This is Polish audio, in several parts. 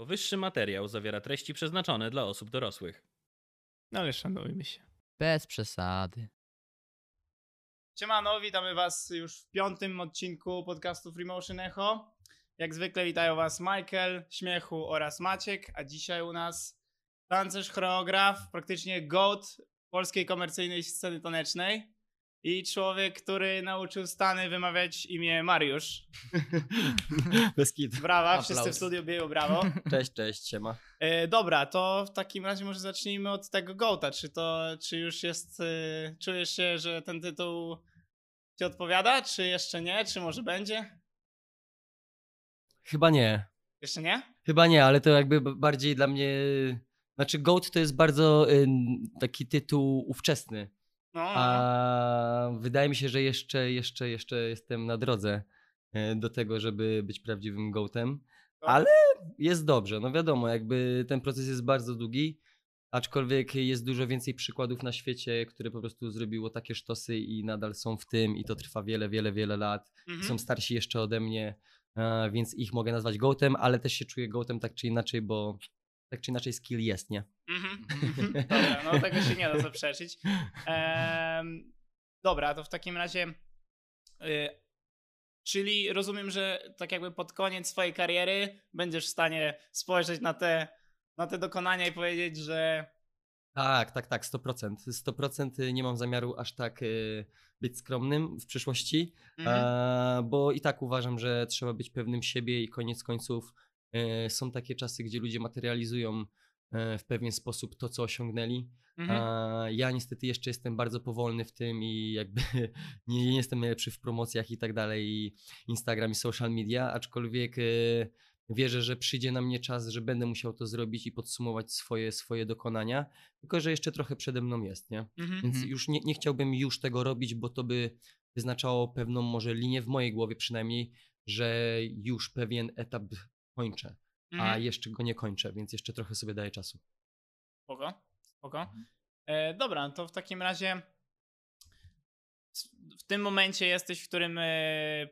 Powyższy materiał zawiera treści przeznaczone dla osób dorosłych. No ale szanujmy się. Bez przesady. Siemano, witamy was już w piątym odcinku podcastu Freemotion Echo. Jak zwykle witają was Michael, Śmiechu oraz Maciek, a dzisiaj u nas tancerz, choreograf, praktycznie goat polskiej komercyjnej sceny tanecznej i człowiek, który nauczył Stany wymawiać imię Mariusz. Bez kitu. Brawa, Aplauz. wszyscy w studiu biją brawo. Cześć, cześć, siema. E, dobra, to w takim razie może zacznijmy od tego Goata. Czy to, czy już jest, e, czujesz się, że ten tytuł ci odpowiada, czy jeszcze nie, czy może będzie? Chyba nie. Jeszcze nie? Chyba nie, ale to jakby bardziej dla mnie... Znaczy GOAT to jest bardzo y, taki tytuł ówczesny, No, a wydaje mi się, że jeszcze, jeszcze, jeszcze jestem na drodze y, do tego, żeby być prawdziwym GOATem. ale- Jest dobrze, no wiadomo, jakby ten proces jest bardzo długi, aczkolwiek jest dużo więcej przykładów na świecie, które po prostu zrobiło takie sztosy i nadal są w tym i to trwa wiele, wiele, wiele lat. Mhm. są starsi jeszcze ode mnie, e, więc ich mogę nazwać gołtem, ale też się czuję gołtem tak czy inaczej, bo tak czy inaczej skill jest, nie? Mhm. Dobra, no tego się nie da zaprzeczyć. Em, dobra, to w takim razie. y, czyli rozumiem, że tak jakby pod koniec swojej kariery będziesz w stanie spojrzeć na te, na te dokonania i powiedzieć, że. Tak, tak, tak, 100%. 100% nie mam zamiaru aż tak e, być skromnym w przyszłości, Mhm. e, bo i tak uważam, że trzeba być pewnym siebie i koniec końców są takie czasy, gdzie ludzie materializują e, w pewien sposób to, co osiągnęli. Mhm. A ja niestety jeszcze jestem bardzo powolny w tym i jakby nie, nie jestem najlepszy w promocjach i tak dalej, i Instagram i social media, aczkolwiek e, wierzę, że przyjdzie na mnie czas, że będę musiał to zrobić i podsumować swoje, swoje dokonania, tylko że jeszcze trochę przede mną jest, nie? Mhm. Więc Mhm. już nie, nie chciałbym już tego robić, bo to by wyznaczało pewną może linię w mojej głowie przynajmniej, że już pewien etap kończę, a Mhm. jeszcze go nie kończę, więc jeszcze trochę sobie daję czasu. Spoko, spoko. E, dobra, to w takim razie w tym momencie jesteś, w którym e,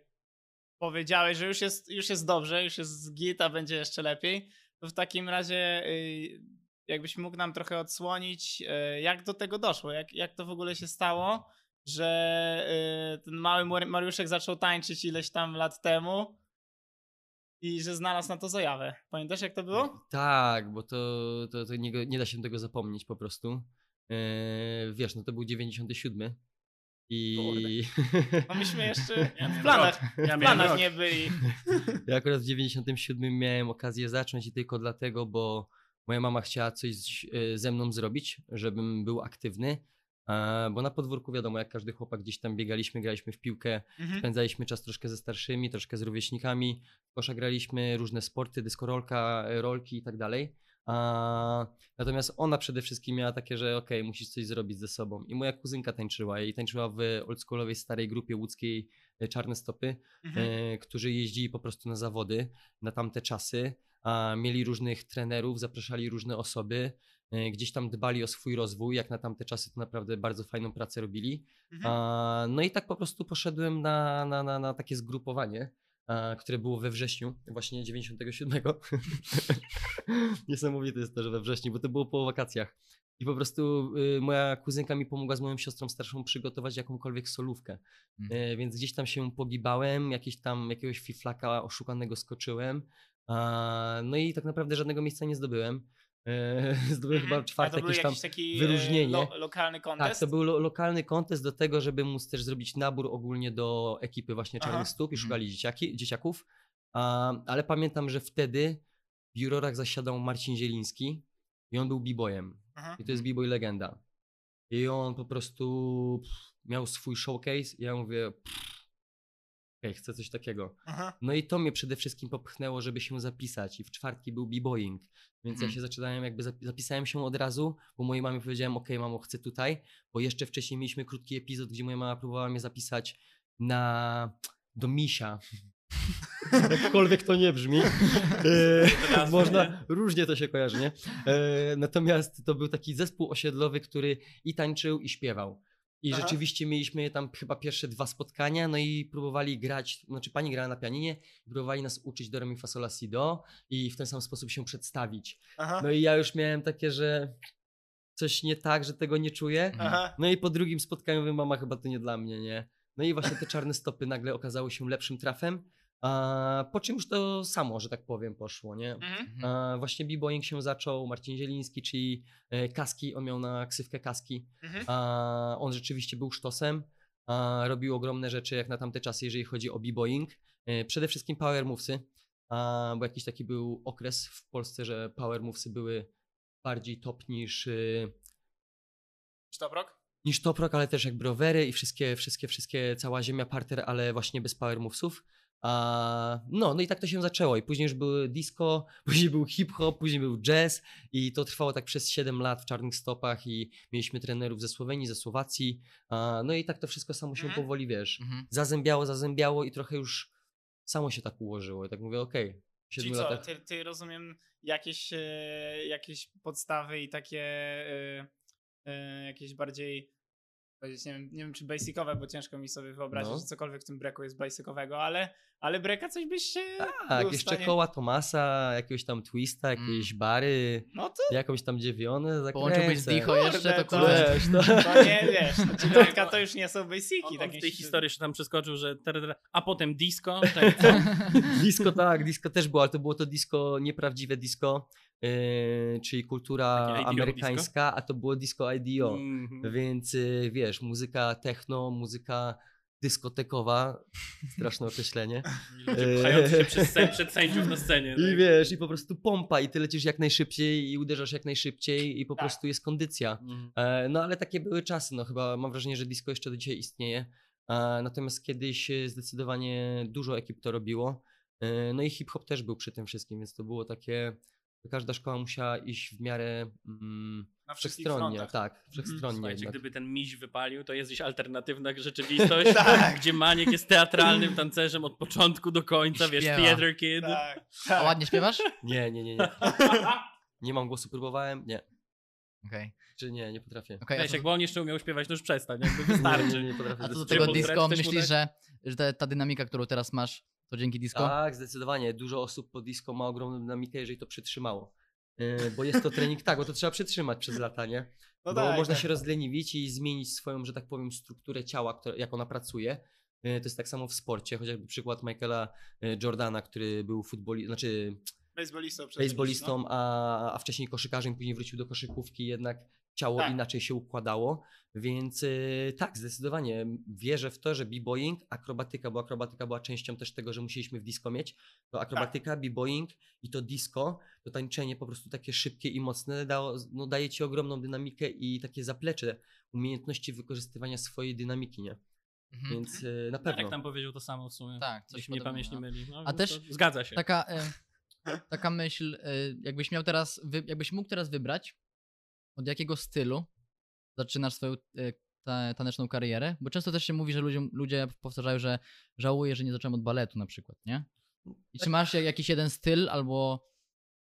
powiedziałeś, że już jest, już jest dobrze, już jest git, a będzie jeszcze lepiej. To w takim razie e, jakbyś mógł nam trochę odsłonić, e, jak do tego doszło, jak, jak to w ogóle się stało, że e, ten mały Mar- Mariuszek zaczął tańczyć ileś tam lat temu i że znalazł na to zajawę. Pamiętasz jak to było? Tak, bo to, to, to nie, nie da się tego zapomnieć po prostu. Eee, wiesz, no to był 97 i No myśmy jeszcze Ja w planach. Ja w planach rok. nie byli. ja akurat w 97 miałem okazję zacząć i tylko dlatego, bo moja mama chciała coś e, ze mną zrobić, żebym był aktywny. E, Bo na podwórku wiadomo, jak każdy chłopak gdzieś tam biegaliśmy, graliśmy w piłkę, Mhm. spędzaliśmy czas troszkę ze starszymi, troszkę z rówieśnikami. W kosza graliśmy różne sporty, dyskorolka, e, rolki i tak dalej. A, natomiast ona przede wszystkim miała takie, że okej, musisz coś zrobić ze sobą. I moja kuzynka tańczyła i tańczyła w oldschoolowej starej grupie łódzkiej e, Czarne Stopy, Mhm. e, którzy jeździli po prostu na zawody na tamte czasy. A mieli różnych trenerów, zapraszali różne osoby, gdzieś tam dbali o swój rozwój, jak na tamte czasy to naprawdę bardzo fajną pracę robili. Mhm. A, no i tak po prostu poszedłem na, na, na, na takie zgrupowanie, a, które było we wrześniu, właśnie 97. Niesamowite jest to, że we wrześniu, bo to było po wakacjach. I po prostu y, moja kuzynka mi pomogła z moją siostrą starszą przygotować jakąkolwiek solówkę. Mhm. E, więc gdzieś tam się pogibałem, jakieś tam jakiegoś fiflaka oszukanego skoczyłem. A, no i tak naprawdę żadnego miejsca nie zdobyłem. E, zdobyłem chyba Mhm. A czwarte to był jakieś tam jakiś taki wyróżnienie. E, lo, lokalny kontest? tak, to był lo lokalny kontest do tego, żeby móc też zrobić nabór ogólnie do ekipy właśnie Aha. Czarnych Stóp i Mhm. szukali dzieciaki, dzieciaków. A, ale pamiętam, że wtedy w jurorach zasiadał Marcin Zieliński i on był b-boyem. Aha. I to jest b-boy legenda. I on po prostu miał swój showcase i ja mówię, pff, okej, chcę coś takiego. Aha. No i to mnie przede wszystkim popchnęło, żeby się zapisać. I w czwartki był b-boying. Więc ja Mhm. się zaczynałem, jakby zapi- zapisałem się od razu, bo mojej mamie powiedziałem, ok, mamo, chcę tutaj, bo jeszcze wcześniej mieliśmy krótki epizod, gdzie moja mama próbowała mnie zapisać na do misia. Jakkolwiek to nie brzmi. E, można, różnie to się kojarzy, nie? E, natomiast to był taki zespół osiedlowy, który i tańczył, i śpiewał. I Aha. rzeczywiście mieliśmy tam chyba pierwsze dwa spotkania, no i próbowali grać, znaczy pani grała na pianinie, próbowali nas uczyć do re mi fa sol la si do i w ten sam sposób się przedstawić. Aha. No i ja już miałem takie, że coś nie tak, że tego nie czuję. Aha. No i po drugim spotkaniu mówię, mama chyba to nie dla mnie, nie? No i właśnie te czarne stopy nagle okazały się lepszym trafem, a po czym już to samo, że tak powiem, poszło, nie? Mhm. A właśnie b-boying się zaczął, Marcin Zieliński, czyli e, Kaski, on miał na ksywkę Kaski, Mhm. a on rzeczywiście był sztosem, a robił ogromne rzeczy jak na tamte czasy, jeżeli chodzi o b-boying. E, Przede wszystkim power movesy, a, bo jakiś taki był okres w Polsce, że power movesy były bardziej top niż, e, Sztoprok? niż top rock, ale też jak browery i wszystkie, wszystkie, wszystkie, cała ziemia parter, ale właśnie bez power movesów. A, no, no i tak to się zaczęło. I później już były disco, później był hip-hop, później był jazz i to trwało tak przez 7 lat w czarnych stopach i mieliśmy trenerów ze Słowenii, ze Słowacji. A, no i tak to wszystko samo się Mhm. powoli, wiesz, Mhm. zazębiało, zazębiało i trochę już samo się tak ułożyło. I tak mówię, okej, w Czyli 7 co, ty, ty rozumiem jakieś, e, jakieś podstawy i takie e, e, jakieś bardziej powiedzieć, nie wiem, nie wiem czy basicowe, bo ciężko mi sobie wyobrazić, No. że cokolwiek w tym breaku jest basicowego, ale, ale breaka coś byś się Tak, jeszcze stanie... koła Tomasa, jakiegoś tam twista, Mm. jakieś bary, No to, jakąś tam dziewionę Połączyłbyś z zakręcę. Dicho jeszcze, to Kurde. Wiesz, no. to nie wiesz, ci breaka to już nie są basiki. On, takie w tej historii jeszcze tam przeskoczył, że a potem disco. Tak, co? Disco tak, disco też było, ale to było to disco, nieprawdziwe disco, yy, czyli kultura amerykańska, a to było disco IDO. Mhm. Więc yy, wiesz, muzyka techno, muzyka dyskotekowa, straszne określenie. Ludzie pchający się przez przed sędziów na scenie. I tak. wiesz, i po prostu pompa i ty lecisz jak najszybciej i uderzasz jak najszybciej i po Tak. prostu jest kondycja. Mhm. E, No ale takie były czasy, no chyba mam wrażenie, że disco jeszcze do dzisiaj istnieje. E, Natomiast kiedyś e, zdecydowanie dużo ekip to robiło. No i hip-hop też był przy tym wszystkim, więc to było takie, każda szkoła musiała iść w miarę mm, na wszystkich wszechstronnie, frontach. tak, wszechstronnie Słuchajcie, jednak. gdyby ten miś wypalił, to jest gdzieś alternatywna rzeczywistość, Tak. gdzie Maniek jest teatralnym tancerzem od początku do końca, wiesz. Theater Kid. Tak, A tak. ładnie śpiewasz? Nie, nie, nie, nie. Nie mam głosu, próbowałem, nie. Okej. Czy nie, nie potrafię. a Weź, co- jakby on jeszcze umiał śpiewać, to już przestań, jakby Nie, wystarczy. nie, nie potrafię. A co do tego disco, myślisz, tak? że, że ta, ta dynamika, którą teraz masz, to dzięki disco? Tak, zdecydowanie. Dużo osób po disco ma ogromną dynamikę, jeżeli to przytrzymało. E, Bo jest to trening, tak, bo to trzeba przytrzymać przez lata, nie? No bo tak, można tak. się rozleniwić i zmienić swoją, że tak powiem, strukturę ciała, które, jak ona pracuje. E, To jest tak samo w sporcie, chociażby przykład Michaela e, Jordana, który był futbolistą, znaczy Baseballistą. wszystkim, a, a wcześniej koszykarzem, później wrócił do koszykówki, jednak ciało Tak. inaczej się układało. Więc e, tak, zdecydowanie wierzę w to, że b-boying, akrobatyka, bo akrobatyka była częścią też tego, że musieliśmy w disco mieć, to akrobatyka, b-boying i to disco, to tańczenie po prostu takie szybkie i mocne dało, no, daje ci ogromną dynamikę i takie zaplecze umiejętności wykorzystywania swojej dynamiki, nie? Mhm. Więc e, na pewno. tam powiedział to samo w sumie. Tak, coś podobnego, pamięć nie no. myli. No, A więc też Zgadza się. Taka, e, taka myśl, e, jakbyś miał teraz, wy, jakbyś mógł teraz wybrać, od jakiego stylu zaczynasz swoją e, ta, taneczną karierę? Bo często też się mówi, że ludziom, ludzie powtarzają, że żałuję, że nie zacząłem od baletu na przykład, nie? I czy masz jak- jakiś jeden styl albo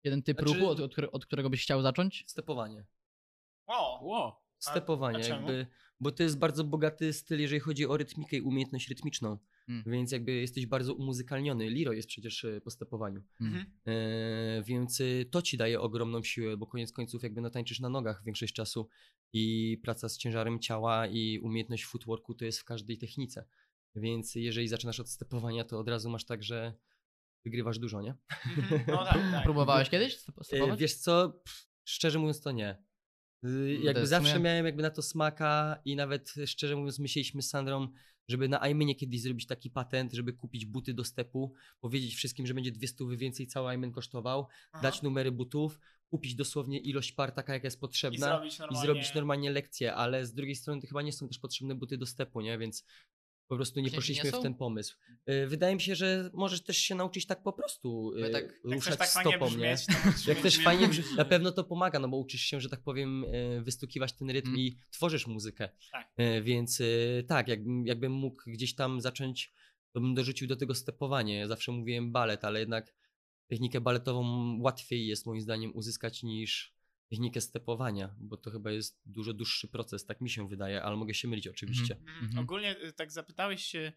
jeden typ Znaczy- ruchu, od, od, które- od którego byś chciał zacząć? Stepowanie. O. A- Stepowanie, a czemu? jakby, bo to jest bardzo bogaty styl, jeżeli chodzi o rytmikę i umiejętność rytmiczną. Mm. Więc jakby jesteś bardzo umuzykalniony. Liro jest przecież e, po stepowaniu. Mhm. E, więc y, to ci daje ogromną siłę, bo koniec końców jakby natańczysz na nogach większość czasu i praca z ciężarem ciała i umiejętność footworku to jest w każdej technice. Więc jeżeli zaczynasz od stepowania, to od razu masz tak, że wygrywasz dużo, nie? Mhm. No tak, tak. Próbowałeś kiedyś E, stepować? Wiesz co, Pff, szczerze mówiąc to nie. Y, Jakby zawsze miałem jakby na to smaka i nawet szczerze mówiąc myśleliśmy z Sandrą, żeby na Aimenie kiedyś zrobić taki patent, żeby kupić buty do stepu, powiedzieć wszystkim, że będzie 200 więcej cały Aimen kosztował, Aha. dać numery butów, kupić dosłownie ilość par taka jaka jest I potrzebna zrobić i normalnie. zrobić normalnie lekcję, ale z drugiej strony to chyba nie są też potrzebne buty do stepu, nie? Więc po prostu nie sensie nie poszliśmy w ten pomysł. Y, Wydaje mi się, że możesz też się nauczyć tak po prostu My y, tak- Jak chcesz ruszać tak stopą, nie? brzmieć, możesz Jak też fajnie, brzmi- na pewno to pomaga, no bo uczysz się, że tak powiem, e, wystukiwać ten rytm Mm. i tworzysz muzykę. Tak. E, Więc e, tak, jakbym, jakbym mógł gdzieś tam zacząć, to bym dorzucił do tego stepowanie. Ja zawsze mówiłem balet, ale jednak technikę baletową łatwiej jest moim zdaniem uzyskać niż technikę stepowania, bo to chyba jest dużo dłuższy proces, tak mi się wydaje, ale mogę się mylić oczywiście. Mhm. Mhm. Ogólnie y, tak zapytałeś się,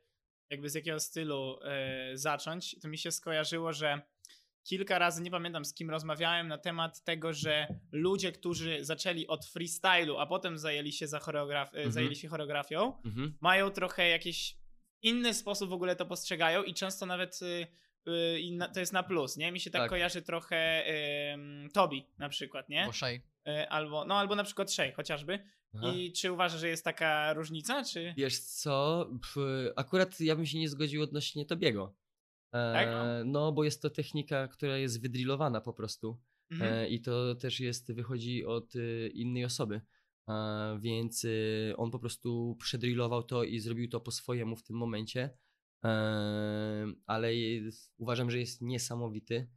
jakby z jakiego stylu e, zacząć, to mi się skojarzyło, że kilka razy, nie pamiętam z kim rozmawiałem na temat tego, że ludzie, którzy zaczęli od freestylu, a potem zajęli się, za choreograf- e, Mhm. zajęli się choreografią, Mhm. mają trochę jakiś inny sposób w ogóle to postrzegają i często nawet y, y, i na, to jest na plus, nie? Mi się tak, Tak. kojarzy trochę ym, Tobi na przykład, nie? Bo Shay. Y, albo, no albo na przykład Shay chociażby. Aha. I czy uważasz, że jest taka różnica, czy... Wiesz co, Pf, akurat ja bym się nie zgodził odnośnie Tobiego. E, Tak? No, bo jest to technika, która jest wydrillowana po prostu. Mhm. E, I to też jest, wychodzi od y, innej osoby. E, więc y, on po prostu przedrillował to i zrobił to po swojemu w tym momencie. Ale jest, uważam, że jest niesamowity.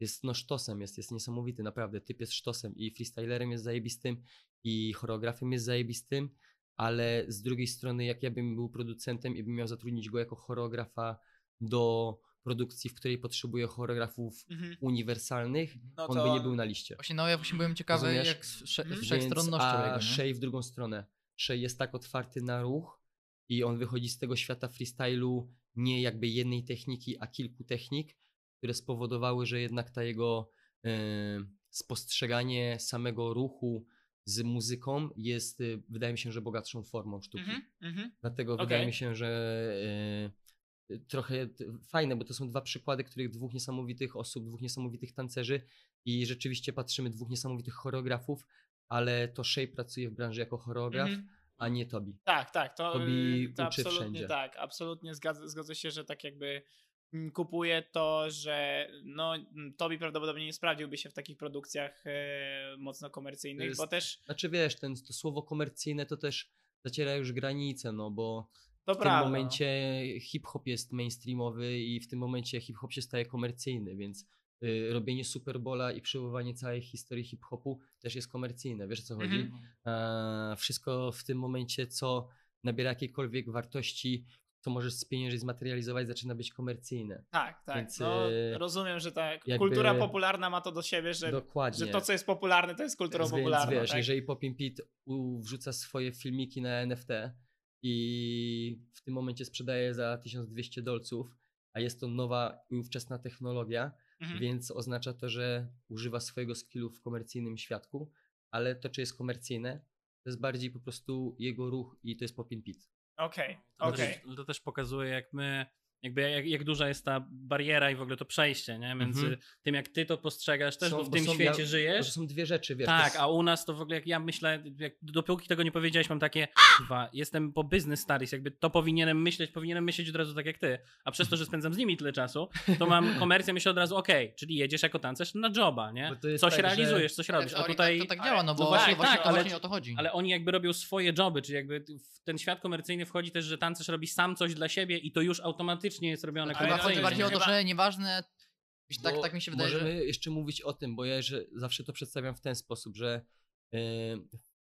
Jest no sztosem, jest, jest niesamowity, naprawdę. Typ jest sztosem i freestylerem jest zajebistym i choreografem jest zajebistym, ale z drugiej strony, jak ja bym był producentem i bym miał zatrudnić go jako choreografa do produkcji, w której potrzebuję choreografów Mhm. uniwersalnych, No on by nie był na liście. Właśnie no ja właśnie byłem ciekawy Rozumiesz? jak z wsze- Mhm. wszechstronnością a jego, nie? Shay w drugą stronę. Shay jest tak otwarty na ruch i on wychodzi z tego świata freestylu nie jakby jednej techniki, a kilku technik, które spowodowały, że jednak ta jego e, spostrzeganie samego ruchu z muzyką jest, y, wydaje mi się, że bogatszą formą sztuki. Mhm. Mhm. Dlatego Okej. wydaje mi się, że e, e, trochę fajne, bo to są dwa przykłady, których dwóch niesamowitych osób, dwóch niesamowitych tancerzy i rzeczywiście patrzymy dwóch niesamowitych choreografów, ale to Shay pracuje w branży jako choreograf, Mhm. A nie Tobi. Tak, tak, to, Tobi y, to uczy absolutnie wszędzie. tak, absolutnie zgadza, zgodzę się, że tak jakby mm, kupuję to, że no mm, Tobi prawdopodobnie nie sprawdziłby się w takich produkcjach e, mocno komercyjnych, jest- bo też Znaczy wiesz, ten, to słowo komercyjne to też zaciera już granice, no bo to w tym prawda. momencie hip-hop jest mainstreamowy i w tym momencie hip-hop się staje komercyjny, więc robienie Superbola i przywoływanie całej historii hip-hopu też jest komercyjne, wiesz o co chodzi? Mhm. E, wszystko w tym momencie, co nabiera jakiejkolwiek wartości, co możesz spieniężyć, zmaterializować, zaczyna być komercyjne. Tak, tak. Więc, no, e, rozumiem, że ta jakby- kultura popularna ma to do siebie, że, Dokładnie. że to, co jest popularne, to jest kulturą Więc popularną. wiesz, tak? jeżeli Popin Pit wrzuca swoje filmiki na NFT i w tym momencie sprzedaje za 1200 dolców, a jest to nowa i ówczesna technologia, Mhm. więc oznacza to, że używa swojego skillu w komercyjnym świadku, ale to, czy jest komercyjne, to jest bardziej po prostu jego ruch i to jest Popin Pit. Okej, To, okej. też, to też pokazuje, jak my, jakby jak, jak duża jest ta bariera i w ogóle to przejście, nie? Między Mhm. tym, jak ty to postrzegasz też, Są- bo w bo tym są- świecie ja- żyjesz. To są dwie rzeczy, wiesz. Tak, jest- a u nas to w ogóle, jak ja myślę, jak, dopóki tego nie powiedziałeś, mam takie, kurwa, jestem po business studies, jakby to powinienem myśleć, powinienem myśleć od razu tak jak ty, a przez to, że spędzam z nimi tyle czasu, to mam komercję, myślę od razu, okej, czyli jedziesz jako tancerz na joba, nie? Coś tak, że- realizujesz, coś robisz, a tutaj... tak, to tak działa, no bo No właśnie, właśnie, właśnie, tak, to ale- właśnie o to chodzi. Ale oni jakby robią swoje joby, czyli jakby w ten świat komercyjny wchodzi też, że tancerz robi sam coś dla siebie i to już automatycznie jest robione to chodzi bardziej o to, że nieważne, tak, tak mi się wydaje, Możemy że... jeszcze mówić o tym, bo ja że zawsze to przedstawiam w ten sposób, że e,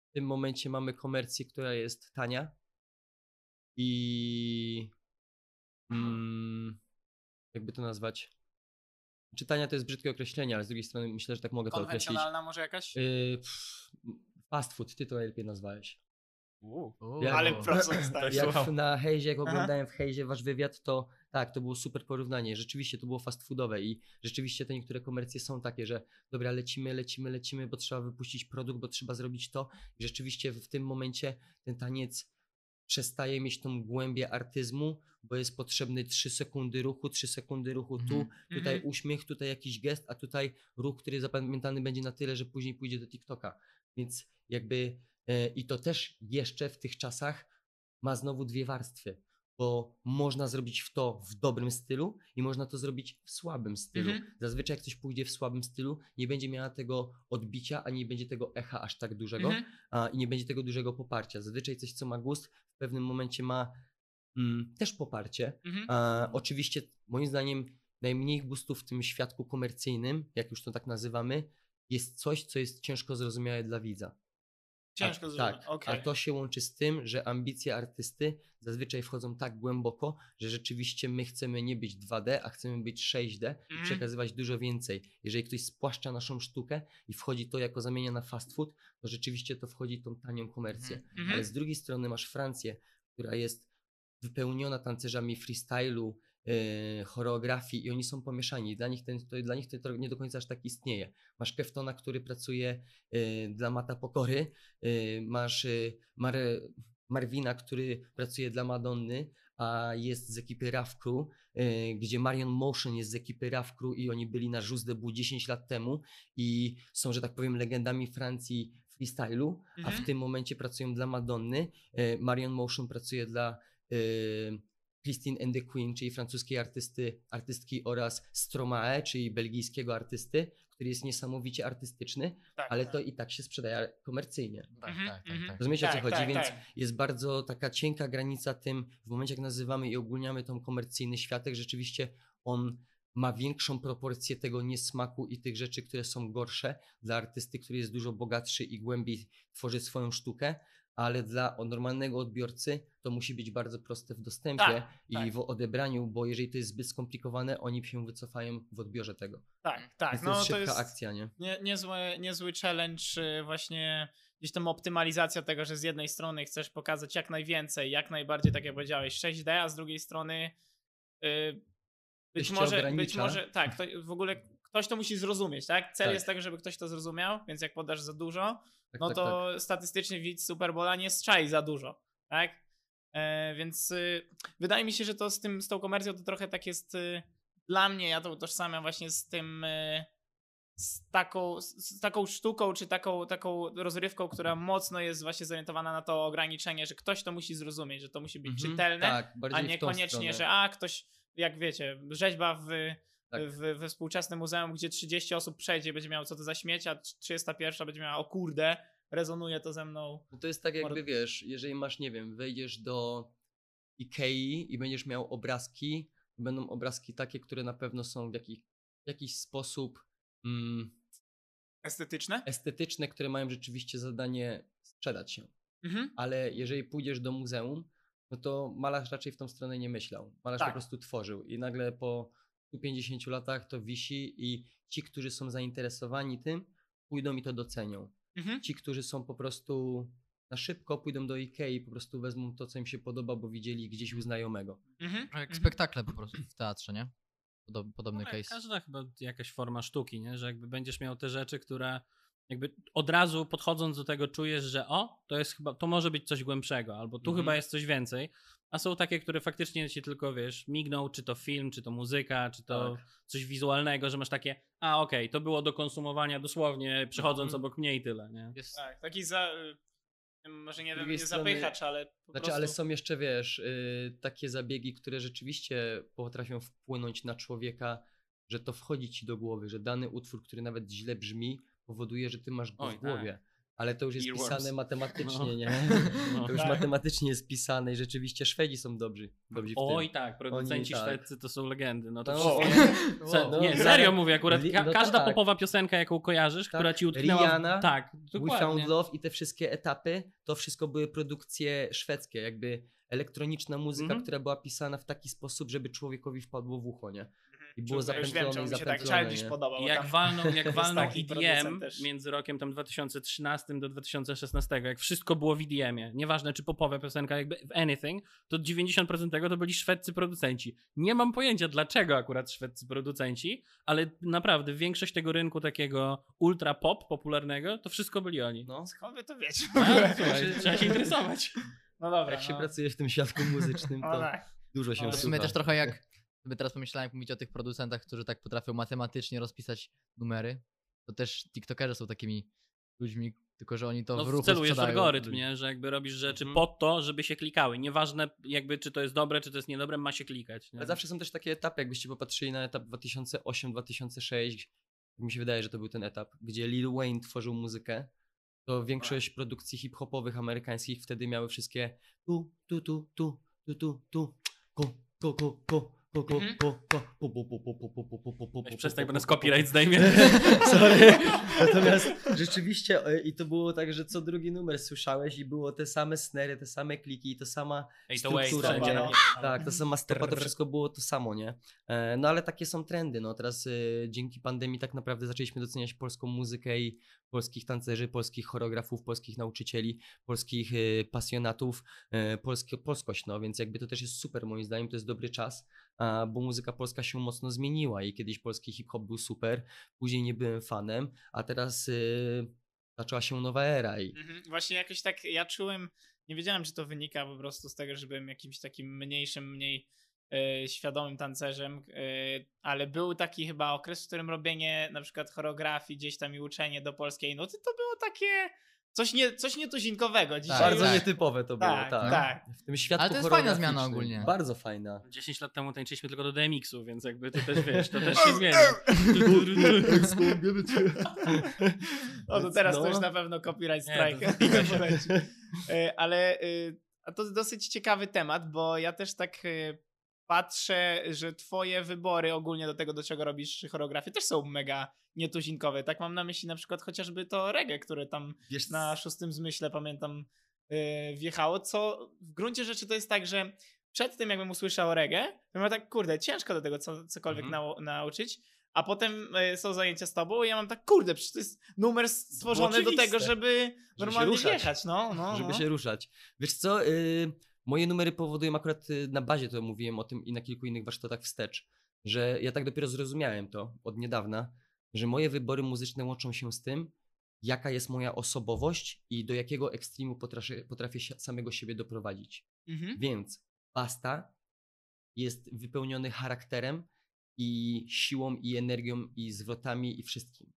w tym momencie mamy komercję, która jest tania i mm, jakby to nazwać? Czy tania to jest brzydkie określenie, ale z drugiej strony myślę, że tak mogę to określić. Konwencjonalna może jakaś? Pff, fast food, ty to najlepiej nazwałeś. Uuu, Jak- Ale no. stać. Jak na Hejzie, jak Aha. oglądałem w Hejzie wasz wywiad, to tak, to było super porównanie. Rzeczywiście to było fast foodowe i rzeczywiście te niektóre komercje są takie, że dobra, lecimy, lecimy, lecimy, bo trzeba wypuścić produkt, bo trzeba zrobić to. I rzeczywiście w tym momencie ten taniec przestaje mieć tą głębię artyzmu, bo jest potrzebny 3 sekundy ruchu, 3 sekundy ruchu tu, Mhm. tutaj Mhm. uśmiech, tutaj jakiś gest, a tutaj ruch, który zapamiętany będzie na tyle, że później pójdzie do TikToka. Więc jakby i to też jeszcze w tych czasach ma znowu dwie warstwy, bo można zrobić w to w dobrym stylu i można to zrobić w słabym stylu. Mhm. Zazwyczaj jak coś pójdzie w słabym stylu, nie będzie miała tego odbicia, ani nie będzie tego echa aż tak dużego Mhm. a, i nie będzie tego dużego poparcia. Zazwyczaj coś, co ma gust, w pewnym momencie ma mm, też poparcie. Mhm. A, oczywiście, moim zdaniem, najmniej gustów w tym świadku komercyjnym, jak już to tak nazywamy, jest coś, co jest ciężko zrozumiałe dla widza. Ciężko a, zrozumieć. Tak, Okej. a to się łączy z tym, że ambicje artysty zazwyczaj wchodzą tak głęboko, że rzeczywiście my chcemy nie być 2D, a chcemy być 6D i Mhm. przekazywać dużo więcej. Jeżeli ktoś spłaszcza naszą sztukę i wchodzi to jako zamienia na fast food, to rzeczywiście to wchodzi tą tanią komercję. Mhm. Ale z drugiej strony masz Francję, która jest wypełniona tancerzami freestylu, yy, choreografii i oni są pomieszani. Dla nich, ten, to, dla nich to nie do końca aż tak istnieje. Masz Keftona, który pracuje yy, dla Mata Pokory, yy, masz Mar Marwina, który pracuje dla Madonny, a jest z ekipy Rough Crew, yy, gdzie Marion Motion jest z ekipy Rough Crew i oni byli na Jus de Bout 10 lat temu i są, że tak powiem, legendami Francji freestylu, a Mhm. w tym momencie pracują dla Madonny. Yy, Marion Motion pracuje dla yy, Christine and the Queen, czyli francuskiej artysty, artystki oraz Stromae, czyli belgijskiego artysty, który jest niesamowicie artystyczny, Tak, ale tak. to i tak się sprzedaje komercyjnie. Tak, Mhm, tak, tak, tak. Rozumiecie o co Tak, chodzi? tak, Więc tak. jest bardzo taka cienka granica tym, w momencie jak nazywamy i ogólniamy tą komercyjny światek, rzeczywiście on ma większą proporcję tego niesmaku i tych rzeczy, które są gorsze dla artysty, który jest dużo bogatszy i głębiej tworzy swoją sztukę, ale dla normalnego odbiorcy to musi być bardzo proste w dostępie Tak, i tak. w odebraniu, bo jeżeli to jest zbyt skomplikowane, oni się wycofają w odbiorze tego. Tak, tak. Więc No to jest to szybka jest akcja, nie? nie, niezły, niezły challenge, y, właśnie gdzieś tam optymalizacja tego, że z jednej strony chcesz pokazać jak najwięcej, jak najbardziej, tak jak powiedziałeś, 6D, a z drugiej strony y, być może, być może, tak, to w ogóle ktoś to musi zrozumieć, tak? Cel Tak. jest taki, żeby ktoś to zrozumiał, więc jak podasz za dużo, Tak, no tak, to statystycznie widz Superbola nie strzai za dużo, tak? E, więc y, wydaje mi się, że to z tym, z tą komercją to trochę tak jest y, dla mnie, ja to utożsamiam właśnie z tym, y, z taką, z, taką sztuką, czy taką, taką rozrywką, która mocno jest właśnie zorientowana na to ograniczenie, że ktoś to musi zrozumieć, że to musi być Mhm, czytelne, tak, a niekoniecznie, że a ktoś, jak wiecie, rzeźba w, Tak. w, we współczesnym muzeum, gdzie 30 osób przejdzie i będzie miało co to za śmieć, a 31 będzie miała o kurde, rezonuje to ze mną. No to jest tak jakby, wiesz, jeżeli masz, nie wiem, wejdziesz do Ikei i będziesz miał obrazki, będą obrazki takie, które na pewno są w jakiś, w jakiś sposób mm, Estetyczne? estetyczne, które mają rzeczywiście zadanie sprzedać się. Mhm. Ale jeżeli pójdziesz do muzeum, no to malarz raczej w tą stronę nie myślał. Malarz Tak. po prostu tworzył i nagle po 150 latach to wisi i ci, którzy są zainteresowani tym, pójdą i to docenią. Mhm. Ci, którzy są po prostu na szybko, pójdą do Ikei i po prostu wezmą to, co im się podoba, bo widzieli gdzieś u znajomego. Mhm. Jak Mhm. spektakle po prostu w teatrze, nie? Podob, podobny No, case. Każda chyba jakaś forma sztuki, nie? że jakby będziesz miał te rzeczy, które jakby od razu podchodząc do tego czujesz, że o, to jest chyba, to może być coś głębszego, albo tu Mhm. chyba jest coś więcej, a są takie, które faktycznie ci tylko, wiesz, migną, czy to film, czy to muzyka, czy to Tak. coś wizualnego, że masz takie, a okej, to było do konsumowania dosłownie, przechodząc Mhm. obok mnie i tyle, nie? Jest, Tak, taki za... y, Może nie wiem, nie strony- zapychacz, ale po Znaczy, prostu... ale są jeszcze, wiesz, y, takie zabiegi, które rzeczywiście potrafią wpłynąć na człowieka, że to wchodzi ci do głowy, że dany utwór, który nawet źle brzmi, powoduje, że ty masz go Oj, w głowie. Ale to już jest Earworms. pisane matematycznie, No. nie? No. To już Tak. matematycznie jest pisane i rzeczywiście Szwedzi są dobrzy, dobrzy w tym. Oj tak, producenci tak. szwedzcy to są legendy, no to No, wszystko... Se, no, nie, no. serio mówię, akurat ka- no każda tak. popowa piosenka, jaką kojarzysz, Tak. która ci utknęła... Rihanna, w... Tak, We dokładnie. Found Love i te wszystkie etapy, to wszystko były produkcje szwedzkie, jakby elektroniczna muzyka, Mhm. która była pisana w taki sposób, żeby człowiekowi wpadło w ucho, nie? I było Czuję, już wiem, zapętlone czemu i mi się tak zapętlone, Childish podobał. Jak tam- walną, jak walną EDM między rokiem tam 2013 do 2016, jak wszystko było w EDM-ie, nieważne czy popowa piosenka, jakby w anything, to 90% tego to byli szwedzcy producenci. Nie mam pojęcia dlaczego akurat szwedzcy producenci, ale naprawdę większość tego rynku takiego ultra pop popularnego, to wszystko byli oni. No. Skąd to wiecie? Słuchaj, trzeba się interesować. No dobra. Jak się no. pracuje w tym świadku muzycznym, No to tak. dużo się Ale w sumie też trochę jak, sobie teraz pomyślałem, jak mówić o tych producentach, którzy tak potrafią matematycznie rozpisać numery, to też TikTokerzy są takimi ludźmi, tylko że oni to No, w ruchu celujesz sprzedają algorytm, nie? że jakby robisz rzeczy Mhm. po to, żeby się klikały. Nieważne jakby czy to jest dobre, czy to jest niedobre, ma się klikać. Nie? Ale zawsze są też takie etapy, jakbyście popatrzyli na etap 2008-2006, mi się wydaje, że to był ten etap, gdzie Lil Wayne tworzył muzykę, to większość produkcji hip-hopowych amerykańskich wtedy miały wszystkie tu, tu, tu, tu, tu, tu, tu, ku, ku, ku, ku, Mhm. Przestań, bo nas copyright zdejmie. Sorry. Natomiast rzeczywiście e, i to było tak, że co drugi numer słyszałeś i było te same snery, te same kliki i to sama struktura. Tak, to sama stopa, to wszystko było to samo, nie? E, no ale takie są trendy, no teraz e, dzięki pandemii tak naprawdę zaczęliśmy doceniać polską muzykę i polskich tancerzy, polskich choreografów, polskich nauczycieli, polskich e, pasjonatów, e, polskie, polskość, no więc jakby to też jest super moim zdaniem, to jest dobry czas, bo muzyka polska się mocno zmieniła i kiedyś polski hip-hop był super, później nie byłem fanem, a teraz e, zaczęła się nowa era i Mhm. Właśnie jakoś tak ja czułem, nie wiedziałem, czy to wynika po prostu z tego, że byłem jakimś takim mniejszym, mniej świadomym tancerzem, e, ale był taki chyba okres, w którym robienie na przykład choreografii gdzieś tam i uczenie do polskiej nuty, to było takie coś, nie, coś nietuzinkowego. Dzisiaj bardzo już- nietypowe to było, Tak, tak. tak. W tym świadku Ale to jest fajna zmiana ogólnie. Bardzo fajna. 10 lat temu tańczyliśmy tylko do DMX-u, więc jakby to też wiesz, to też się zmieni. No to teraz to no. już na pewno copyright Nie, strike. to zbliża się. poleci. E, Ale y, a to dosyć ciekawy temat, bo ja też tak patrzę, że twoje wybory ogólnie do tego, do czego robisz choreografię, też są mega nietuzinkowe. Tak mam na myśli na przykład chociażby to reggae, które tam Wiesz, na szóstym zmyśle, pamiętam, yy, wjechało, co w gruncie rzeczy to jest tak, że przed tym jakbym usłyszał reggae, to miałem tak, kurde, ciężko do tego co, cokolwiek Mhm. nau- nauczyć, a potem y, są zajęcia z tobą i ja mam tak, kurde, przecież to jest numer stworzony do tego, żeby normalnie ruszać. wjechać, no, no, żeby no. się ruszać. Wiesz co, y, moje numery powodują akurat y, na bazie, to mówiłem o tym i na kilku innych warsztatach wstecz, że ja tak dopiero zrozumiałem to od niedawna, że moje wybory muzyczne łączą się z tym, jaka jest moja osobowość i do jakiego ekstremu potrafię, potrafię samego siebie doprowadzić. Mhm. Więc Basta jest wypełniony charakterem i siłą i energią i zwrotami i wszystkim.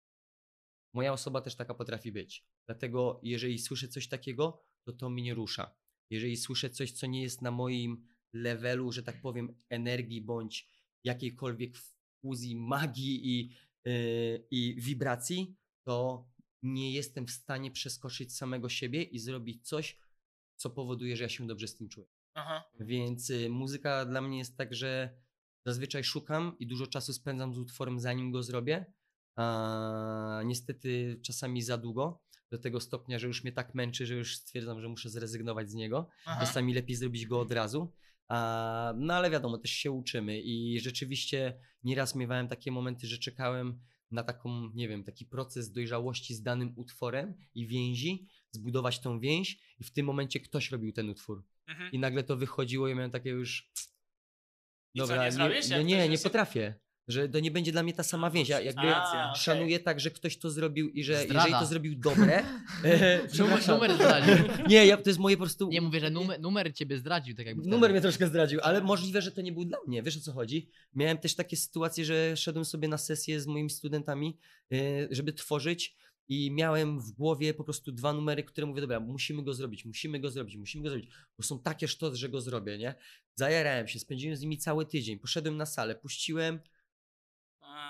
Moja osoba też taka potrafi być. Dlatego jeżeli słyszę coś takiego, to to mnie rusza. Jeżeli słyszę coś, co nie jest na moim levelu, że tak powiem, energii bądź jakiejkolwiek fuzji, magii i, yy, i wibracji, to nie jestem w stanie przeskoczyć samego siebie i zrobić coś, co powoduje, że ja się dobrze z tym czuję. Aha. Więc y, muzyka dla mnie jest tak, że zazwyczaj szukam i dużo czasu spędzam z utworem, zanim go zrobię. A niestety czasami za długo, do tego stopnia, że już mnie tak męczy, że już stwierdzam, że muszę zrezygnować z niego. Aha. Czasami lepiej zrobić go od razu. A, no ale wiadomo, też się uczymy i rzeczywiście nieraz miewałem takie momenty, że czekałem na taką, nie wiem, taki proces dojrzałości z danym utworem i więzi, zbudować tą więź i w tym momencie ktoś robił ten utwór. Mhm. I nagle to wychodziło i miałem takie już. I co, nie zrobisz? no Jak nie, nie jest- potrafię. Że to nie będzie dla mnie ta sama więź. Ja jakby A, szanuję tak, że ktoś to zrobił i że Zdrada. jeżeli to zrobił dobre. e, Numer, numer zdradził. Nie, ja, to jest moje po prostu. Nie mówię, że numer, numer ciebie zdradził, tak jakby. Numer wtedy. mnie troszkę zdradził, ale możliwe, że to nie był dla mnie. Wiesz o co chodzi? Miałem też takie sytuacje, że szedłem sobie na sesję z moimi studentami, e, żeby tworzyć i miałem w głowie po prostu dwa numery, które mówię, dobra, musimy go zrobić, musimy go zrobić, musimy go zrobić, bo są takie sztos, że go zrobię, nie? Zajarałem się, spędziłem z nimi cały tydzień, poszedłem na salę, puściłem,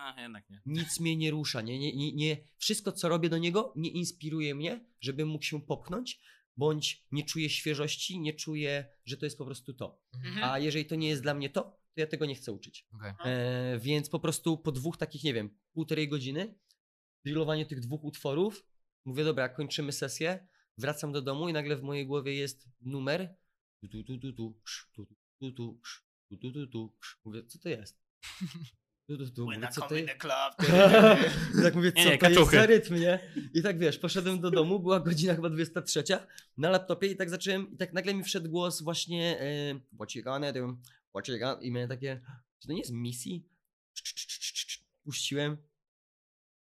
A, jednak nie. nic mnie nie rusza, nie, nie, nie, nie, wszystko co robię do niego nie inspiruje mnie, żebym mógł się popchnąć, bądź nie czuję świeżości, nie czuję, że to jest po prostu to. Mhm. A jeżeli to nie jest dla mnie to, to ja tego nie chcę uczyć. Okej. E, więc po prostu po dwóch takich, nie wiem, półtorej godziny, drillowanie tych dwóch utworów, mówię, dobra, kończymy sesję, wracam do domu i nagle w mojej głowie jest numer. Tu, tu, tu, tu, tu, tu, tu, tu, tu, tu, tu, tu, tu. Mówię, co to jest? When I co come in the club. Tak mówię, co Nie, nie, to jest za rytm, nie? I tak wiesz, poszedłem do domu, była godzina chyba 23 na laptopie i tak zacząłem, i tak nagle mi wszedł głos właśnie e, what you gonna do, what you gonna... i miałem takie, czy to nie jest misji? Puściłem,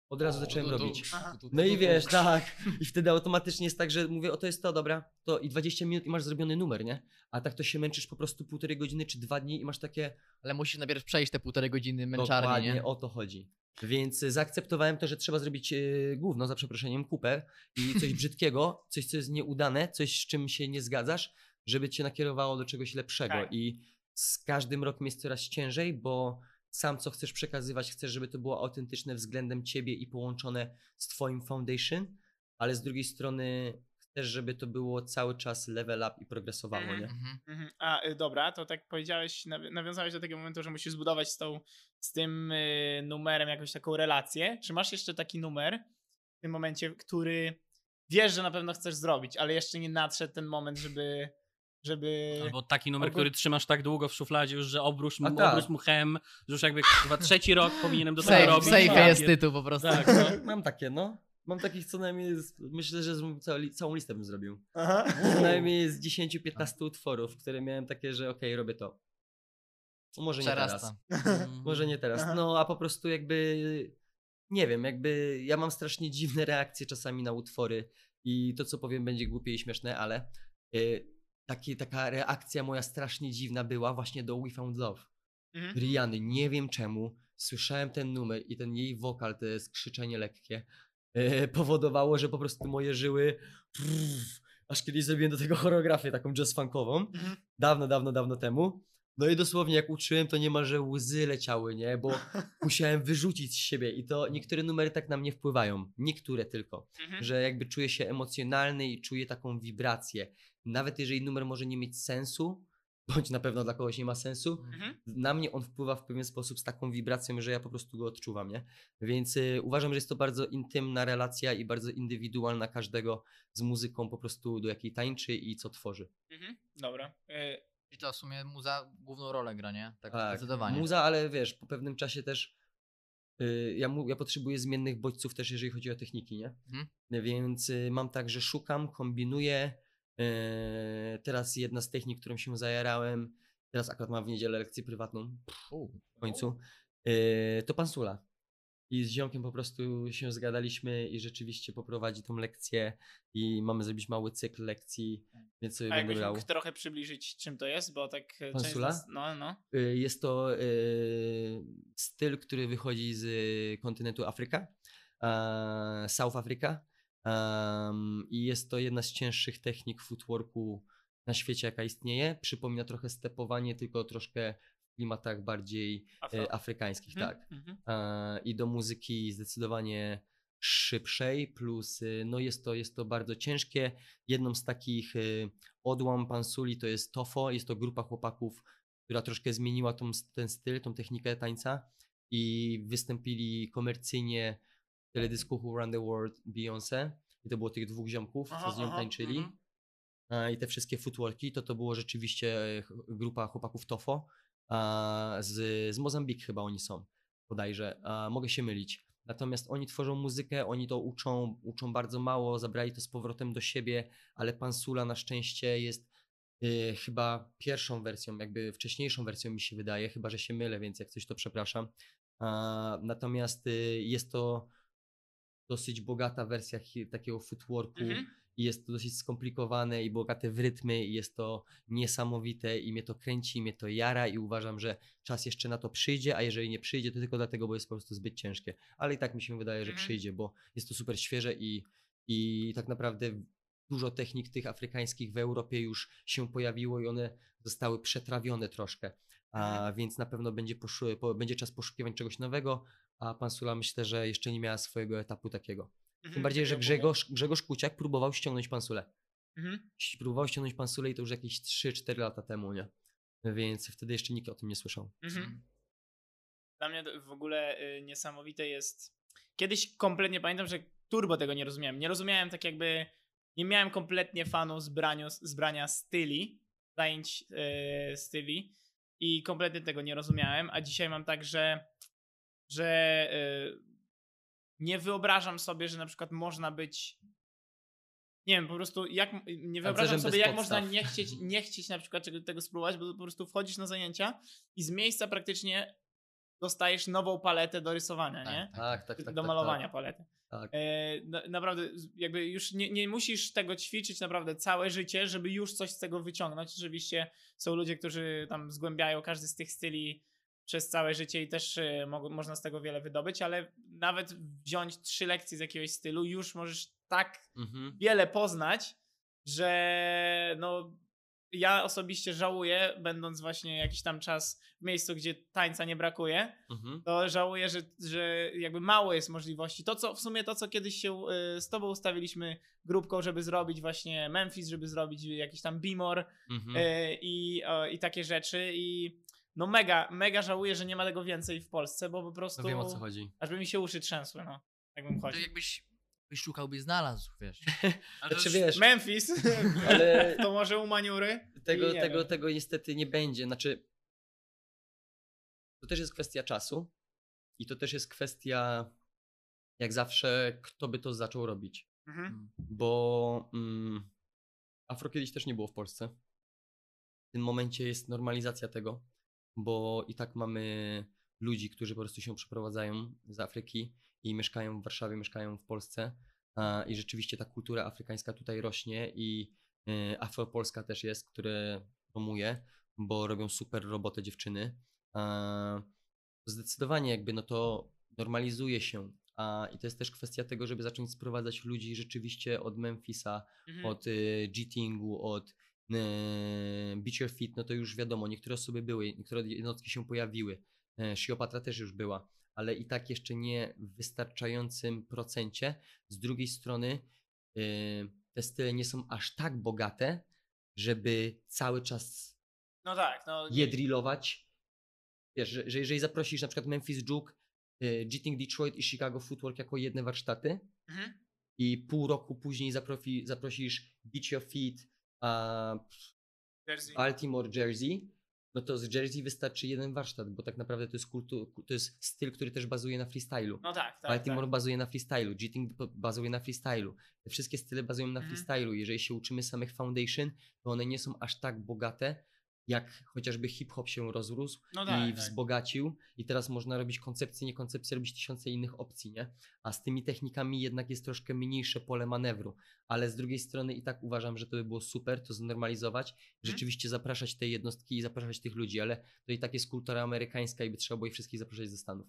od razu zacząłem tu, robić. No tu, i wiesz, tak. I wtedy automatycznie jest tak, że mówię, o to jest to, dobra, to i 20 minut i masz zrobiony numer, nie? A tak to się męczysz po prostu półtorej godziny czy dwa dni i masz takie, Ale musisz najpierw przejść te półtorej godziny męczarni, Dokładnie nie? o to chodzi. Więc y, zaakceptowałem to, że trzeba zrobić yy, gówno, za przeproszeniem, kupę i coś brzydkiego, coś, co jest nieudane, coś, z czym się nie zgadzasz, żeby cię nakierowało do czegoś lepszego. Tak. I z każdym rokiem jest coraz ciężej, bo sam co chcesz przekazywać, chcesz, żeby to było autentyczne względem ciebie i połączone z twoim foundation, ale z drugiej strony też żeby to było cały czas level up i progresowało, Mhm. nie? Mhm. Mhm. A, y, dobra, to tak powiedziałeś, nawi- nawiązałeś do tego momentu, że musisz zbudować z, tą, z tym y, numerem jakąś taką relację. Czy masz jeszcze taki numer w tym momencie, który wiesz, że na pewno chcesz zrobić, ale jeszcze nie nadszedł ten moment, żeby... żeby... Albo taki numer, który trzymasz tak długo w szufladzie już, że obrusz, A mu, tak. obrusz mu hem, że już jakby chyba trzeci rok powinienem do tego robić. safe Ja jest tytuł po prostu. Tak, no. Mam takie, no. Mam takich co najmniej, z, myślę, że z- całą, całą listę bym zrobił. Aha. Co najmniej z 10-15 utworów, które miałem takie, że okej, robię to. Może nie teraz. Może nie teraz. Aha. No a po prostu jakby nie wiem, jakby ja mam strasznie dziwne reakcje czasami na utwory i to co powiem będzie głupie i śmieszne, ale y, taki, taka reakcja moja strasznie dziwna była właśnie do We Found Love. Mhm. Riany, nie wiem czemu, słyszałem ten numer i ten jej wokal, to jest krzyczenie lekkie, e, powodowało, że po prostu moje żyły prrr, aż kiedyś zrobiłem do tego choreografię taką jazz funkową, Mhm. dawno, dawno, dawno temu. No i dosłownie jak uczyłem, to niemalże łzy leciały, nie? Bo musiałem wyrzucić z siebie i to niektóre numery tak na mnie wpływają, niektóre tylko Mhm. że jakby czuję się emocjonalny i czuję taką wibrację. Nawet jeżeli numer może nie mieć sensu, bądź na pewno dla kogoś nie ma sensu, Mhm. na mnie on wpływa w pewien sposób z taką wibracją, że ja po prostu go odczuwam, nie? Więc y, uważam, że jest to bardzo intymna relacja i bardzo indywidualna każdego z muzyką po prostu do jakiej tańczy i co tworzy. Mhm. Dobra. Y, I to w sumie muza główną rolę gra, nie? Tak, Tak, zdecydowanie. Muza, ale wiesz, po pewnym czasie też y, ja, mu, ja potrzebuję zmiennych bodźców też, jeżeli chodzi o techniki, nie? Mhm. Więc y, mam tak, że szukam, kombinuję. Y, teraz jedna z technik, którą się zajarałem, teraz akurat mam w niedzielę lekcję prywatną w końcu, y, to Pansula. I z ziomkiem po prostu się zgadaliśmy i rzeczywiście poprowadzi tą lekcję i mamy zrobić mały cykl lekcji, więc sobie a będę brał. trochę przybliżyć, czym to jest, bo tak Pansula? nas... No, no. Y, Jest to y, styl, który wychodzi z kontynentu Afryka, South Africa. Em, I jest to jedna z cięższych technik footworku na świecie, jaka istnieje. Przypomina trochę stepowanie, tylko troszkę w klimatach bardziej e, afrykańskich, Mhm, tak. mhm. E, I do muzyki zdecydowanie szybszej, plus y, no jest to, jest to bardzo ciężkie. Jedną z takich y, odłam Pansuli to jest Tofo, jest to grupa chłopaków, która troszkę zmieniła tą, ten styl, tą technikę tańca i wystąpili komercyjnie teledysku Who Run the World Beyoncé i to było tych dwóch ziomków, Aha, co z nią aha, tańczyli. mhm. I te wszystkie footworki, to to było rzeczywiście grupa chłopaków Tofo, z, z Mozambik chyba oni są, bodajże, mogę się mylić. Natomiast oni tworzą muzykę, oni to uczą, uczą bardzo mało, zabrali to z powrotem do siebie, ale Pansula na szczęście jest y, chyba pierwszą wersją, jakby wcześniejszą wersją mi się wydaje, chyba że się mylę, więc jak coś to przepraszam. A, natomiast y, jest to dosyć bogata wersja takiego footworku, Mhm. i jest to dosyć skomplikowane i bogate w rytmy i jest to niesamowite i mnie to kręci, mnie to jara i uważam, że czas jeszcze na to przyjdzie, a jeżeli nie przyjdzie, to tylko dlatego, bo jest po prostu zbyt ciężkie. Ale i tak mi się wydaje, że Mhm. przyjdzie, bo jest to super świeże i, i tak naprawdę dużo technik tych afrykańskich w Europie już się pojawiło i one zostały przetrawione troszkę. A Mhm. więc na pewno będzie, będzie czas poszukiwać czegoś nowego, a pan Sula myślę, że jeszcze nie miała swojego etapu takiego. Tym Mhm, bardziej, że Grzegorz, Grzegorz Kuciak próbował ściągnąć pansulę. Mhm. Próbował ściągnąć pansulę i to już jakieś 3-4 lata temu, nie? Więc wtedy jeszcze nikt o tym nie słyszał. Mhm. Dla mnie w ogóle y, niesamowite jest. Kiedyś kompletnie pamiętam, że turbo tego nie rozumiałem. Nie rozumiałem tak jakby. Nie miałem kompletnie fanu zbraniu, zbrania styli, zajęć y, styli i kompletnie tego nie rozumiałem. A dzisiaj mam tak, że, że y, nie wyobrażam sobie, że na przykład można być. Nie wiem, po prostu jak. Nie wyobrażam sobie, jak można podstaw. nie chcieć, nie chcieć na przykład czego- tego spróbować, bo po prostu wchodzisz na zajęcia i z miejsca praktycznie dostajesz nową paletę do rysowania, Tak, nie? Tak, tak, tak. do tak, malowania Tak, palety. tak. E, na, naprawdę, jakby już nie, nie musisz tego ćwiczyć naprawdę całe życie, żeby już coś z tego wyciągnąć. Oczywiście są ludzie, którzy tam zgłębiają każdy z tych styli przez całe życie i też e, mogą, można z tego wiele wydobyć, ale nawet wziąć trzy lekcje z jakiegoś stylu, już możesz tak Mhm. wiele poznać, że no ja osobiście żałuję, będąc właśnie jakiś tam czas w miejscu, gdzie tańca nie brakuje, Mhm. to żałuję, że, że jakby mało jest możliwości. To, co w sumie to, co kiedyś się y, z tobą ustawiliśmy grupką, żeby zrobić właśnie Memphis, żeby zrobić jakiś tam Bimor Mhm. y, i, i takie rzeczy i no mega, mega żałuję, że nie ma tego więcej w Polsce, bo po prostu No wiem o co chodzi. aż by mi się uszy trzęsły, no. Jakbym To chodził. jakbyś, byś szukał, byś znalazł, wiesz. Ale to Znaczy wiesz, Memphis, ale to może u Maniury? tego, tego, wiem. tego niestety nie będzie. Znaczy, to też jest kwestia czasu i to też jest kwestia, jak zawsze, kto by to zaczął robić. Mhm. Bo mm, afro kiedyś też nie było w Polsce. W tym momencie jest normalizacja tego, bo i tak mamy ludzi, którzy po prostu się przeprowadzają z Afryki i mieszkają w Warszawie, mieszkają w Polsce. I rzeczywiście ta kultura afrykańska tutaj rośnie i y, afropolska też jest, które promuje, bo robią super robotę dziewczyny. Zdecydowanie jakby no to normalizuje się. A, I to jest też kwestia tego, żeby zacząć sprowadzać ludzi rzeczywiście od Memphisa, Mhm. od y, G-Tingu, od y, Beach Your Fit, no to już wiadomo, niektóre osoby były, niektóre jednostki się pojawiły. Y, Shiopatra też już była, ale i tak jeszcze nie w wystarczającym procencie. Z drugiej strony y, te style nie są aż tak bogate, żeby cały czas No tak, no. je drillować. Wiesz, że, że jeżeli zaprosisz na przykład Memphis Juke, G-Ting Detroit i Chicago Footwork jako jedne warsztaty, Mhm. i pół roku później zaprofi, zaprosisz Beach Your Feet, a Jersey. Baltimore Jersey, no to z Jersey wystarczy jeden warsztat, bo tak naprawdę to jest, kultu, to jest styl, który też bazuje na freestylu. No tak, tak. Baltimore tak. bazuje na freestylu, po- bazuje na freestylu. Te wszystkie style bazują na Mhm. freestylu. Jeżeli się uczymy samych foundation, to one nie są aż tak bogate, jak chociażby hip-hop się rozrósł No tak, i tak. wzbogacił i teraz można robić koncepcje, nie koncepcje, robić tysiące innych opcji, nie? A z tymi technikami jednak jest troszkę mniejsze pole manewru, ale z drugiej strony i tak uważam, że to by było super, to znormalizować, Mhm. rzeczywiście zapraszać te jednostki i zapraszać tych ludzi, ale to i tak jest kultura amerykańska i by trzeba było ich wszystkich zapraszać ze Stanów.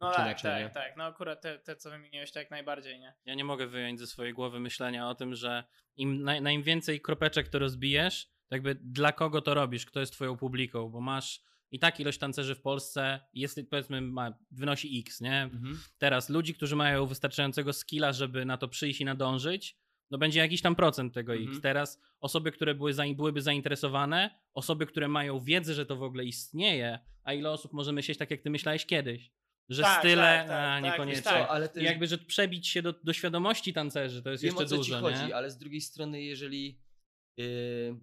No tak, inaczej, tak, nie? tak. No akurat te, te co wymieniłeś, tak najbardziej, nie? Ja nie mogę wyjąć ze swojej głowy myślenia o tym, że im, na, na im więcej kropeczek to rozbijesz, jakby dla kogo to robisz, kto jest twoją publiką, bo masz i tak ilość tancerzy w Polsce jest powiedzmy ma, wynosi x, nie? Teraz ludzi, którzy mają wystarczającego skilla, żeby na to przyjść i nadążyć, no będzie jakiś tam procent tego Mhm. x. Teraz osoby, które były, zain- byłyby zainteresowane, osoby, które mają wiedzę, że to w ogóle istnieje, a ile osób może myśleć tak, jak ty myślałeś kiedyś? Że Tak, style, tak, tak, a tak, niekoniecznie. tak. ale I jakby, że przebić się do, do świadomości tancerzy, to jest Wiem jeszcze o co dużo, ci chodzi, nie? ale z drugiej strony, jeżeli. Yy,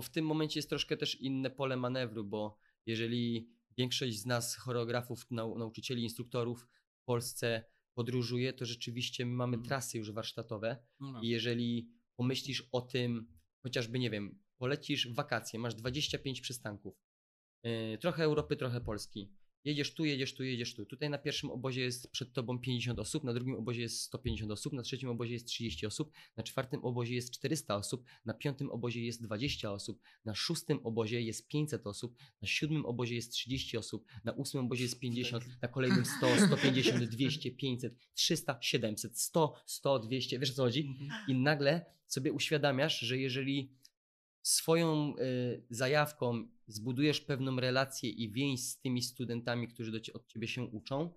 bo w tym momencie jest troszkę też inne pole manewru, bo jeżeli większość z nas, choreografów, nau, nauczycieli, instruktorów w Polsce podróżuje, to rzeczywiście my mamy Mhm. trasy już warsztatowe. No. I jeżeli pomyślisz o tym, chociażby, nie wiem, polecisz wakacje, masz 25 przystanków, yy, trochę Europy, trochę Polski. Jedziesz tu, jedziesz tu, jedziesz tu. Tutaj na pierwszym obozie jest przed tobą 50 osób, na drugim obozie jest 150 osób, na trzecim obozie jest 30 osób, na czwartym obozie jest 400 osób, na piątym obozie jest 20 osób, na szóstym obozie jest 500 osób, na siódmym obozie jest 30 osób, na ósmym obozie jest 50, na kolejnym 100, 150, 200, 500, 300, 700, 100, 100, 200, wiesz o co chodzi? I nagle sobie uświadamiasz, że jeżeli swoją y, zajawką zbudujesz pewną relację i więź z tymi studentami, którzy do od ciebie się uczą,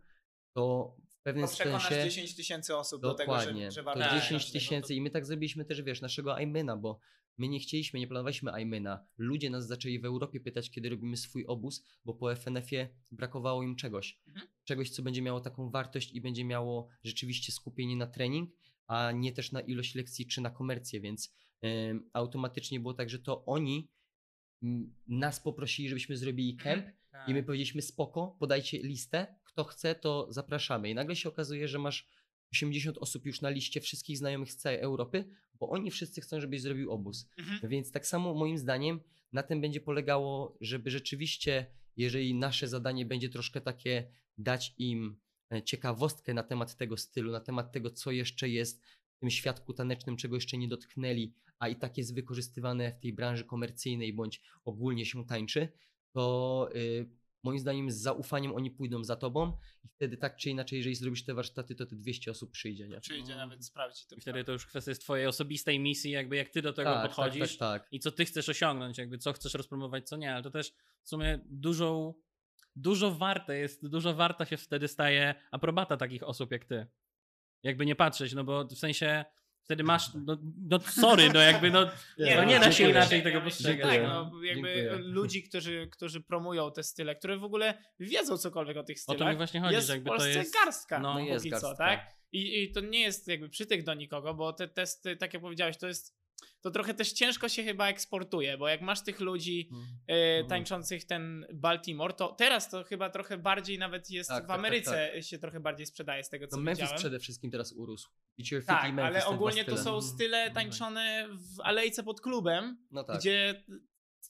to w pewnym To przekonasz sensie 10 tysięcy osób do tego, dokładnie, że, że to warto Tak. 10 tego. tysięcy i my tak zrobiliśmy też, wiesz, naszego Aimena, bo my nie chcieliśmy, nie planowaliśmy Aimena. Ludzie nas zaczęli w Europie pytać, kiedy robimy swój obóz, bo po FNF-ie brakowało im czegoś. Mhm. Czegoś, co będzie miało taką wartość i będzie miało rzeczywiście skupienie na trening, a nie też na ilość lekcji czy na komercję, więc automatycznie było tak, że to oni nas poprosili, żebyśmy zrobili camp Tak. i my powiedzieliśmy spoko, podajcie listę, kto chce, to zapraszamy. I nagle się okazuje, że masz 80 osób już na liście wszystkich znajomych z całej Europy, bo oni wszyscy chcą, żebyś zrobił obóz. Mhm. Więc tak samo moim zdaniem na tym będzie polegało, żeby rzeczywiście, jeżeli nasze zadanie będzie troszkę takie dać im e, ciekawostkę na temat tego stylu, na temat tego, co jeszcze jest tym świadku tanecznym, czego jeszcze nie dotknęli, a i tak jest wykorzystywane w tej branży komercyjnej bądź ogólnie się tańczy, to y, moim zdaniem z zaufaniem oni pójdą za tobą i wtedy tak czy inaczej, jeżeli zrobisz te warsztaty, to te 200 osób przyjdzie, nie? Przyjdzie nawet sprawdzić to. I wtedy to już kwestia jest twojej osobistej misji, jakby jak ty do tego tak, podchodzisz tak, tak, tak. i co ty chcesz osiągnąć, jakby co chcesz rozpromować, co nie, ale to też w sumie dużą, dużo warte jest, dużo warta się wtedy staje aprobata takich osób jak ty. Jakby nie patrzeć, no bo w sensie wtedy masz, no, no sorry, no jakby no, Nie, no no, nie da się inaczej tego postrzegać. Tak, no. no, jakby Dziękuję. ludzi, którzy, którzy promują te style, które w ogóle wiedzą cokolwiek o tych O stylach. to mi właśnie chodzi, jest że w jakby to Polsce jest... garstka, no, no, jest póki co, garstka. tak? I, I to nie jest jakby przytyk do nikogo, bo te testy, tak jak powiedziałeś, to jest to trochę też ciężko się chyba eksportuje, bo jak masz tych ludzi e, Mhm. tańczących ten Baltimore, to teraz to chyba trochę bardziej nawet jest Tak, w tak, tak, Ameryce się trochę bardziej sprzedaje z tego, co No Memphis widziałem. przede wszystkim teraz urósł. Tak, ale ogólnie to są style No, tańczone w alejce pod klubem, No tak, gdzie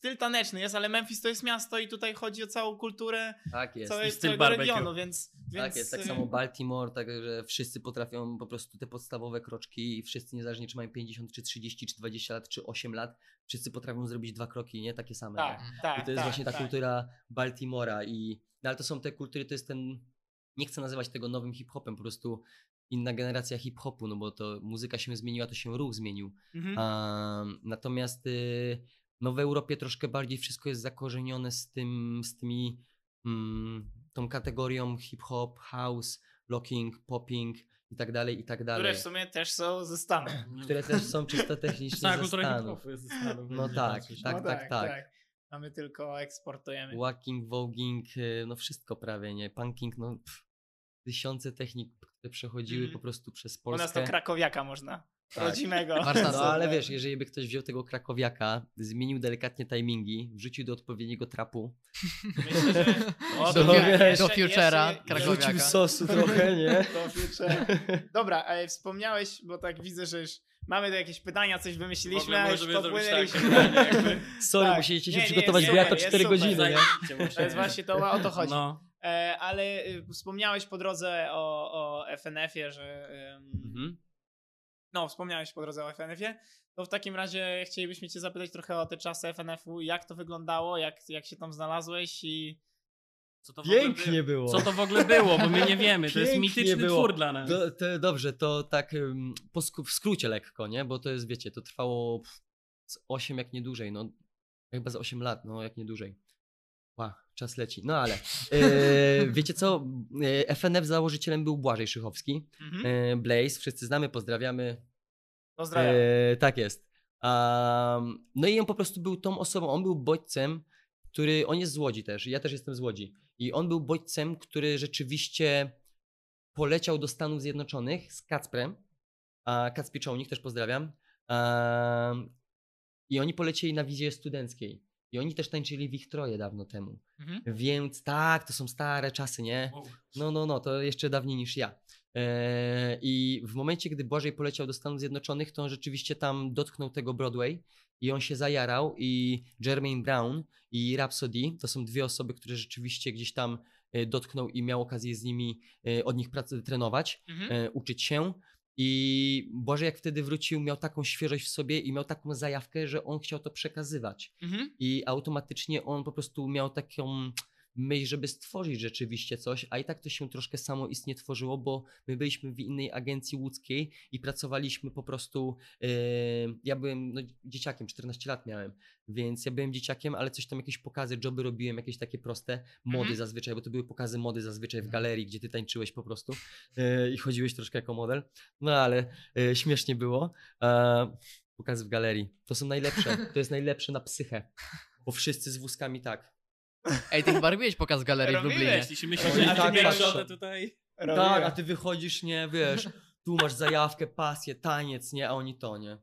styl taneczny jest, ale Memphis to jest miasto i tutaj chodzi o całą kulturę tak jest. całej, I styl całego barbecue. regionu, więc, więc Tak jest, tak y, samo Baltimore, tak, że wszyscy potrafią po prostu te podstawowe kroczki i wszyscy niezależnie czy mają 50, czy 30, czy 20 lat, czy 8 lat, wszyscy potrafią zrobić dwa kroki, nie? Takie same. Tak, nie? tak, I to jest tak, właśnie ta tak. kultura Baltimora i no, ale to są te kultury, to jest ten, nie chcę nazywać tego nowym hip-hopem, po prostu inna generacja hip-hopu, no bo to muzyka się zmieniła, to się ruch zmienił. Mhm. A, natomiast y, no w Europie troszkę bardziej wszystko jest zakorzenione z tym, z tymi, mm, tą kategorią hip-hop, house, locking, popping i tak dalej, i tak dalej. Które w sumie też są ze Stanów. Które też są czysto technicznie ze Stanów. jest ze Stanów. No jakby tak, patrzeć. tak, no tak, tak. A my tylko eksportujemy. Walking, voging, y, no wszystko prawie, nie? Punking, no pff, tysiące technik, które przechodziły Mhm. po prostu przez U Polskę. nas to krakowiaka można. Tak. Rodzimego. Warsztat. No ale wiesz, jeżeli by ktoś wziął tego krakowiaka, zmienił delikatnie timingi, wrzucił do odpowiedniego trapu, Myślę, że... O, Do, No, wiesz, do Futura, krakowiaka. rzucił sosu trochę, nie? To future. Dobra, ale wspomniałeś, bo tak widzę, że już mamy tu jakieś pytania, coś wymyśliliśmy, a już popłynęliśmy. tak. Sorry, Tak. musieliście się Nie, nie, przygotować, jest bo ja to super, jest 4 super. godziny, nie? Muszę- To jest właśnie to, o to chodzi. No, E, ale y, wspomniałeś po drodze o, o FNF-ie, że... ym, Mhm. No, wspomniałeś po drodze o FNF-ie. To w takim razie chcielibyśmy Cię zapytać trochę o te czasy FNF-u. Jak to wyglądało? Jak, jak się tam znalazłeś? I co to w ogóle Pięknie było? było. Co to w ogóle było, bo my nie wiemy. To jest Pięknie mityczny było. twór dla nas. Do, to, dobrze, to tak sku- w skrócie lekko, nie? Bo to jest, wiecie, to trwało pff, z 8 jak nie dłużej, no chyba z 8 lat, no jak nie dłużej. Ła, czas leci. No ale e, wiecie co? E, FNF założycielem był Błażej Szychowski. mhm. E, Blaze, wszyscy znamy, pozdrawiamy. pozdrawiam. E, tak jest. Um, no i on po prostu był tą osobą, on był bodźcem, który, on jest z Łodzi też, ja też jestem z Łodzi. I on był bodźcem, który rzeczywiście poleciał do Stanów Zjednoczonych z Kacprem, a Kacpi Czołnik też pozdrawiam. Um, I oni polecieli na wizję studenckiej. I oni też tańczyli w ich troje dawno temu. Mhm. Więc tak, to są stare czasy, nie? No, no, no, to jeszcze dawniej niż ja. Eee, I w momencie, gdy Błażej poleciał do Stanów Zjednoczonych, to on rzeczywiście tam dotknął tego Broadway i on się zajarał i Jermaine Brown i Rhapsody to są dwie osoby, które rzeczywiście gdzieś tam e, dotknął i miał okazję z nimi, e, od nich pracy trenować, Mhm. e, uczyć się. I Błażej jak wtedy wrócił, miał taką świeżość w sobie i miał taką zajawkę, że on chciał to przekazywać Mhm. i automatycznie on po prostu miał taką myśl, żeby stworzyć rzeczywiście coś, a i tak to się troszkę samoistnie tworzyło, bo my byliśmy w innej agencji łódzkiej i pracowaliśmy po prostu, e, ja byłem no, dzieciakiem, 14 lat miałem, więc ja byłem dzieciakiem, ale coś tam, jakieś pokazy, joby robiłem, jakieś takie proste, mody Mhm. zazwyczaj, bo to były pokazy mody zazwyczaj w galerii, gdzie ty tańczyłeś po prostu e, i chodziłeś troszkę jako model, no ale e, śmiesznie było. Pokazy w galerii, to są najlepsze, to jest najlepsze na psychę, bo wszyscy z wózkami tak. Ej, ty chyba robiłeś pokaz w galerii w Robiłeś. Lublinie. Jeśli myślisz, Oni że tak ty patrzą. patrzą tutaj... Tak, a ty wychodzisz, nie, wiesz, tu masz zajawkę, pasję, taniec, nie, a oni to, nie.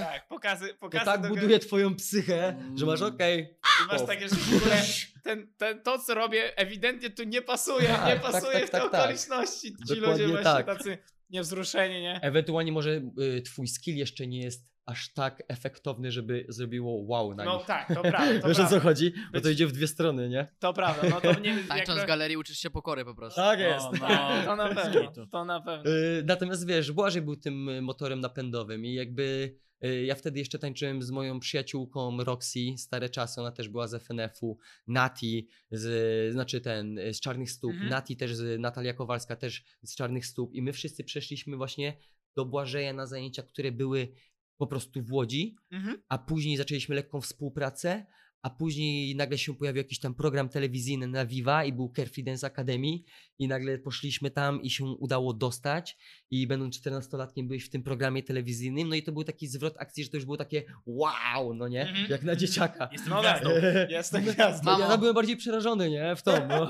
Tak, pokazy, To pokazy tak do- buduje twoją psychę, że masz okej. I masz takie, że w ogóle ten, ten, to, co robię, ewidentnie tu nie pasuje, Tak, nie tak, pasuje tak, w te tak, tak. okoliczności. Ci Dokładnie ludzie właśnie tak. tacy niewzruszeni, nie? Ewentualnie może y, twój skill jeszcze nie jest aż tak efektowny, żeby zrobiło wow na No nich. tak, to prawda, to Wiesz o co prawda. chodzi? Bo to Być- idzie w dwie strony, nie? To prawda, no to nie... Tańcząc w jak- galerii uczysz się pokory po prostu. Tak No, no. To na pewno, to na pewno. Y, Natomiast wiesz, Błażej był tym y, motorem napędowym i jakby y, ja wtedy jeszcze tańczyłem z moją przyjaciółką Roxy, stare czasy, ona też była z FNF-u, Nati, z, znaczy ten, y, z Czarnych Stóp, Mhm. Nati też, z, Natalia Kowalska też z Czarnych Stóp i my wszyscy przeszliśmy właśnie do Błażeja na zajęcia, które były po prostu w Łodzi, Mhm. a później zaczęliśmy lekką współpracę, a później nagle się pojawił jakiś tam program telewizyjny na Viva i był Carefree Dance Academy i nagle poszliśmy tam i się udało dostać i będąc 14-latkiem byłeś w tym programie telewizyjnym, no i to był taki zwrot akcji, że to już było takie wow, no nie, Mhm. jak na dzieciaka. Jestem No gwiazdą. Jestem gwiazdą. Ja Mamo. byłem bardziej przerażony, nie, w to, no.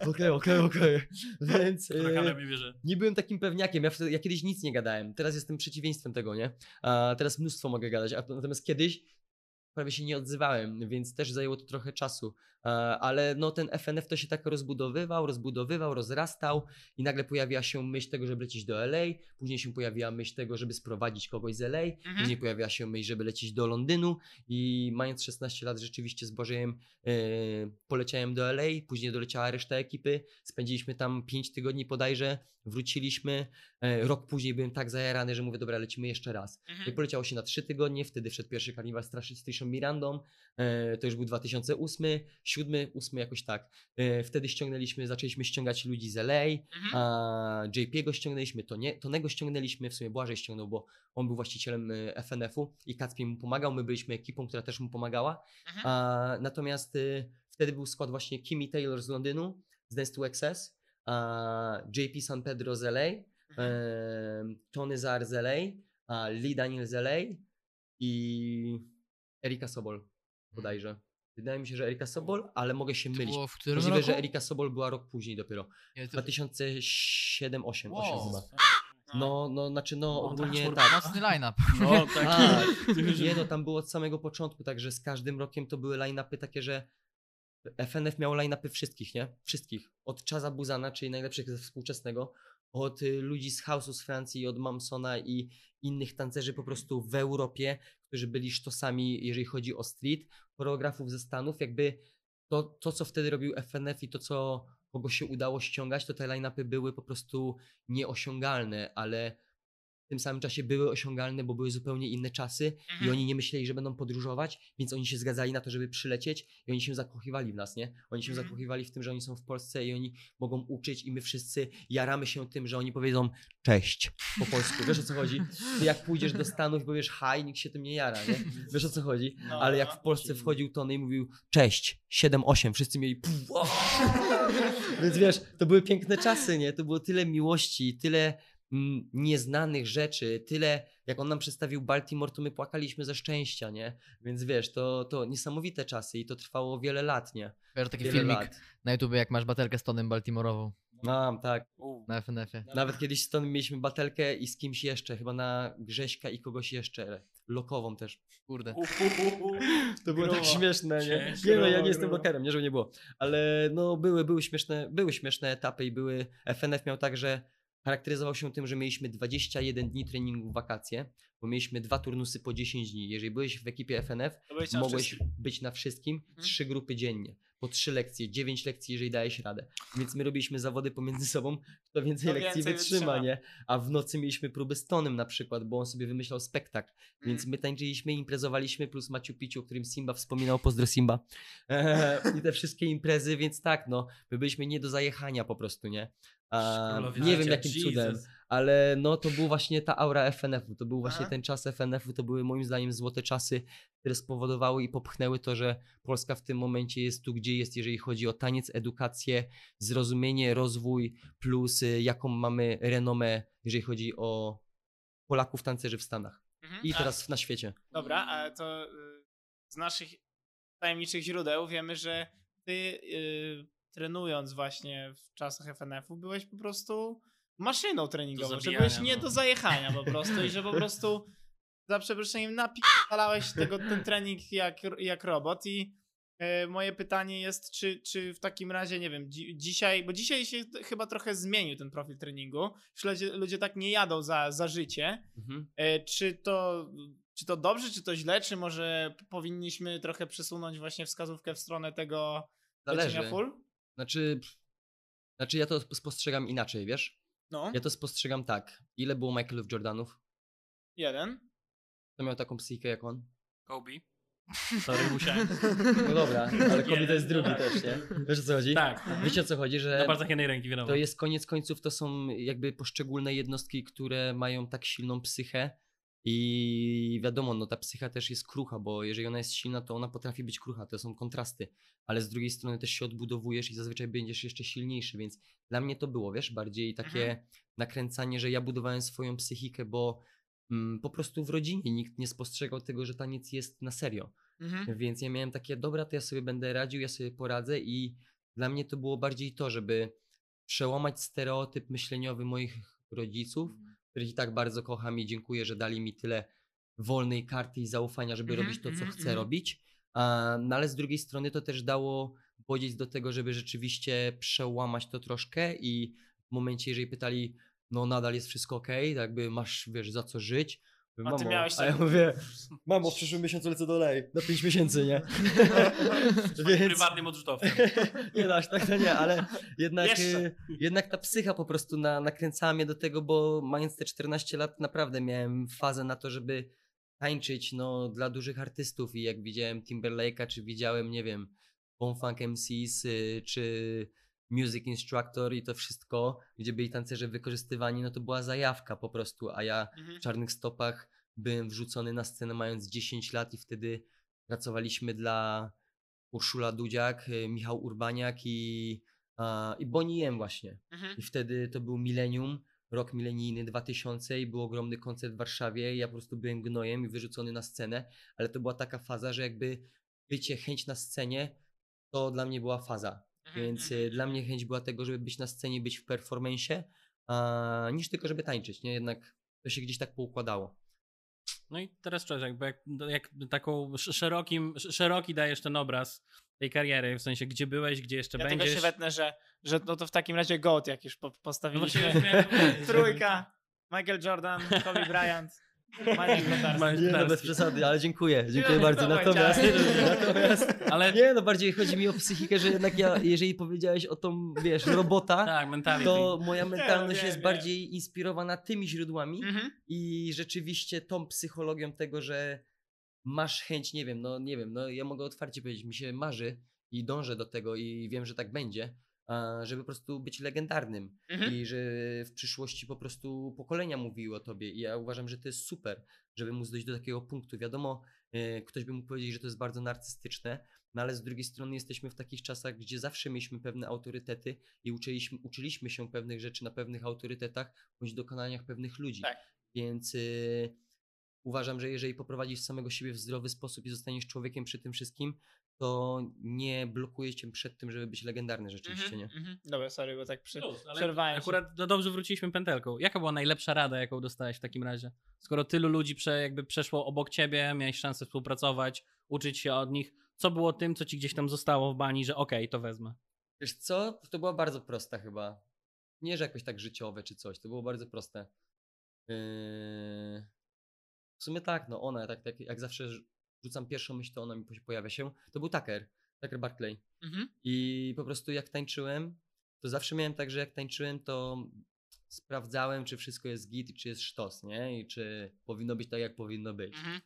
okej, okej, okej, więc... E, nie byłem takim pewniakiem, ja, wtedy, ja kiedyś nic nie gadałem, teraz jestem przeciwieństwem tego, nie? A teraz mnóstwo mogę gadać, a natomiast kiedyś prawie się nie odzywałem, więc też zajęło to trochę czasu. A, Ale no ten FNF to się tak rozbudowywał, rozbudowywał, rozrastał i nagle pojawiła się myśl tego, żeby lecieć do LA, później się pojawiła myśl tego, żeby sprowadzić kogoś z LA, Mhm. później pojawiła się myśl, żeby lecieć do Londynu i mając 16 lat rzeczywiście z Bożejem e, poleciałem do LA, później doleciała reszta ekipy, spędziliśmy tam 5 tygodni bodajże, wróciliśmy, e, rok później byłem tak zajarany, że mówię, dobra, lecimy jeszcze raz. I Mhm. poleciało się na 3 tygodnie, wtedy wszedł pierwszy karniwal Straszy Trishą Mirandą, e, to już był 2008, 7, 8 jakoś tak. E, wtedy ściągnęliśmy, zaczęliśmy ściągać ludzi z LA, Mhm. JP'ego ściągnęliśmy, to nie, Tonego ściągnęliśmy, w sumie Błażej ściągnął, bo on był właścicielem y, FNF-u i Kacpi mu pomagał, my byliśmy ekipą, która też mu pomagała. Mhm. Natomiast wtedy był skład właśnie Kimi Taylor z Londynu, z Dance to Excess, JP San Pedro z LA, Mhm. Tony Zar z LA, Lee Daniel z LA i Erika Sobol bodajże. Wydaje mi się, że Erika Sobol, ale mogę się To mylić. było w którym Możliwe, roku? że Erika Sobol była rok później dopiero. Nie, to- 2007-2008 Wow. chyba. No, no, znaczy no No, ogólnie transport tak. Mocny line-up. No, tak. Tak. Nie no, tam było od samego początku, także z każdym rokiem to były line-upy takie, że FNF miał line-upy wszystkich, nie? Wszystkich. Od Chaza Buzana, czyli najlepszych ze współczesnego, od y, ludzi z House'u z Francji, od Mamsona i innych tancerzy po prostu w Europie, którzy byli sztosami, jeżeli chodzi o street, choreografów ze Stanów, jakby to, to co wtedy robił FNF i to, co kogo się udało ściągać, to te line-upy były po prostu nieosiągalne, ale tym samym czasie były osiągalne, bo były zupełnie inne czasy i Mhm. oni nie myśleli, że będą podróżować, więc oni się zgadzali na to, żeby przylecieć i oni się zakochiwali w nas, nie? Oni się Mhm. zakochiwali w tym, że oni są w Polsce i oni mogą uczyć i my wszyscy jaramy się tym, że oni powiedzą cześć po polsku. Wiesz o co chodzi? Ty jak pójdziesz do Stanów i powiesz hi, nikt się tym nie jara, nie? Wiesz o co chodzi? No, Ale jak w Polsce wchodził Tony i mówił cześć, 7-8, wszyscy mieli puf! Więc wiesz, to były piękne czasy, nie? To było tyle miłości, tyle nieznanych rzeczy, tyle jak on nam przedstawił Baltimore, to my płakaliśmy ze szczęścia, nie? Więc wiesz, to, to niesamowite czasy i to trwało wiele lat, nie? Kojarzę taki Wiele filmik lat. na YouTube, jak masz batelkę z Tonem Baltimore'ową Mam, tak. Na FNF-ie. Nawet kiedyś z Tony mieliśmy batelkę i z kimś jeszcze, chyba na Grześka i kogoś jeszcze, lokową też. Kurde. To było tak śmieszne, nie? Nie no, ja nie jestem grubo. blokerem, nie żeby nie było. Ale no były, były śmieszne, były śmieszne etapy i były, FNF miał tak, że charakteryzował się tym, że mieliśmy 21 dni treningu w wakacje, bo mieliśmy dwa turnusy po 10 dni. Jeżeli byłeś w ekipie FNF, mogłeś być na wszystkim, Mhm. trzy grupy dziennie, po trzy lekcje, dziewięć lekcji, jeżeli dałeś radę. Więc my robiliśmy zawody pomiędzy sobą, kto więcej lekcji więcej wytrzyma, wytrzyma. nie? A w nocy mieliśmy próby z Tonem na przykład, bo on sobie wymyślał spektakl. Więc Mhm. my tańczyliśmy, imprezowaliśmy, plus Maciu Piciu, o którym Simba wspominał, pozdro Simba. Eee, I te wszystkie imprezy, więc tak, no, my byliśmy nie do zajechania po prostu, nie? A, nie wiem jakim Jesus. cudem, ale no to był właśnie ta aura FNF-u, to był właśnie Aha. ten czas FNF-u, to były moim zdaniem złote czasy, które spowodowały i popchnęły to, że Polska w tym momencie jest tu, gdzie jest, jeżeli chodzi o taniec, edukację, zrozumienie, rozwój, plus y, jaką mamy renomę, jeżeli chodzi o Polaków tancerzy w Stanach Mhm. i A- teraz na świecie. Dobra, a to y, z naszych tajemniczych źródeł wiemy, że ty y, trenując właśnie w czasach FNF-u byłeś po prostu maszyną treningową, że byłeś nie no. do zajechania po prostu i że po prostu za przeproszeniem napierdalałeś tego, ten trening jak, jak robot i y, moje pytanie jest, czy, czy w takim razie, nie wiem, dzi- dzisiaj, bo dzisiaj się chyba trochę zmienił ten profil treningu, już ludzie, ludzie tak nie jadą za, za życie, Mhm. E, Czy to, czy to dobrze, czy to źle, czy może powinniśmy trochę przesunąć właśnie wskazówkę w stronę tego Zależy. full? Znaczy, znaczy ja to spostrzegam inaczej, wiesz? No, Ja to spostrzegam tak. Ile było Michaelów Jordanów? jeden. Kto miał taką psychikę jak on? Kobe. Sorry, musiałem. No dobra, ale Kobe to jest drugi tak. też, nie? Wiesz o co chodzi? Tak. Wiecie o co chodzi, że Na palcach jednej ręki, wiadomo. to jest koniec końców, to są jakby poszczególne jednostki, które mają tak silną psychę i wiadomo, no ta psycha też jest krucha, bo jeżeli ona jest silna, to ona potrafi być krucha, to są kontrasty, ale z drugiej strony też się odbudowujesz i zazwyczaj będziesz jeszcze silniejszy, więc dla mnie to było, wiesz, bardziej takie nakręcanie, że ja budowałem swoją psychikę, bo mm, po prostu w rodzinie nikt nie spostrzegał tego, że taniec jest na serio. Mhm. Więc ja miałem takie, dobra, to ja sobie będę radził, ja sobie poradzę i dla mnie to było bardziej to, żeby przełamać stereotyp myśleniowy moich rodziców, których i tak bardzo kocham i dziękuję, że dali mi tyle wolnej karty i zaufania, żeby Mhm, robić to, co mhm, chcę mhm. robić. A, no ale z drugiej strony to też dało bodziec do tego, żeby rzeczywiście przełamać to troszkę i w momencie, jeżeli pytali, no nadal jest wszystko ok, jakby masz, wiesz, za co żyć. Mówię, A ty "Mamo", miałeś a ja mówię, mamo, w przyszłym miesiącu lecę do LA, na 5 miesięcy, nie? Więc... Prywatnym odrzutowcem. nie no, aż tak to nie, ale jednak, Jeszcze. y, jednak ta psycha po prostu na, nakręcała mnie do tego, bo mając te 14 lat naprawdę miałem fazę na to, żeby tańczyć no, dla dużych artystów i jak widziałem Timberlake'a, czy widziałem, nie wiem, Bone Funk MCs, y, czy Music Instructor i to wszystko, gdzie byli tancerze wykorzystywani, no to była zajawka po prostu, a ja Mhm. w czarnych stopach byłem wrzucony na scenę mając 10 lat i wtedy pracowaliśmy dla Urszula Dudziak, y, Michał Urbaniak i, a, i Bonnie M właśnie. Mhm. I wtedy to był milenium, rok milenijny 2000 i był ogromny koncert w Warszawie i ja po prostu byłem gnojem i wyrzucony na scenę, ale to była taka faza, że jakby bycie, chęć na scenie, to dla mnie była faza. Mhm, Więc mhm. y, dla mnie chęć była tego, żeby być na scenie, być w performanceie, a, niż tylko, żeby tańczyć, nie? Jednak to się gdzieś tak poukładało. No i teraz szczerze, jakby jak, jak taką sz- szerokim, sz- szeroki dajesz ten obraz tej kariery, w sensie gdzie byłeś, gdzie jeszcze Ja tylko będziesz. się wetnę, że, że no to w takim razie GOAT, jak już po, No postawiliśmy. powiedzieć, Trójka. Michael Jordan, Kobe Bryant, Magic Kotarski. Nie, no bez przesady, ale dziękuję, dziękuję Nie, bardzo. to Natomiast, natomiast Ale nie, no bardziej chodzi mi o psychikę, że jednak ja, jeżeli powiedziałeś o tą, wiesz, robota, tak, to moja mentalność wiem, jest wiem. bardziej inspirowana tymi źródłami Mhm. i rzeczywiście tą psychologią tego, że masz chęć, nie wiem, no nie wiem, no ja mogę otwarcie powiedzieć, mi się marzy i dążę do tego i wiem, że tak będzie, żeby po prostu być legendarnym Mhm. i że w przyszłości po prostu pokolenia mówiły o tobie i ja uważam, że to jest super, żeby móc dojść do takiego punktu. Wiadomo, e, ktoś by mógł powiedzieć, że to jest bardzo narcystyczne, no ale z drugiej strony jesteśmy w takich czasach, gdzie zawsze mieliśmy pewne autorytety i uczyliśmy, uczyliśmy się pewnych rzeczy na pewnych autorytetach bądź dokonaniach pewnych ludzi. Tak. Więc y, uważam, że jeżeli poprowadzisz samego siebie w zdrowy sposób i zostaniesz człowiekiem przy tym wszystkim, to nie blokuje cię przed tym, żeby być legendarny rzeczywiście, nie? Mhm. Mhm. Dobra, sorry, bo tak przy... Plus, przerwałem akurat no dobrze wróciliśmy pętelką. Jaka była najlepsza rada, jaką dostałeś w takim razie? Skoro tylu ludzi prze, jakby przeszło obok ciebie, miałeś szansę współpracować, uczyć się od nich, co było tym, co ci gdzieś tam zostało w bani, że okej, to wezmę? Wiesz co? To była bardzo prosta chyba. Nie, że jakoś tak życiowe czy coś, to było bardzo proste. Yy... W sumie tak, no ona, tak, tak jak zawsze rzucam pierwszą myśl, to ona mi po- pojawia się. To był Tucker, Tucker Barclay. Mhm. I po prostu jak tańczyłem, to zawsze miałem tak, że jak tańczyłem, to sprawdzałem, czy wszystko jest git i czy jest sztos, nie? I czy powinno być tak, jak powinno być. Mhm.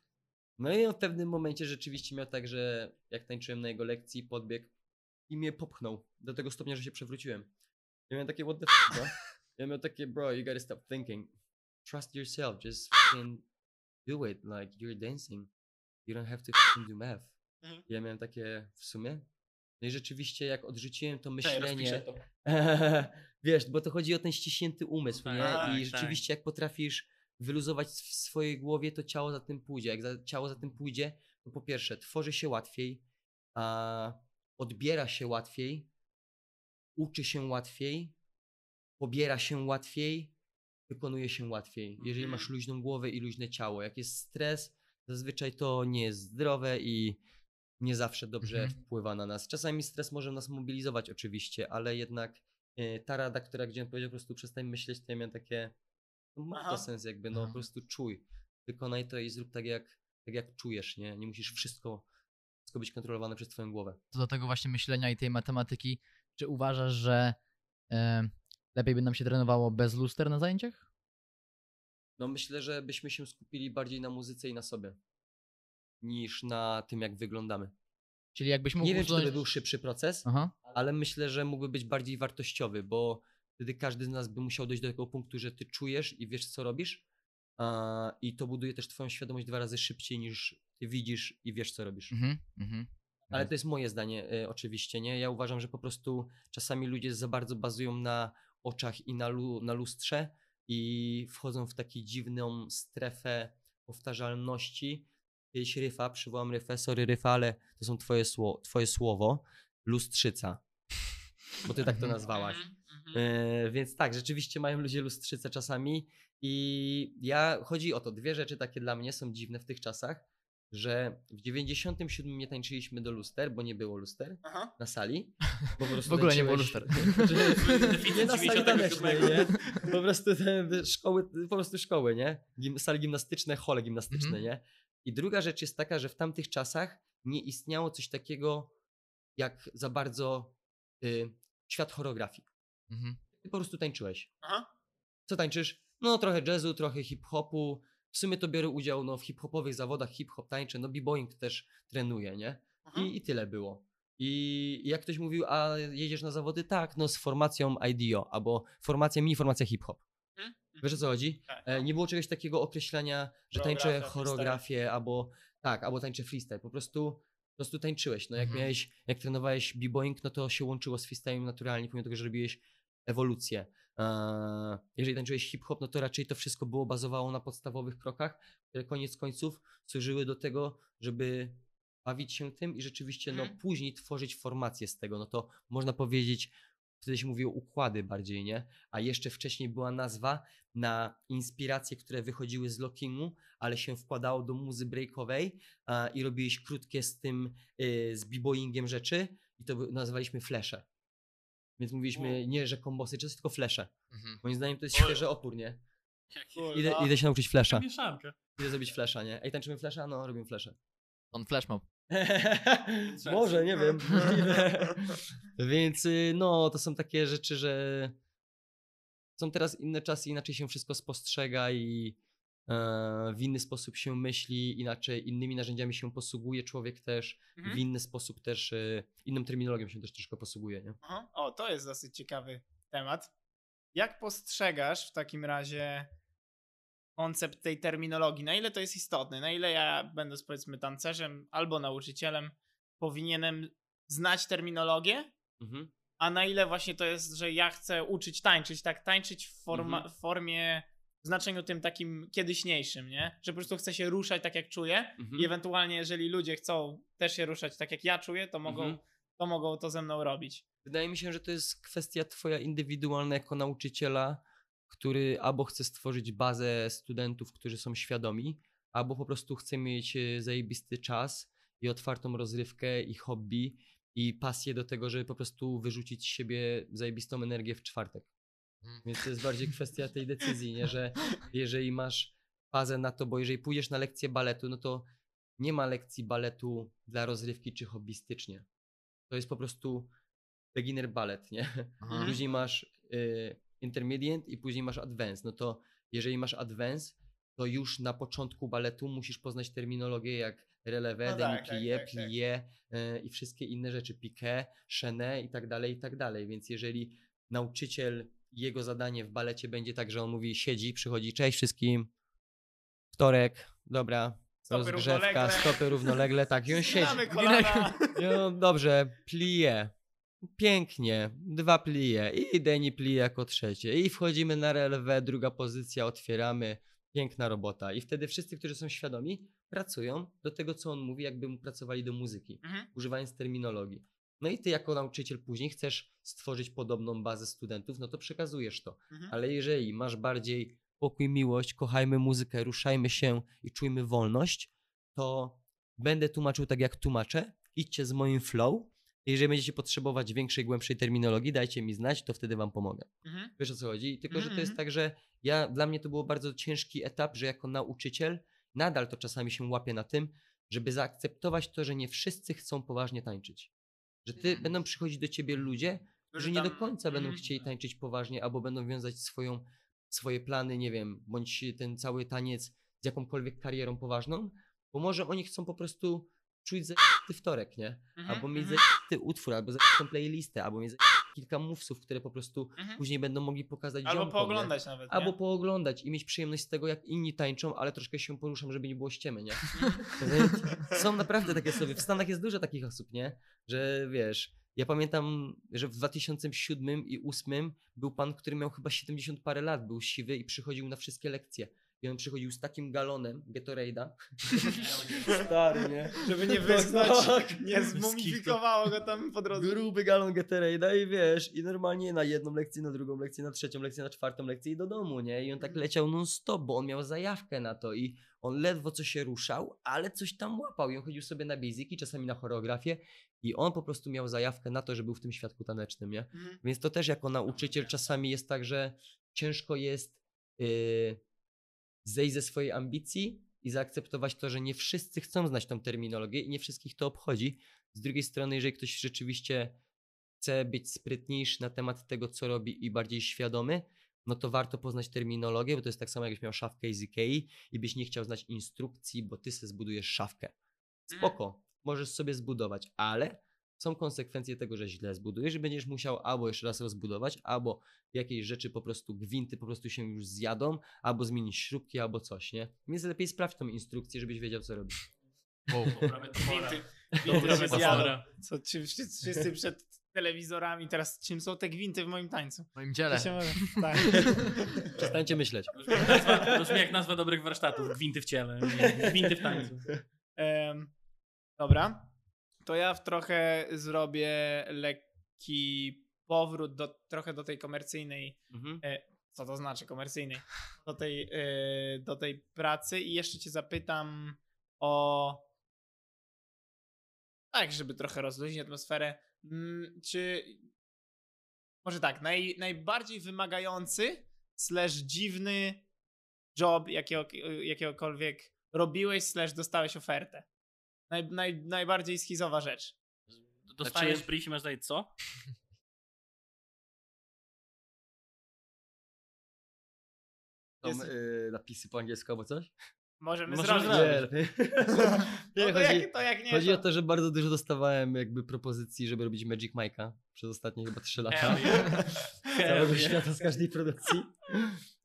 No i on w pewnym momencie rzeczywiście miał tak, że jak tańczyłem na jego lekcji, podbiegł i mnie popchnął do tego stopnia, że się przewróciłem. Ja miałem takie, what the fuck, bro? Ja miałem takie, bro, you gotta stop thinking. Trust yourself, just fucking do it, like you're dancing. You don't have to fucking do math. Mhm. Ja miałem takie, w sumie? No i rzeczywiście jak odrzuciłem to myślenie... to. Wiesz, bo to chodzi o ten ściśnięty umysł, Tak, nie? tak, I rzeczywiście jak potrafisz wyluzować w swojej głowie, to ciało za tym pójdzie. Jak za, ciało za tym pójdzie, to po pierwsze tworzy się łatwiej, a odbiera się łatwiej, uczy się łatwiej, pobiera się łatwiej, wykonuje się łatwiej. Jeżeli Mhm. masz luźną głowę i luźne ciało. Jak jest stres, zazwyczaj to nie jest zdrowe i nie zawsze dobrze Mhm. wpływa na nas. Czasami stres może nas mobilizować oczywiście, ale jednak e, ta rada, która gdzie on powiedział po prostu przestań myśleć, to ja miałem takie, no ma to sens jakby, no Aha. po prostu czuj, wykonaj to i zrób tak jak, tak jak czujesz, nie? Nie musisz wszystko, wszystko być kontrolowane przez twoją głowę. Co do tego właśnie myślenia i tej matematyki, czy uważasz, że e, lepiej by nam się trenowało bez luster na zajęciach? No myślę, że byśmy się skupili bardziej na muzyce i na sobie, niż na tym, jak wyglądamy. Czyli jakbyś mógł Nie wiem, czy to by był szybszy proces, Aha. ale myślę, że mógłby być bardziej wartościowy, bo wtedy każdy z nas by musiał dojść do tego punktu, że ty czujesz i wiesz, co robisz. A, I to buduje też twoją świadomość dwa razy szybciej niż ty widzisz i wiesz, co robisz. Mhm. Mhm. Ale to jest moje zdanie, y, oczywiście, nie? Ja uważam, że po prostu czasami ludzie za bardzo bazują na oczach i na, lu- na lustrze i wchodzą w taką dziwną strefę powtarzalności. Kiedyś Ryfa, przywołam Ryfę, sorry Ryfa, ale to są twoje, sło- twoje słowo, lustrzyca. Bo ty tak to nazwałaś. Mhm, mhm. E, więc tak, rzeczywiście mają ludzie lustrzyce czasami i ja, chodzi o to, dwie rzeczy takie dla mnie są dziwne w tych czasach, że w 97 nie tańczyliśmy do luster, bo nie było luster Aha. na sali. Bo po prostu W ogóle nie było tańczyłeś- luster. Nie na sali 97 tanecznej, nie? Po prostu te szkoły, po prostu szkoły, nie? Gim, sale gimnastyczne, hole gimnastyczne, Mhm. nie? I druga rzecz jest taka, że w tamtych czasach nie istniało coś takiego jak za bardzo y, świat choreografii. Mhm. Ty po prostu tańczyłeś. Aha. Co tańczysz? No trochę jazzu, trochę hip-hopu. W sumie to biorę udział no, w hip-hopowych zawodach, hip-hop tańczę, no b-boying też trenuję, nie? I, I tyle było. I jak ktoś mówił, a jedziesz na zawody? Tak, no z formacją IDEO, albo formacja mini, formacja hip-hop. Mhm. Wiesz o co chodzi? Tak, E, no. nie było czegoś takiego określenia, że tańczę choreografię, albo tak, albo tańczę freestyle. Po prostu, po prostu tańczyłeś. No jak Mhm. miałeś, jak trenowałeś b-boying, no to się łączyło z freestylem naturalnie, pomimo tego, że robiłeś ewolucję. Eee, Jeżeli tańczyłeś hip-hop, no to raczej to wszystko było bazowało na podstawowych krokach, które koniec końców służyły do tego, żeby bawić się tym i rzeczywiście no, Mhm. później tworzyć formację z tego. No to można powiedzieć, wtedy się mówiło układy bardziej, nie? A jeszcze wcześniej była nazwa na inspiracje, które wychodziły z lockingu, ale się wkładało do muzy breakowej a, i robiłeś krótkie z tym, y, z b-boyingiem rzeczy i to nazwaliśmy flesze. Więc mówiliśmy Wow. nie, że kombosy, czy tylko flesze. Mhm. Moim zdaniem to jest świeży opór, nie? Idę, idę się nauczyć flesza. Idę zrobić flesza, nie? Ej, tańczymy flesza? No, robimy flesze. On flash mob. Może, nie wiem. Więc y, no, to są takie rzeczy, że są teraz inne czasy, inaczej się wszystko spostrzega i w inny sposób się myśli, inaczej innymi narzędziami się posługuje człowiek też, w Mhm. inny sposób też, e, inną terminologią się też troszkę posługuje, nie? Aha. O, to jest dosyć ciekawy temat. Jak postrzegasz w takim razie koncept tej terminologii? Na ile to jest istotne? Na ile ja, będąc powiedzmy tancerzem albo nauczycielem, powinienem znać terminologię? Mhm. A na ile właśnie to jest, że ja chcę uczyć tańczyć, tak? Tańczyć w, forma, Mhm. w formie, w znaczeniu tym takim kiedyśniejszym, nie? Że po prostu chcę się ruszać tak, jak czuję Mhm. i ewentualnie, jeżeli ludzie chcą też się ruszać tak, jak ja czuję, to mogą, Mhm. to, mogą to ze mną robić. Wydaje mi się, że to jest kwestia twoja indywidualna jako nauczyciela, który albo chce stworzyć bazę studentów, którzy są świadomi, albo po prostu chce mieć e, zajebisty czas i otwartą rozrywkę i hobby i pasję do tego, żeby po prostu wyrzucić z siebie zajebistą energię w czwartek. Mhm. Więc to jest bardziej kwestia tej decyzji, nie? że jeżeli masz fazę na to, bo jeżeli pójdziesz na lekcję baletu, no to nie ma lekcji baletu dla rozrywki czy hobbystycznie. To jest po prostu beginner ballet, nie? Aha. Później masz y, intermediate i później masz advanced. No to jeżeli masz advanced, to już na początku baletu musisz poznać terminologię jak relevé, No tak, tak, demi-plie, tak, tak. plie y, i wszystkie inne rzeczy, piqué, chené i tak dalej, i tak dalej. Więc jeżeli nauczyciel, jego zadanie w balecie będzie tak, że on mówi, siedzi, przychodzi, cześć wszystkim, wtorek, dobra, Stopy rozgrzewka, równolegle. stopy równolegle, tak, i on siedzi. No dobrze, plie. Pięknie, dwa plie i Deni plie jako trzecie. I wchodzimy na relewę, druga pozycja, otwieramy. Piękna robota. I wtedy wszyscy, którzy są świadomi, pracują do tego, co on mówi, jakby mu pracowali do muzyki, Mhm. używając terminologii. No i ty jako nauczyciel później chcesz stworzyć podobną bazę studentów, no to przekazujesz to. Mhm. Ale jeżeli masz bardziej pokój, miłość, kochajmy muzykę, ruszajmy się i czujmy wolność, to będę tłumaczył tak, jak tłumaczę. Idźcie z moim flow. Jeżeli będziecie potrzebować większej, głębszej terminologii, dajcie mi znać, to wtedy wam pomogę. Mhm. Wiesz o co chodzi? Tylko, że to Mhm, jest tak, że ja, dla mnie to było bardzo ciężki etap, że jako nauczyciel nadal to czasami się łapię na tym, żeby zaakceptować to, że nie wszyscy chcą poważnie tańczyć. Że ty, Mhm. będą przychodzić do ciebie ludzie, którzy nie do końca będą Mhm. chcieli tańczyć poważnie albo będą wiązać swoją swoje plany, nie wiem, bądź ten cały taniec z jakąkolwiek karierą poważną, bo może oni chcą po prostu czuć zajebisty wtorek, nie? Mhm, Albo mieć mhm, zajebisty utwór, albo zajebistą playlistę, albo mieć kilka mówców, które po prostu mhm. później będą mogli pokazać Albo ziomkom, nie? pooglądać nawet. Albo nie? pooglądać i mieć przyjemność z tego, jak inni tańczą, ale troszkę się poruszam, żeby nie było ściemy, nie? Są naprawdę takie sobie. W Stanach jest dużo takich osób, nie? Że wiesz, ja pamiętam, że w 2007 i 2008 był pan, który miał chyba 70 parę lat, był siwy i przychodził na wszystkie lekcje. I on przychodził z takim galonem Gatorade'a. Stary, nie? Żeby nie No wyschnąć, tak. nie zmumifikowało go tam po drodze. Gruby galon Gatorade'a i wiesz, i normalnie na jedną lekcję, na drugą lekcję, na trzecią lekcję, na czwartą lekcję i do domu, nie? I on tak leciał non stop, bo on miał zajawkę na to i on ledwo co się ruszał, ale coś tam łapał i on chodził sobie na basiki, czasami na choreografię i on po prostu miał zajawkę na to, że był w tym świadku tanecznym, nie? Mhm. Więc to też jako nauczyciel czasami jest tak, że ciężko jest yy, zejść ze swojej ambicji i zaakceptować to, że nie wszyscy chcą znać tą terminologię i nie wszystkich to obchodzi. Z drugiej strony, jeżeli ktoś rzeczywiście chce być sprytniejszy na temat tego, co robi i bardziej świadomy, no to warto poznać terminologię, bo to jest tak samo, jakbyś miał szafkę z Ikei i byś nie chciał znać instrukcji, bo ty sobie zbudujesz szafkę. Spoko, możesz sobie zbudować, ale są konsekwencje tego, że źle zbudujesz i będziesz musiał albo jeszcze raz rozbudować, albo jakieś rzeczy po prostu, gwinty po prostu się już zjadą, albo zmienić śrubki, albo coś, nie? Więc lepiej sprawdź tą instrukcję, żebyś wiedział, co robisz. Gwinty, Dobra, dobra. Co, czy wszyscy, przed telewizorami teraz, czym są te gwinty w moim tańcu? W moim dziele. może... Tak. Przestańcie myśleć. To brzmi jak nazwa, to brzmi jak nazwa dobrych warsztatów. Gwinty w ciele, nie, gwinty w tańcu. Em, dobra. To ja w trochę zrobię lekki powrót do, trochę do tej komercyjnej Mhm. co to znaczy komercyjnej, do tej, yy, do tej pracy i jeszcze cię zapytam o tak, żeby trochę rozluźnić atmosferę, mm, czy może tak, naj, najbardziej wymagający slash dziwny job jakiego, jakiegokolwiek robiłeś slash dostałeś ofertę? Naj, naj, najbardziej schizowa rzecz. Dostajesz Znaczy- brief i masz daje co? Są Jest- y, napisy po angielsku albo coś? Możemy Możemy zrobić. Nie, lepiej. No Nie, to, chodzi, jak, to jak nie, chodzi to... o to, że bardzo dużo dostawałem jakby propozycji, żeby robić Magic Mike'a przez ostatnie chyba 3 lata. Całego świata z każdej produkcji.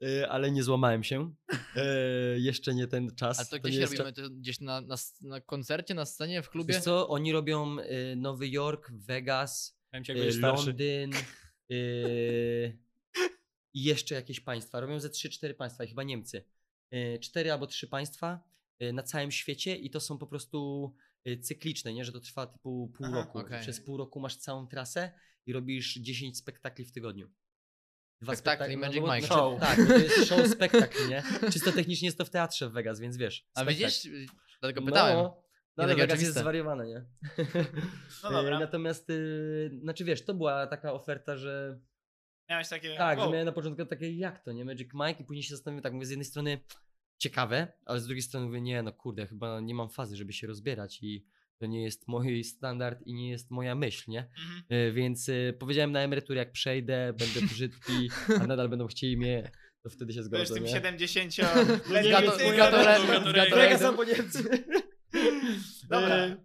Y, ale nie złamałem się. Y, jeszcze nie ten czas. A to nie gdzieś jest robimy? To gdzieś na, na, na koncercie, na scenie, w klubie? Wiesz co, oni robią y, Nowy Jork, Vegas, y. Londyn i jeszcze jakieś państwa. Robią ze 3-4 państwa i chyba Niemcy. Y, Cztery albo trzy państwa y, na całym świecie i to są po prostu y, cykliczne, nie? że to trwa typu pół Aha, roku. okej. Przez pół roku masz całą trasę i robisz 10 spektakli w tygodniu. Dwa Spektakli spektak- Magic bo- Mike. znaczy, Show. Tak, bo to jest show spektakl, nie? Czysto technicznie jest to w teatrze w Vegas, więc wiesz. A spektakl. widzisz? y, Dlatego pytałem. No, no ale Vegas jest zwariowane, nie? No dobra. Natomiast, y, znaczy wiesz, to była taka oferta, że Miałeś takie... tak, wow. że miałem na początku takie, jak to, nie? Magic Mike i później się zastanawiam, tak mówię, z jednej strony ciekawe, ale z drugiej strony mówię, nie, no kurde, chyba nie mam fazy, żeby się rozbierać i to nie jest mój standard i nie jest moja myśl, nie? Mhm. E, Więc y, powiedziałem na emeryturę, jak przejdę, będę brzydki, a nadal będą chcieli mnie, to wtedy się Wiesz, zgodzę, tym nie? 70 nie Gato- letnim Gatorade- Gatorade. Gatorade- Vegas albo Niemcy. Dobra.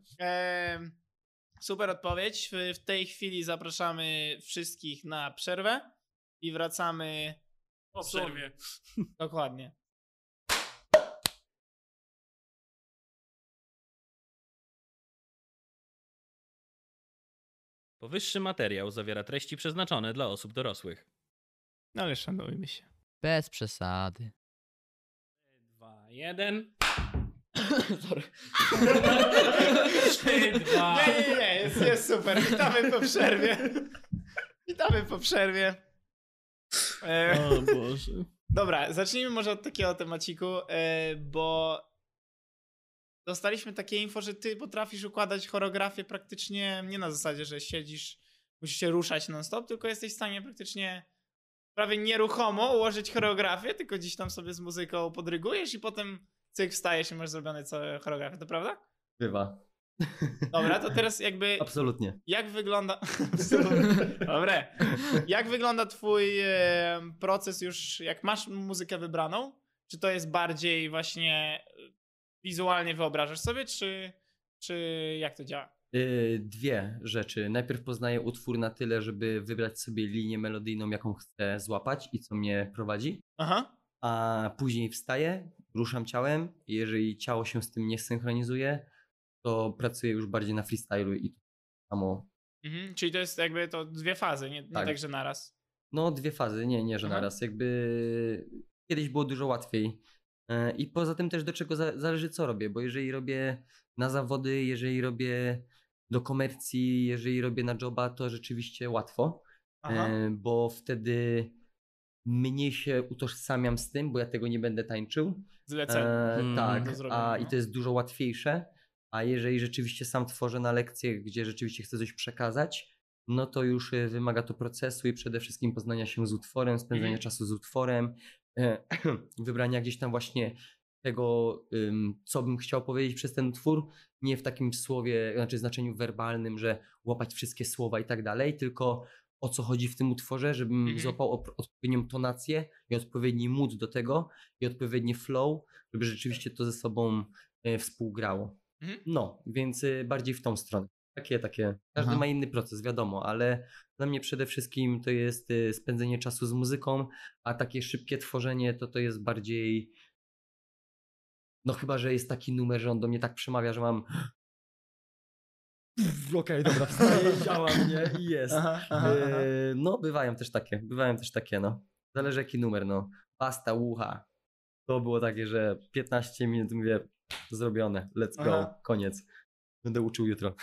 Super odpowiedź. W tej chwili zapraszamy wszystkich na przerwę i wracamy Po przerwie. dokładnie. Powyższy materiał zawiera treści przeznaczone dla osób dorosłych. No ale szanujmy się. Bez przesady. Dwa, jeden. Sorry. Trzy, dwa. Nie, nie, nie, jest, jest super. Witamy po przerwie. Witamy po przerwie. E, O Boże. Dobra, zacznijmy może od takiego temaciku, e, bo dostaliśmy takie info, że ty potrafisz układać choreografię praktycznie nie na zasadzie, że siedzisz, musisz się ruszać non-stop, tylko jesteś w stanie praktycznie prawie nieruchomo ułożyć choreografię, tylko gdzieś tam sobie z muzyką podrygujesz i potem cyk wstajesz i masz zrobione całe choreografię, to prawda? Bywa. Dobra, to teraz jakby Absolutnie. jak wygląda... Dobre. Jak wygląda twój e, proces już, jak masz muzykę wybraną? Czy to jest bardziej właśnie e, wizualnie wyobrażasz sobie, czy, czy jak to działa? Yy, Dwie rzeczy. Najpierw poznaję utwór na tyle, żeby wybrać sobie linię melodyjną, jaką chcę złapać i co mnie prowadzi. Aha. A później wstaję, ruszam ciałem. i Jeżeli ciało się z tym nie synchronizuje, to pracuję już bardziej na freestylu i to samo. Mhm. Czyli to jest jakby to dwie fazy, nie, nie tak. Tak. że naraz. No, dwie fazy, nie, nie, że Aha. naraz. Jakby kiedyś było dużo łatwiej. E, I poza tym też do czego za, zależy, co robię, bo jeżeli robię na zawody, jeżeli robię do komercji, jeżeli robię na joba, to rzeczywiście łatwo, Aha. e, bo wtedy mniej się utożsamiam z tym, bo ja tego nie będę tańczył. Zlecenie. E, Mm. tak, a i no. to jest dużo łatwiejsze. A jeżeli rzeczywiście sam tworzę na lekcjach, gdzie rzeczywiście chcę coś przekazać, no to już e, wymaga to procesu i przede wszystkim poznania się z utworem, spędzania Mhm. czasu z utworem, e, wybrania gdzieś tam właśnie tego, co bym chciał powiedzieć przez ten utwór, nie w takim słowie, znaczy znaczeniu werbalnym, że łapać wszystkie słowa i tak dalej, tylko o co chodzi w tym utworze, żebym Mhm. złapał odpowiednią tonację i odpowiedni mood do tego i odpowiedni flow, żeby rzeczywiście to ze sobą e, współgrało. Mhm. No, więc e, bardziej w tą stronę. Takie, takie. Każdy Aha. ma inny proces, wiadomo, ale dla mnie przede wszystkim to jest e, spędzenie czasu z muzyką, a takie szybkie tworzenie to to jest bardziej. No chyba, że jest taki numer, że on do mnie tak przemawia, że mam. Okej, dobra, wstaję, działam, nie? I jest. Aha, aha, aha. E, No, bywają też takie, bywają też takie, no. Zależy jaki numer, no. Pasta, ucha. To było takie, że 15 minut mówię, zrobione, let's go, Aha. koniec. Będę uczył jutro.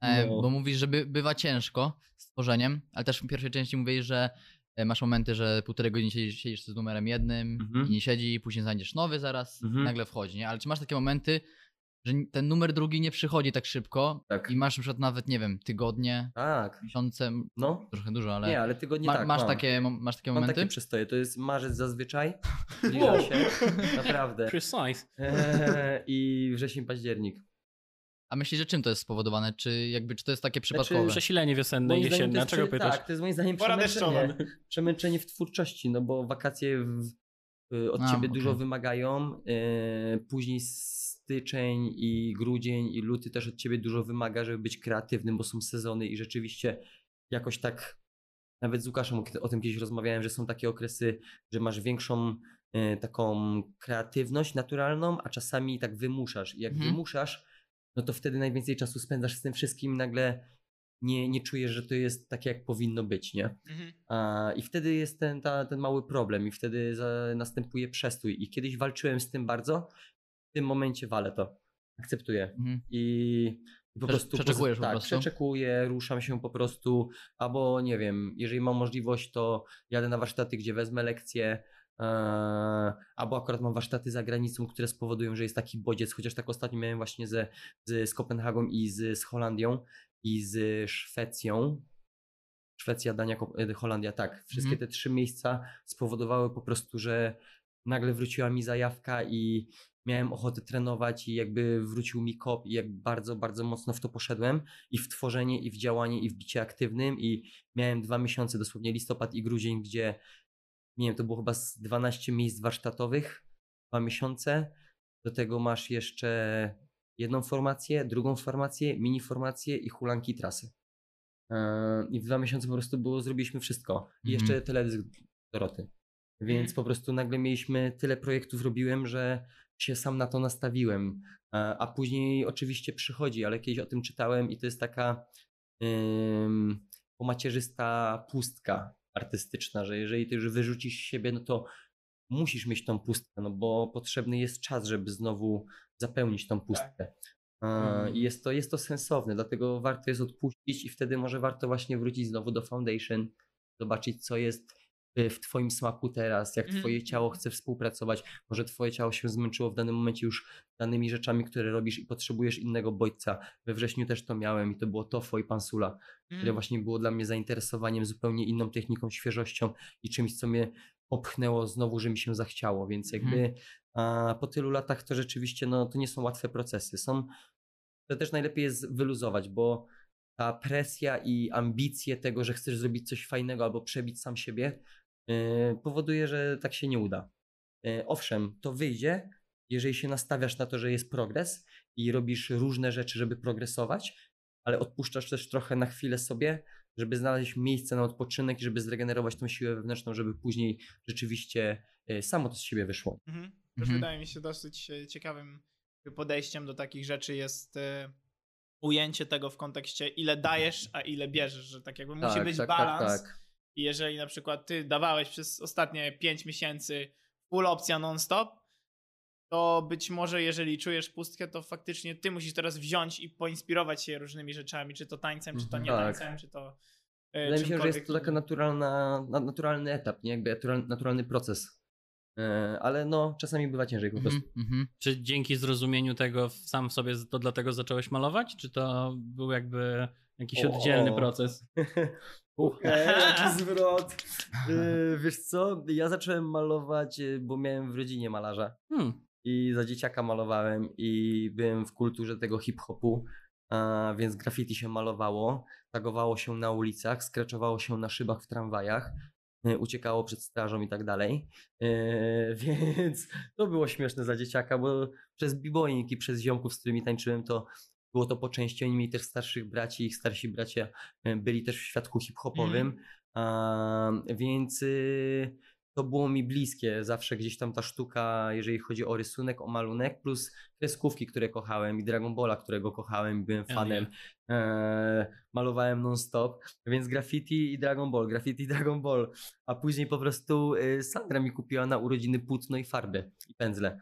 E, No. Bo mówisz, że by, bywa ciężko z tworzeniem, ale też w pierwszej części mówisz, że e, masz momenty, że półtorej godziny siedzisz, siedzisz z numerem jednym Mhm. i nie siedzi, później znajdziesz nowy zaraz Mhm. nagle wchodzi, nie? Ale czy masz takie momenty, że ten numer drugi nie przychodzi tak szybko Tak. i masz na przykład nawet, nie wiem, tygodnie, Tak, miesiące, no. trochę dużo, ale Nie, ale tygodnie ma, tak masz, mam. takie, masz takie Mam momenty? takie przystoje, to jest marzec zazwyczaj, zbliża się, naprawdę. Precise. Eee, I wrzesień, październik. A myślisz, że czym to jest spowodowane? Czy jakby, czy to jest takie przypadkowe? Znaczy, Przesilenie wiosenne i jesienne. Czego prze- pytasz? Tak, to jest moim zdaniem przemęczenie. przemęczenie w twórczości, no bo wakacje w, y, od A, ciebie dużo okej. wymagają, y, później styczeń i grudzień i luty też od ciebie dużo wymaga, żeby być kreatywnym, bo są sezony i rzeczywiście jakoś tak, nawet z Łukaszem o, tym kiedyś rozmawiałem, że są takie okresy, że masz większą y, taką kreatywność naturalną, a czasami tak wymuszasz i jak Mhm. wymuszasz, no to wtedy najwięcej czasu spędzasz z tym wszystkim i nagle nie, nie czujesz, że to jest takie, jak powinno być, nie? Mhm. A, I wtedy jest ten, ta, ten mały problem, i wtedy za, następuje przestój. I kiedyś walczyłem z tym bardzo, tym momencie walę to. Akceptuję. Mhm. I, po Prze- prostu. przeczekujesz po tak, prostu? przeczekuję, ruszam się po prostu, albo nie wiem, jeżeli mam możliwość, to jadę na warsztaty, gdzie wezmę lekcje. e, albo akurat mam warsztaty za granicą, które spowodują, że jest taki bodziec, chociaż tak ostatnio miałem właśnie ze, z, z Kopenhagą i z, z Holandią i z Szwecją. Szwecja, Dania, e, Holandia, tak. Wszystkie Mhm. te trzy miejsca spowodowały po prostu, że nagle wróciła mi zajawka i miałem ochotę trenować i jakby wrócił mi kop i jak bardzo, bardzo mocno w to poszedłem i w tworzenie, i w działanie, i w bicie aktywnym i miałem dwa miesiące, dosłownie listopad i grudzień, gdzie nie wiem, to było chyba z 12 miejsc warsztatowych, dwa miesiące. Do tego masz jeszcze jedną formację, drugą formację, mini formację i hulanki trasy. Yy, I w dwa miesiące po prostu było, zrobiliśmy wszystko. I Mhm. jeszcze teledysk Doroty. Więc Mhm. po prostu nagle mieliśmy, tyle projektów robiłem, że się sam na to nastawiłem. A, a później oczywiście przychodzi, ale kiedyś o tym czytałem i to jest taka ym, pomacierzysta pustka artystyczna, że jeżeli ty już wyrzucisz siebie, no to musisz mieć tą pustkę, no bo potrzebny jest czas, żeby znowu zapełnić tą pustkę. A, Mhm. I jest to, jest to sensowne, dlatego warto jest odpuścić i wtedy może warto właśnie wrócić znowu do Foundation, zobaczyć co jest w twoim smaku teraz, jak Mhm. twoje ciało chce współpracować, może twoje ciało się zmęczyło w danym momencie już danymi rzeczami, które robisz i potrzebujesz innego bodźca. We wrześniu też to miałem i to było Tofo i Pansula, które Mhm. właśnie było dla mnie zainteresowaniem zupełnie inną techniką, świeżością i czymś, co mnie popchnęło znowu, że mi się zachciało, więc jakby a, po tylu latach to rzeczywiście no, to nie są łatwe procesy. Są, to też najlepiej jest wyluzować, bo ta presja i ambicje tego, że chcesz zrobić coś fajnego albo przebić sam siebie, powoduje, że tak się nie uda. Yy, owszem, to wyjdzie, jeżeli się nastawiasz na to, że jest progres i robisz różne rzeczy, żeby progresować, ale odpuszczasz też trochę na chwilę sobie, żeby znaleźć miejsce na odpoczynek i żeby zregenerować tą siłę wewnętrzną, żeby później rzeczywiście yy, samo to z siebie wyszło. Mhm. Też Mhm. wydaje mi się dosyć e, ciekawym podejściem do takich rzeczy jest e, ujęcie tego w kontekście ile dajesz, a ile bierzesz, że tak jakby musi Tak, być tak, tak, balans. tak. I jeżeli na przykład ty dawałeś przez ostatnie 5 miesięcy full opcja non-stop, to być może jeżeli czujesz pustkę, to faktycznie ty musisz teraz wziąć i poinspirować się różnymi rzeczami, czy to tańcem, czy to Mhm. nie Tak. tańcem, czy to e, Wydaje mi się, że jest to taka innym. naturalna, na- naturalny etap, nie? Jakby natural- naturalny proces. E, Ale no, czasami bywa ciężej po prostu. Mhm, mhm. Czy dzięki zrozumieniu tego sam w sobie to dlatego zacząłeś malować? Czy to był jakby jakiś O. oddzielny proces? Okej, jaki zwrot. E, Wiesz co, ja zacząłem malować, e, bo miałem w rodzinie malarza. Hmm. I za dzieciaka malowałem i byłem w kulturze tego hip-hopu, a, więc graffiti się malowało, tagowało się na ulicach, skreczowało się na szybach w tramwajach, e, uciekało przed strażą i tak dalej. Więc to było śmieszne za dzieciaka, bo przez biboing i przez ziomków, z którymi tańczyłem, to było to po części. Oni mieli też starszych braci, ich starsi bracia e, byli też w świadku hip-hopowym, a, więc y, to było mi bliskie. Zawsze gdzieś tam ta sztuka, jeżeli chodzi o rysunek, o malunek, plus kreskówki, które kochałem i Dragon Balla, którego kochałem i byłem fanem. E, malowałem non-stop, więc graffiti i Dragon Ball, graffiti i Dragon Ball. A później po prostu y, Sandra mi kupiła na urodziny płótno i farby i pędzle.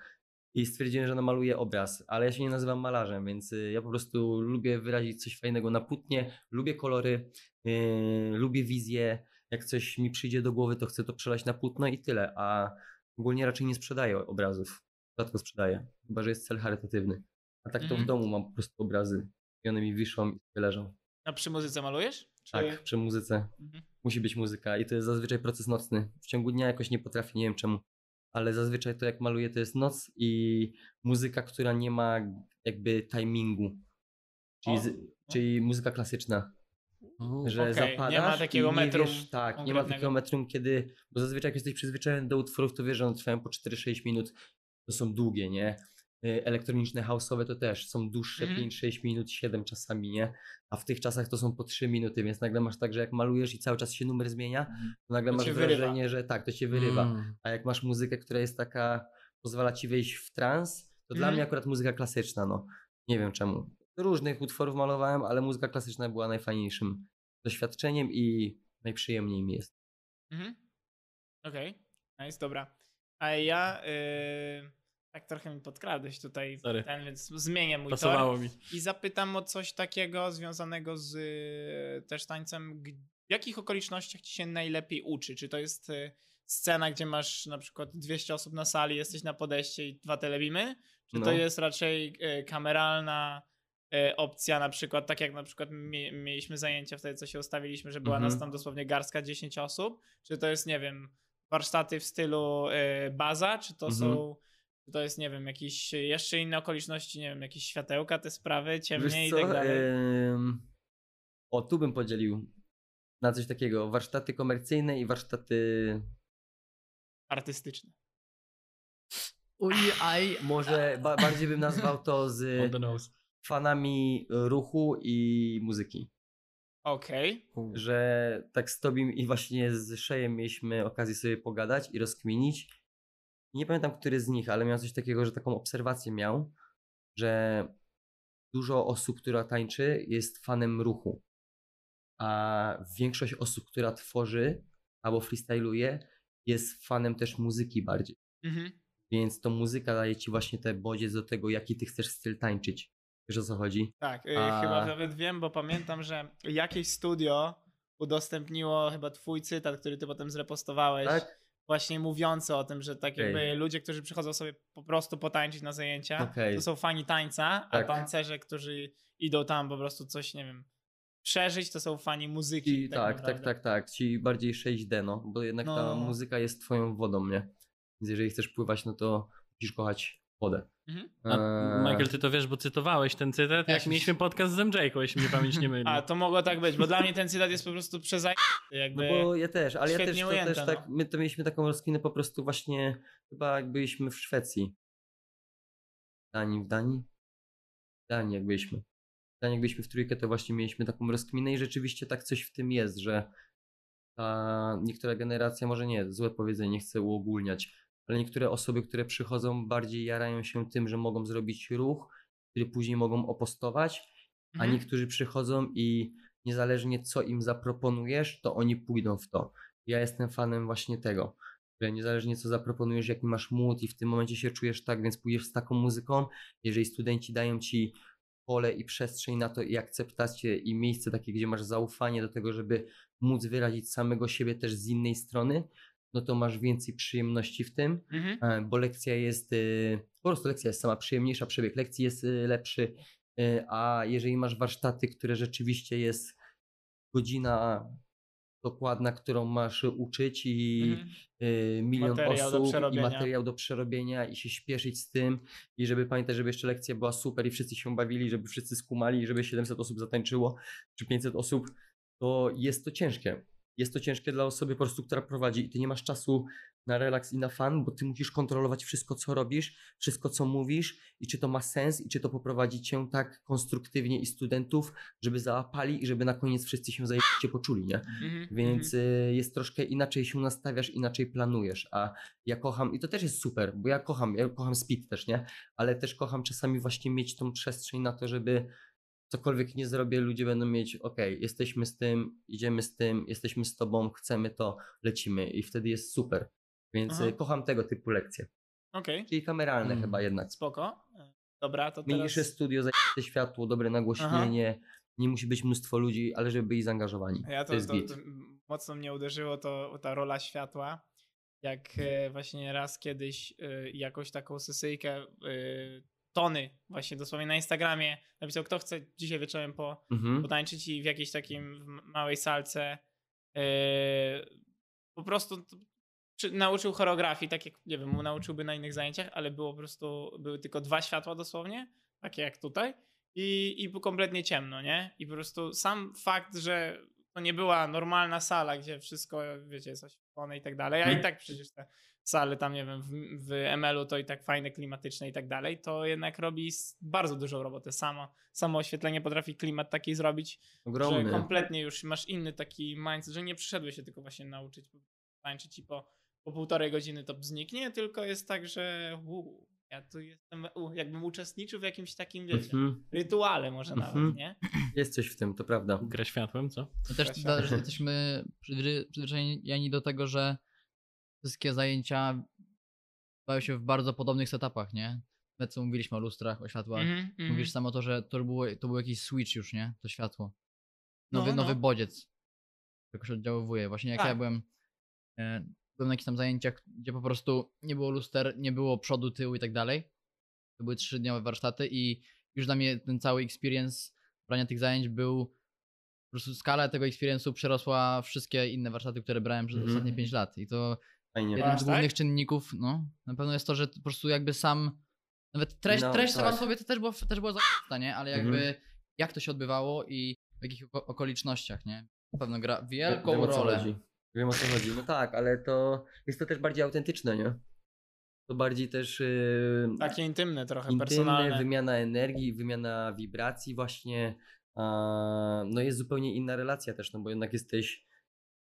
I stwierdziłem, że namaluję obraz, ale ja się nie nazywam malarzem, więc y, ja po prostu lubię wyrazić coś fajnego na płótnie, lubię kolory, yy, lubię wizję. Jak coś mi przyjdzie do głowy, to chcę to przelać na płótno i tyle. A ogólnie raczej nie sprzedaję obrazów. Rzadko sprzedaję, chyba że jest cel charytatywny. A tak to w Mhm. domu mam po prostu obrazy i one mi wiszą i leżą. A przy muzyce malujesz? Czy... Tak, przy muzyce Mhm. musi być muzyka i to jest zazwyczaj proces nocny. W ciągu dnia jakoś nie potrafię, nie wiem czemu, ale zazwyczaj to jak maluję to jest noc i muzyka, która nie ma jakby timingu. Czyli, z, czyli muzyka klasyczna, że Okej, nie zapadasz ma takiego nie metrum wiesz, tak, nie ma takiego metrum, kiedy, bo zazwyczaj jak jesteś przyzwyczajony do utworów, to wiesz, że one trwają po 4-6 minut, to są długie, nie? Y, Elektroniczne, house'owe to też są dłuższe, Mhm. 5-6 minut, 7 czasami, nie? A w tych czasach to są po 3 minuty, więc nagle masz tak, że jak malujesz i cały czas się numer zmienia, to nagle To masz cię wyrywa. wrażenie, że tak, to cię wyrywa. Mm. A jak masz muzykę, która jest taka, pozwala ci wejść w trans, to dla Mhm. mnie akurat muzyka klasyczna, no. Nie wiem czemu. Różnych utworów malowałem, ale muzyka klasyczna była najfajniejszym doświadczeniem i najprzyjemniej mi jest. Mhm. Okej, nice, dobra. A ja yy, tak trochę mi podkradłeś tutaj Sorry. ten, więc zmienię mój tor Pasowało mi. i zapytam o coś takiego związanego z y, też tańcem. W jakich okolicznościach ci się najlepiej uczy? Czy to jest y, scena, gdzie masz na przykład 200 osób na sali, jesteś na podejście i dwa telebimy? Czy to No. jest raczej y, kameralna opcja, na przykład tak jak na przykład mie- mieliśmy zajęcia wtedy, co się ustawiliśmy, że była nas Mhm. tam dosłownie garstka 10 osób? Czy to jest, nie wiem, warsztaty w stylu baza? Czy to Mhm. są... Czy to jest, nie wiem, jakieś jeszcze inne okoliczności, nie wiem, jakieś światełka, te sprawy, ciemniej i tak dalej? O, tu bym podzielił na coś takiego. Warsztaty komercyjne i warsztaty Artystyczne. Uj, aj. może ba bardziej bym nazwał to z fanami ruchu i muzyki. Okej. że tak z Tobim i właśnie z Szejem mieliśmy okazję sobie pogadać i rozkminić. Nie pamiętam, który z nich, ale miał coś takiego, że taką obserwację miał, że dużo osób, która tańczy, jest fanem ruchu, a większość osób, która tworzy albo freestyluje, jest fanem też muzyki bardziej. Mhm. Więc to muzyka daje Ci właśnie te bodziec do tego, jaki Ty chcesz styl tańczyć. Wiesz o co chodzi? Tak, y, A- chyba nawet wiem, bo pamiętam, że jakieś studio udostępniło chyba twój cytat, który ty potem zrepostowałeś, Tak? Właśnie mówiący o tym, że tak jakby ludzie, którzy przychodzą sobie po prostu potańczyć na zajęcia, Okej. to są fani tańca, a Tak. tancerze, którzy idą tam po prostu coś, nie wiem, przeżyć, to są fani muzyki. Ci, tak, tak, naprawdę. tak, tak. Ci bardziej 6D, no, bo jednak No, ta muzyka jest twoją wodą, nie? Więc jeżeli chcesz pływać, no to musisz kochać wodę. Mhm. A, Eee, Michael, ty to wiesz, bo cytowałeś ten cytat, Ja jak się- mieliśmy podcast z MJ-ką, jeśli mnie pamięć nie myli. A to mogło tak być, bo dla mnie ten cytat jest po prostu przezaj... No jakby... bo ja też, ale ja też, to ujęte, też tak, no. my to mieliśmy taką rozkminę po prostu właśnie, chyba jak byliśmy w Szwecji. W Danii, w Danii? W Danii jak byliśmy. W Danii jak byliśmy w trójkę, to właśnie mieliśmy taką rozkminę i rzeczywiście tak coś w tym jest, że ta niektóra generacja, może nie, złe powiedzenie, nie chcę uogólniać, ale niektóre osoby, które przychodzą bardziej jarają się tym, że mogą zrobić ruch, który później mogą opostować, a Mhm. niektórzy przychodzą i niezależnie co im zaproponujesz, to oni pójdą w to. Ja jestem fanem właśnie tego, że niezależnie co zaproponujesz, jaki masz mód i w tym momencie się czujesz tak, więc pójdziesz z taką muzyką, jeżeli studenci dają ci pole i przestrzeń na to i akceptację i miejsce takie, gdzie masz zaufanie do tego, żeby móc wyrazić samego siebie też z innej strony, no to masz więcej przyjemności w tym, Mhm. E, bo lekcja jest, y, po prostu lekcja jest sama przyjemniejsza, przebieg lekcji jest y, lepszy, a jeżeli masz warsztaty, które rzeczywiście jest godzina dokładna, którą masz uczyć i Mhm. y, milion Materiał osób i materiał do przerobienia i się śpieszyć z tym i żeby pamiętać, żeby jeszcze lekcja była super i wszyscy się bawili, żeby wszyscy skumali i żeby 700 osób zatańczyło czy 500 osób, to jest to ciężkie. Jest to ciężkie dla osoby po prostu, która prowadzi i ty nie masz czasu na relaks i na fan, bo ty musisz kontrolować wszystko, co robisz, wszystko, co mówisz i czy to ma sens i czy to poprowadzi cię tak konstruktywnie i studentów, żeby załapali i żeby na koniec wszyscy się zajebiście poczuli, nie? Mhm. Więc y, jest troszkę inaczej się nastawiasz, inaczej planujesz, a ja kocham, i to też jest super, bo ja kocham, ja kocham speed też, nie? Ale też kocham czasami właśnie mieć tą przestrzeń na to, żeby cokolwiek nie zrobię, ludzie będą mieć, ok, jesteśmy z tym, idziemy z tym, jesteśmy z tobą, chcemy to, lecimy i wtedy jest super. Więc Aha. y, kocham tego typu lekcje. Okej, Czyli kameralne Mm. chyba jednak. spoko. Dobra, to Mniejsze teraz... studio, zajęte światło, dobre nagłośnienie, nie musi być mnóstwo ludzi, ale żeby byli zaangażowani. Ja to, to, jest to, to mocno mnie uderzyło to ta rola światła. Jak e, właśnie raz kiedyś e, jakąś taką sesyjkę e, Tony właśnie dosłownie na Instagramie napisał, kto chce dzisiaj wieczorem po, Mhm. potańczyć i w jakiejś takim w małej salce e, po prostu czy, nauczył choreografii, tak jak, nie wiem, mu nauczyłby na innych zajęciach, ale było po prostu, były tylko dwa światła dosłownie, takie jak tutaj i, i było kompletnie ciemno, nie? I po prostu sam fakt, że to nie była normalna sala, gdzie wszystko, wiecie, jest oświetlone i tak dalej, a i Mhm. tak przecież te sale tam, nie wiem, w, w ML-u to i tak fajne, klimatyczne i tak dalej, to jednak robi bardzo dużą robotę. Samo, samo oświetlenie potrafi klimat taki zrobić, Ogromny. że kompletnie już masz inny taki mindset, że nie przyszedłeś się tylko właśnie nauczyć tańczyć i po, po półtorej godziny to zniknie, tylko jest tak, że uu, ja tu jestem, u, jakbym uczestniczył w jakimś takim, wiecie, Mhm. rytuale może Mhm. nawet, nie? Jest coś w tym, to prawda. Grę światłem, co? No też Właśnie. da, że jesteśmy przyzwy- przyzwyczajeni do tego, że wszystkie zajęcia odbywają się w bardzo podobnych setupach, nie? My co mówiliśmy o lustrach, o światłach. Mhm, mhm. Mówisz samo to, że to, było, to był jakiś switch już, nie? To światło. Nowy, No, no. nowy bodziec. Jakoś oddziaływuje. Właśnie jak ja Tak. byłem, e, byłem na jakichś tam zajęciach, gdzie po prostu nie było luster, nie było przodu, tyłu i tak dalej. To były trzydniowe warsztaty i już dla mnie ten cały experience brania tych zajęć był po prostu skala tego experience'u przerosła wszystkie inne warsztaty, które brałem przez Mhm. ostatnie 5 lat. I to Fajnie. jeden Aż z tak? głównych czynników, no, na pewno jest to, że po prostu jakby sam, nawet treść, No, treść sama tak. sobie to też było, też było za nie? Ale Mhm. jakby jak to się odbywało i w jakich oko- okolicznościach, nie? Na pewno gra wielką Wiem, rolę. chodzi. Wiem o co chodzi. No tak, ale to jest to też bardziej autentyczne, nie? To bardziej też yy, Takie intymne trochę, intymne, personalne. wymiana energii, wymiana wibracji właśnie. A, no jest zupełnie inna relacja też, no bo jednak jesteś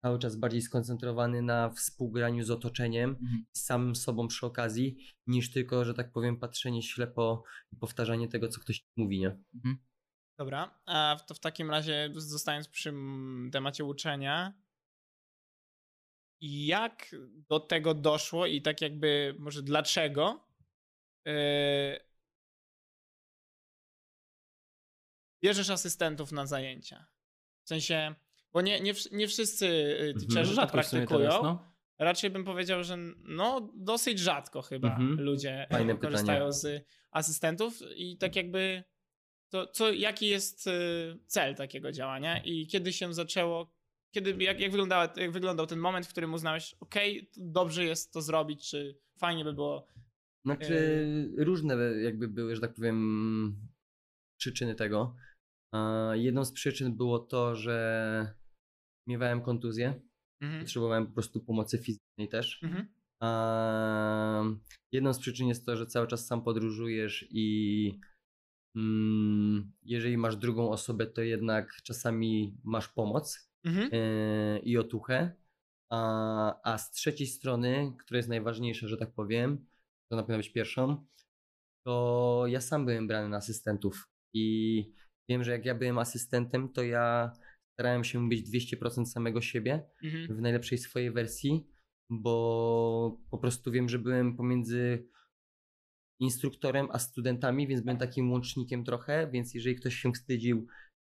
cały czas bardziej skoncentrowany na współgraniu z otoczeniem, Mhm. z samym sobą przy okazji, niż tylko, że tak powiem, patrzenie ślepo i powtarzanie tego, co ktoś mówi, nie? Dobra, a w- to w takim razie zostając przy temacie uczenia, jak do tego doszło i tak jakby może dlaczego yy, bierzesz asystentów na zajęcia? W sensie, bo nie, nie, nie wszyscy y, Mhm. teacherzy sumie praktykują. teraz, no. Raczej bym powiedział, że no dosyć rzadko chyba Mhm. ludzie Fajne korzystają pytanie. z asystentów i tak jakby to co, jaki jest y, cel takiego działania i kiedy się zaczęło, kiedy, jak, jak, wyglądała, jak wyglądał ten moment, w którym uznałeś, okej, dobrze jest to zrobić, czy fajnie by było. Znaczy, różne jakby były, że tak powiem, przyczyny tego. Jedną z przyczyn było to, że miewałem kontuzję, Mhm. potrzebowałem po prostu pomocy fizycznej też. Mhm. A jedną z przyczyn jest to, że cały czas sam podróżujesz i mm, jeżeli masz drugą osobę, to jednak czasami masz pomoc Mhm. yy, i otuchę. A, a z trzeciej strony, która jest najważniejsza, że tak powiem, to na pewno być pierwszą, to ja sam byłem brany na asystentów i wiem, że jak ja byłem asystentem, to ja starałem się być 200% samego siebie Mhm. w najlepszej swojej wersji, bo po prostu wiem, że byłem pomiędzy instruktorem a studentami, więc byłem takim łącznikiem trochę, więc jeżeli ktoś się wstydził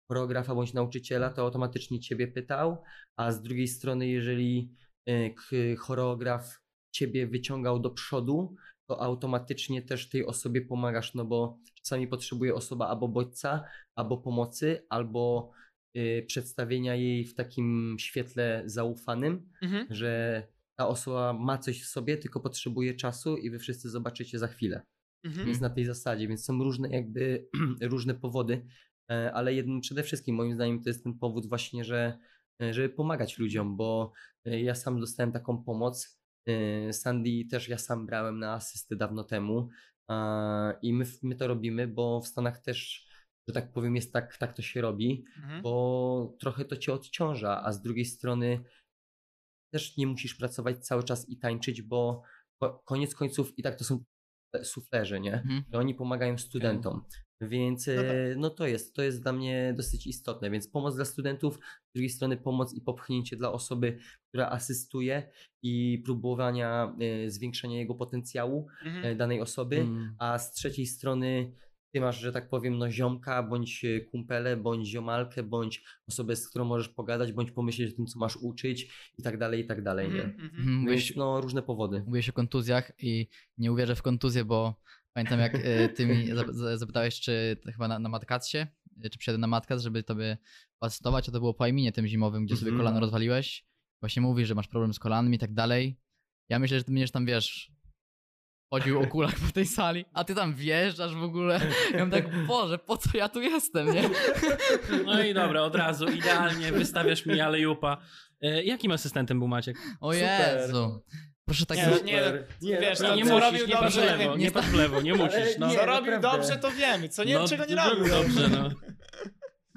choreografa bądź nauczyciela, to automatycznie ciebie pytał, a z drugiej strony jeżeli e, choreograf ciebie wyciągał do przodu, to automatycznie też tej osobie pomagasz, no bo czasami potrzebuje osoba albo bodźca, albo pomocy, albo przedstawienia jej w takim świetle zaufanym, Mhm. że ta osoba ma coś w sobie, tylko potrzebuje czasu i wy wszyscy zobaczycie za chwilę. Mhm. Więc na tej zasadzie, więc są różne jakby różne powody, e, ale jednym przede wszystkim moim zdaniem to jest ten powód właśnie, że e, żeby pomagać ludziom, bo e, ja sam dostałem taką pomoc. Sandy też ja sam brałem na asysty dawno temu i my, my to robimy, bo w Stanach też, że tak powiem, jest tak, tak to się robi, Mhm. bo trochę to cię odciąża, a z drugiej strony też nie musisz pracować cały czas i tańczyć, bo ko- koniec końców i tak to są suflerzy, nie? Mhm. że oni pomagają studentom. Więc No tak. e, no to jest, to jest dla mnie dosyć istotne. Więc pomoc dla studentów, z drugiej strony pomoc i popchnięcie dla osoby, która asystuje i próbowania e, zwiększenia jego potencjału Mhm. e, danej osoby, Mm. a z trzeciej strony ty masz, że tak powiem, no ziomka, bądź e, kumpelę, bądź ziomalkę, bądź osobę, z którą możesz pogadać, bądź pomyśleć o tym, co masz uczyć i tak dalej, i tak dalej, nie? Mhm. Mhm. Mhm, Mówiłeś, Więc no różne powody. mówiłeś o kontuzjach i nie uwierzę w kontuzję, bo pamiętam jak e, ty mi zap- za- zapytałeś, czy chyba na, na Matkatsie, e, czy przyjadę na Matkat, żeby tobie asystować, a to było po Aiminie tym zimowym, gdzie sobie Mhm. kolano rozwaliłeś. Właśnie mówisz, że masz problem z kolanami i tak dalej. Ja myślę, że ty będziesz tam, wiesz, chodził o kulach po tej sali, a ty tam wjeżdżasz w ogóle. Ja mam tak, Boże, po co ja tu jestem, nie? No i dobra, od razu, idealnie, wystawiasz mi alejupa. E, jakim asystentem był Maciek? O Super. Jezu. Proszę tak Nie, nie, Nie, wiesz, nie co musisz, robił nie w dobrze, lewo, nie nie patrz w lewo, nie musisz. No. nie, co robił naprawdę. dobrze, to wiemy. Co nie, no, czego nie robił dobrze, no.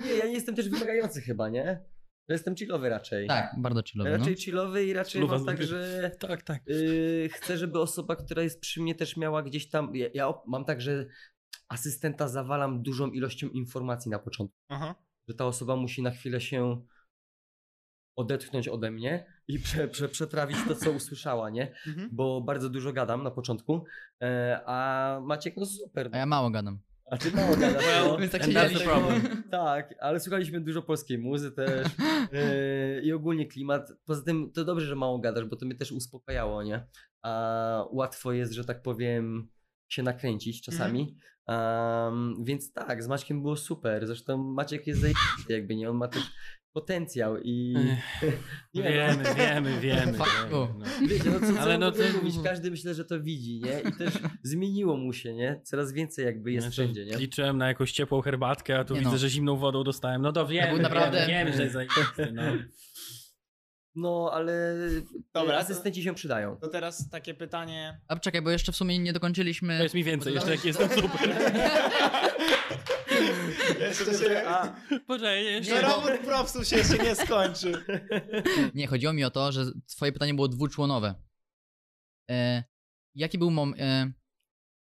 Nie, ja nie jestem też wymagający chyba, nie? Ja jestem chillowy raczej. Tak, bardzo chillowy, no. Raczej chillowy i raczej Chillowa mam tak, że Tak, tak. yy, chcę, żeby osoba, która jest przy mnie też miała gdzieś tam, ja, ja mam tak, że asystenta zawalam dużą ilością informacji na początku, Aha. że ta osoba musi na chwilę się odetchnąć ode mnie i prze, prze, przetrawić to, co usłyszała, nie? Mhm. Bo bardzo dużo gadam na początku, e, a Maciek, no super. A ja mało gadam. A ty mało gadasz, no. Więc tak and się that's dzieje. the problem. Tak, ale słuchaliśmy dużo polskiej muzy też yy, i ogólnie klimat. Poza tym to dobrze, że mało gadasz, bo to mnie też uspokajało, nie? A łatwo jest, że tak powiem, się nakręcić czasami. Um, więc tak, z Maćkiem było super. Zresztą Maciek jest zajebisty, jakby nie, on ma też potencjał i... nie, Wiemy, no, wiemy, wiemy. Wiemy, no. Wiecie, no co, co Ale no to- mówić, każdy myślę, że to widzi, nie? I też zmieniło mu się, nie? Coraz więcej jakby jest Znaczy, wszędzie, nie? Liczyłem na jakąś ciepłą herbatkę, a tu Nie widzę, no. że zimną wodą dostałem. No to wiemy, był naprawdę- wiemy, wiemy, że jest no. No, ale Dobra, Dobra, to- asystenci się przydają. To teraz takie pytanie. A czekaj, bo jeszcze w sumie nie dokończyliśmy. Powiedz mi więcej, jeszcze jak jestem super. Jeszcze się... A, Poczekaj, jeszcze... Nie, propsów się jeszcze nie skończy. Nie, chodziło mi o to, że twoje pytanie było dwuczłonowe. E, jaki był moment... E,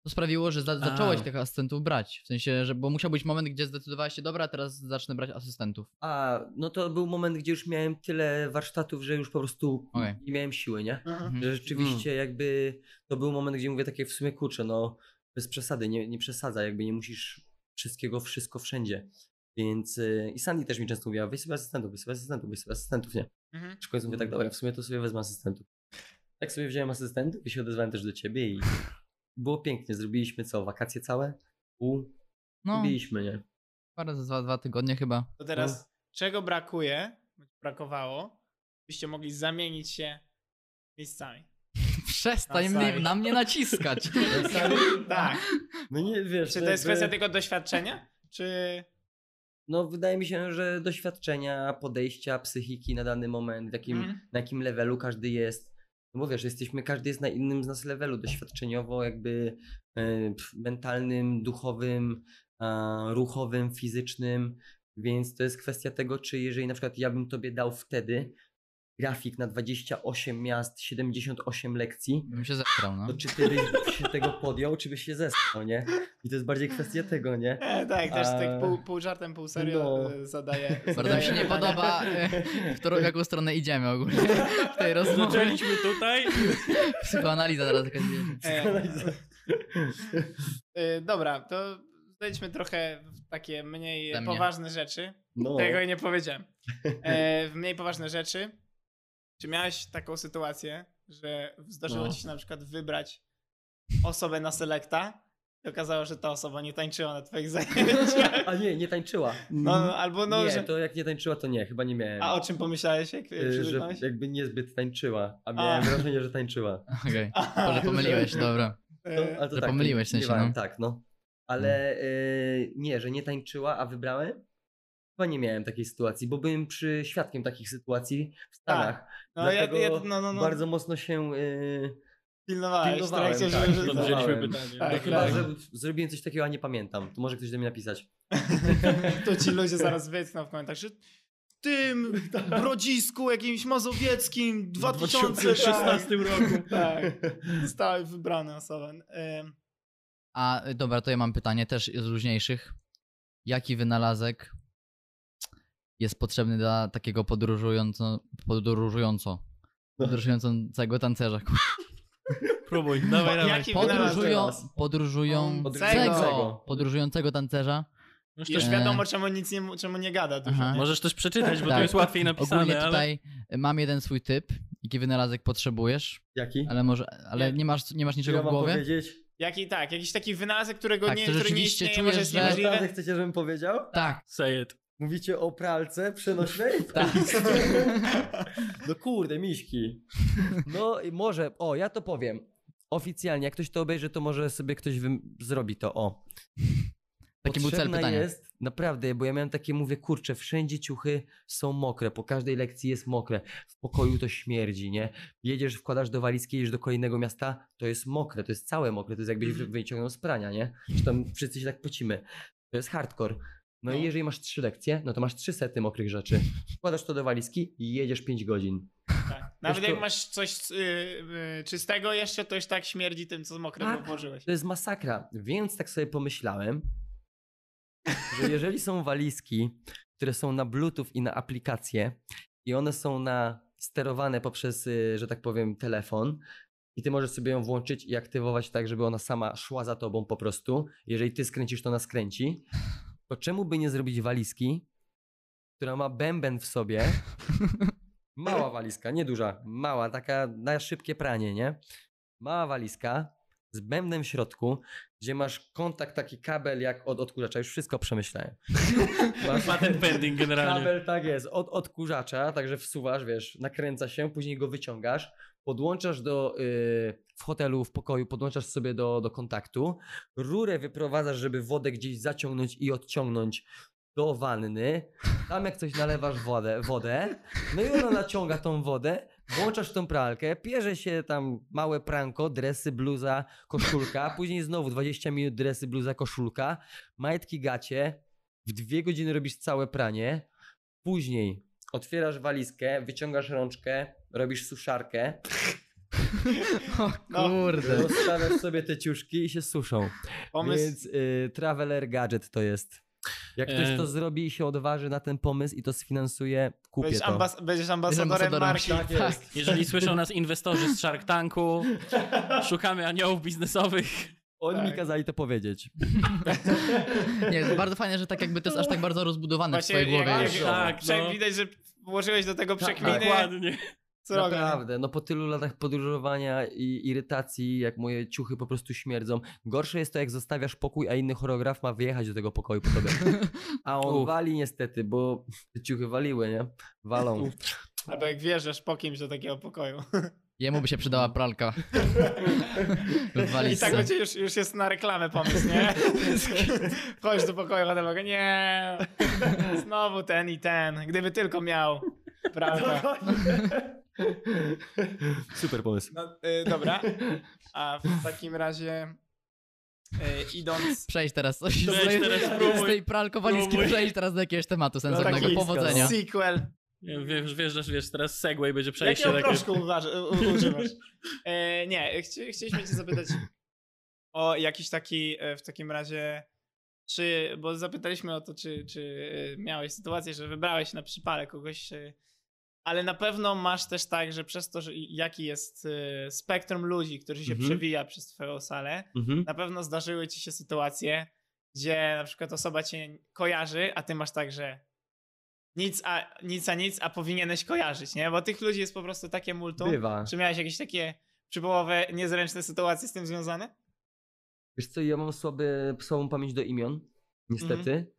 to sprawiło, że za, A. zacząłeś tych asystentów brać? W sensie, że bo musiał być moment, gdzie zdecydowałeś się, dobra, teraz zacznę brać asystentów. a, no to był moment, gdzie już miałem tyle warsztatów, że już po prostu Okej. nie miałem siły, nie? Mhm. Że rzeczywiście jakby to był moment, gdzie mówię takie w sumie kurczę, no bez przesady, nie, nie przesadza, jakby nie musisz wszystkiego, wszystko wszędzie. Więc y, i Sandy też mi często mówiła, weź sobie asystentów, weź sobie asystentów, weź sobie asystentów, nie? Mhm. W końcu mówię tak, dobra, w sumie to sobie wezmę asystentów. Tak sobie wziąłem asystentów i się odezwałem też do ciebie i było pięknie, zrobiliśmy co, wakacje całe? U, No, Zrobiliśmy, nie? Parę za dwa, dwa tygodnie chyba. To teraz, czego brakuje, brakowało, byście mogli zamienić się miejscami? Przestań Na mnie, na mnie naciskać. Tak. No nie, wiesz... Czy to jest jakby- kwestia tylko doświadczenia? Czy... No wydaje mi się, że doświadczenia, podejścia, psychiki na dany moment, w jakim, Mhm. na jakim levelu każdy jest. No bo wiesz, jesteśmy, każdy jest na innym z nas levelu, doświadczeniowo, jakby e, mentalnym, duchowym, ruchowym, fizycznym, więc to jest kwestia tego, czy jeżeli na przykład ja bym tobie dał wtedy grafik na 28 miast, 78 lekcji, Bym się zesrał, no. to czy ty byś się tego podjął, czy byś się zesrał, nie? I to jest bardziej kwestia tego, nie? E, tak, też A- tak pół, pół żartem, pół serio No. e, zadaję. Bardzo mi się nie podoba, e, w którą, jaką stronę idziemy ogólnie w tej rozmowie. Zaczęliśmy tutaj. Psychoanaliza teraz jakaś wiecie. E, e, dobra, to zejdźmy trochę w takie mniej poważne rzeczy. No. Tego nie powiedziałem. E, w mniej poważne rzeczy. Czy miałeś taką sytuację, że zdarzyło No. ci się na przykład wybrać osobę na selekta i okazało, że ta osoba nie tańczyła na twoich zajęciach? A nie, nie tańczyła. No, albo no, nie, że... to jak nie tańczyła, to nie, chyba nie miałem. A o czym pomyślałeś, jak Y, że przyznałeś? jakby niezbyt tańczyła, a miałem A. wrażenie, że tańczyła. Okej, może pomyliłeś, dobra. No, E, ale to Że tak, pomyliłeś w sensie, no. Tak, no. Ale y, nie, że nie tańczyła, a wybrałem? Chyba nie miałem takiej sytuacji, bo byłem przy świadkiem takich sytuacji w Stanach. no, ja, dlatego ja, no, no, no. Bardzo mocno się... Y, pilnowałeś pilnowałem, w tak, żeby... pilnowałem. Wzięliśmy pytanie. Tak, no chyba, tak. że zrobiłem coś takiego, a nie pamiętam. To może ktoś do mnie napisać. To ci ludzie zaraz wytkną w komentarzach, w tym brodzisku jakimś mazowieckim 2000, 2016 roku. Tak, zostały wybrane osoby. A dobra, to ja mam pytanie też z luźniejszych. Jaki wynalazek jest potrzebny dla takiego podróżująco, podróżująco, podróżującego tancerza? Próbuj, dawaj, dawaj. Jaki? Podróżują, podróżującego, Podróżującego. podróżującego tancerza. Już też, wiadomo, czemu nic nie, czemu nie gada dużo. Aha. możesz też przeczytać, bo Tak. to jest łatwiej napisane, Ogólnie ale... tutaj mam jeden swój typ, jaki wynalazek potrzebujesz, Jaki? ale może, ale nie masz, nie masz niczego ja w mam głowie? powiedzieć? Jaki tak, jakiś taki wynalazek, którego Tak, nie, to który nie rzeczywiście istnieje, może czujesz, jest że- niemożliwe. Naprawdę chcecie, żebym powiedział? Tak, Say it. Mówicie o pralce przenośnej? tak. No kurde, miśki. No i może, o, ja to powiem. Oficjalnie, jak ktoś to obejrzy, to może sobie ktoś wym- zrobi to, o. Taki był cel Potrzebna pytania. jest, naprawdę, bo ja miałem takie, mówię, kurczę, wszędzie ciuchy są mokre, po każdej lekcji jest mokre, w pokoju to śmierdzi, nie? Jedziesz, wkładasz do walizki, jedziesz do kolejnego miasta, to jest mokre, to jest całe mokre, to jest jakbyś Mhm. wyciągnął z prania, nie? Czy tam wszyscy się tak pocimy. To jest hardcore. No, No. i jeżeli masz trzy lekcje, no to masz trzy sety mokrych rzeczy. Wkładasz to do walizki i jedziesz 5 godzin. Tak. Nawet Wiesz, jak to- masz coś y, y, czystego jeszcze, to już tak śmierdzi tym, co mokre Tak. włożyłeś. To jest masakra. Więc tak sobie pomyślałem, że jeżeli są walizki, które są na Bluetooth i na aplikacje i one są na sterowane poprzez, y, że tak powiem, telefon i ty możesz sobie ją włączyć i aktywować tak, żeby ona sama szła za tobą po prostu. Jeżeli ty skręcisz, to ona skręci. To czemu by nie zrobić walizki, która ma bęben w sobie? Mała walizka, nieduża, mała, taka na szybkie pranie, nie? Mała walizka z bębnem w środku, gdzie masz kontakt, taki kabel jak od odkurzacza. Już wszystko przemyślałem. Masz Patent pending generalnie. kabel, tak jest, od odkurzacza, także wsuwasz, wiesz, nakręca się, później go wyciągasz, podłączasz do, yy, w hotelu, w pokoju, podłączasz sobie do, do kontaktu, rurę wyprowadzasz, żeby wodę gdzieś zaciągnąć i odciągnąć do wanny, tam jak coś nalewasz wodę, wodę, no i ona naciąga tą wodę, włączasz tą pralkę, pierze się tam małe pranko, dresy, bluza, koszulka, później znowu 20 minut dresy, bluza, koszulka, majtki, gacie, w dwie godziny robisz całe pranie, później otwierasz walizkę, wyciągasz rączkę, robisz suszarkę, O No. kurde. rozstawiasz sobie te ciuszki i się suszą. Pomysł, Więc y, Traveler Gadget to jest. Jak ktoś E. to zrobi i się odważy na ten pomysł i to sfinansuje, kupię będziesz, to. ambas będziesz ambasadorem ambasadorem, marki. Tak jest. Jeżeli słyszą nas inwestorzy z Shark Tanku, szukamy aniołów biznesowych. Oni mi Tak. kazali to powiedzieć. Nie, bardzo fajne, że tak jakby to jest aż tak bardzo rozbudowane w Właśnie twojej jak, głowie jak. Tak, no. widać, że włożyłeś do tego Tak, przekminy. Dokładnie. Co robię? Naprawdę, no po tylu latach podróżowania i irytacji, jak moje ciuchy po prostu śmierdzą. Gorsze jest to, jak zostawiasz pokój, a inny choreograf ma wyjechać do tego pokoju po tobie. A on Uf. wali niestety, bo te ciuchy waliły, nie? Walą. Albo jak wjeżdżasz po kimś do takiego pokoju. Jemu by się przydała pralka. I tak będzie już, już jest na reklamę pomysł, nie? Wchodzisz do pokoju hotelowego, nie, znowu ten i ten, gdyby tylko miał. Prawda. Super pomysł. No, y, dobra, a w takim razie y, idąc... Przejść teraz coś z Przejdź tej, teraz, z spróbuj. tej pralkowalizki, przejść teraz do jakiegoś tematu sensownego. taki Powodzenia. Sequel. Nie, Wiesz, wiesz, wiesz, teraz segway będzie przejście Jakiego takie. proszku używasz? E, nie, chci, chcieliśmy cię zapytać o jakiś taki e, w takim razie, czy, bo zapytaliśmy o to, czy, czy e, miałeś sytuację, że wybrałeś na przypale kogoś, e, ale na pewno masz też tak, że przez to, że jaki jest e, spektrum ludzi, który się Mhm. przewija przez twoją salę, Mhm. na pewno zdarzyły ci się sytuacje, gdzie na przykład osoba cię kojarzy, a ty masz tak, że nic a nic, a nic, a powinieneś kojarzyć, nie? Bo tych ludzi jest po prostu takie multum. Bywa. Czy miałeś jakieś takie przypołowe, niezręczne sytuacje z tym związane? Wiesz co, ja mam słaby, słabą pamięć do imion, niestety.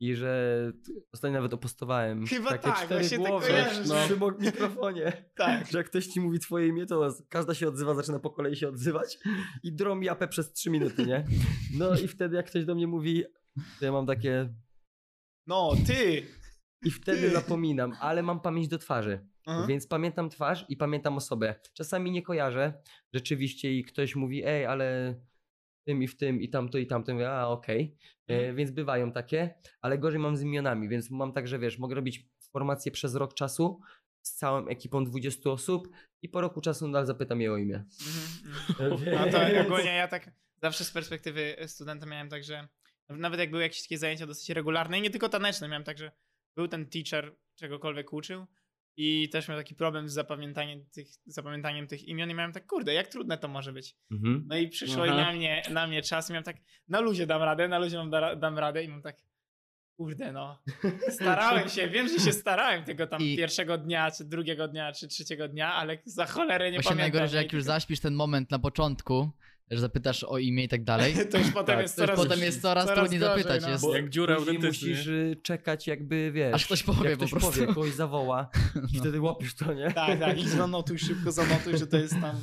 I że ostatnio nawet opostowałem Chyba takie tak, cztery tak głowy no. przy mikrofonie. Tak. Że jak ktoś ci mówi twoje imię, to każda się odzywa, zaczyna po kolei się odzywać i drą japę przez trzy minuty, nie? No i wtedy jak ktoś do mnie mówi, to ja mam takie... No, ty! I wtedy Ty. zapominam, ale mam pamięć do twarzy. Aha. Więc pamiętam twarz i pamiętam osobę. Czasami nie kojarzę rzeczywiście i ktoś mówi, ej, ale tym i w tym i tamto i tamto. Mówię, a okej. E, Mhm. Więc bywają takie, ale gorzej mam z imionami, więc mam tak, że wiesz, mogę robić formację przez rok czasu z całą ekipą 20 osób i po roku czasu nadal zapytam je o imię. Mhm, mhm. No to ogólnie ja tak zawsze z perspektywy studenta miałem tak, że nawet jak były jakieś takie zajęcia dosyć regularne i nie tylko taneczne, miałem tak, że był ten teacher, czegokolwiek uczył i też miał taki problem z zapamiętaniem tych, zapamiętaniem tych imion i miałem tak, kurde, jak trudne to może być. Mhm. No i przyszło i na mnie, na mnie czas i miałem tak, na luzie dam radę, na luzie dam, da- dam radę i mam tak, kurde no, starałem się, wiem, że się starałem tego tam I- pierwszego dnia, czy drugiego dnia, czy trzeciego dnia, ale za cholerę nie Właśnie pamiętam. najgorzej, że jak już zaśpisz ten moment na początku, że zapytasz o imię i tak dalej, To już potem Tak, jest to już coraz potem jest coraz, coraz trudniej gorzej, zapytać. no. Jest, Bo Jak dziura musisz y, czekać jakby, wiesz, Aż ktoś powie jak po ktoś powie, kogoś zawoła i No. wtedy łapiesz to, nie? Tak, tak, idź zanotuj szybko, zanotuj, że to jest tam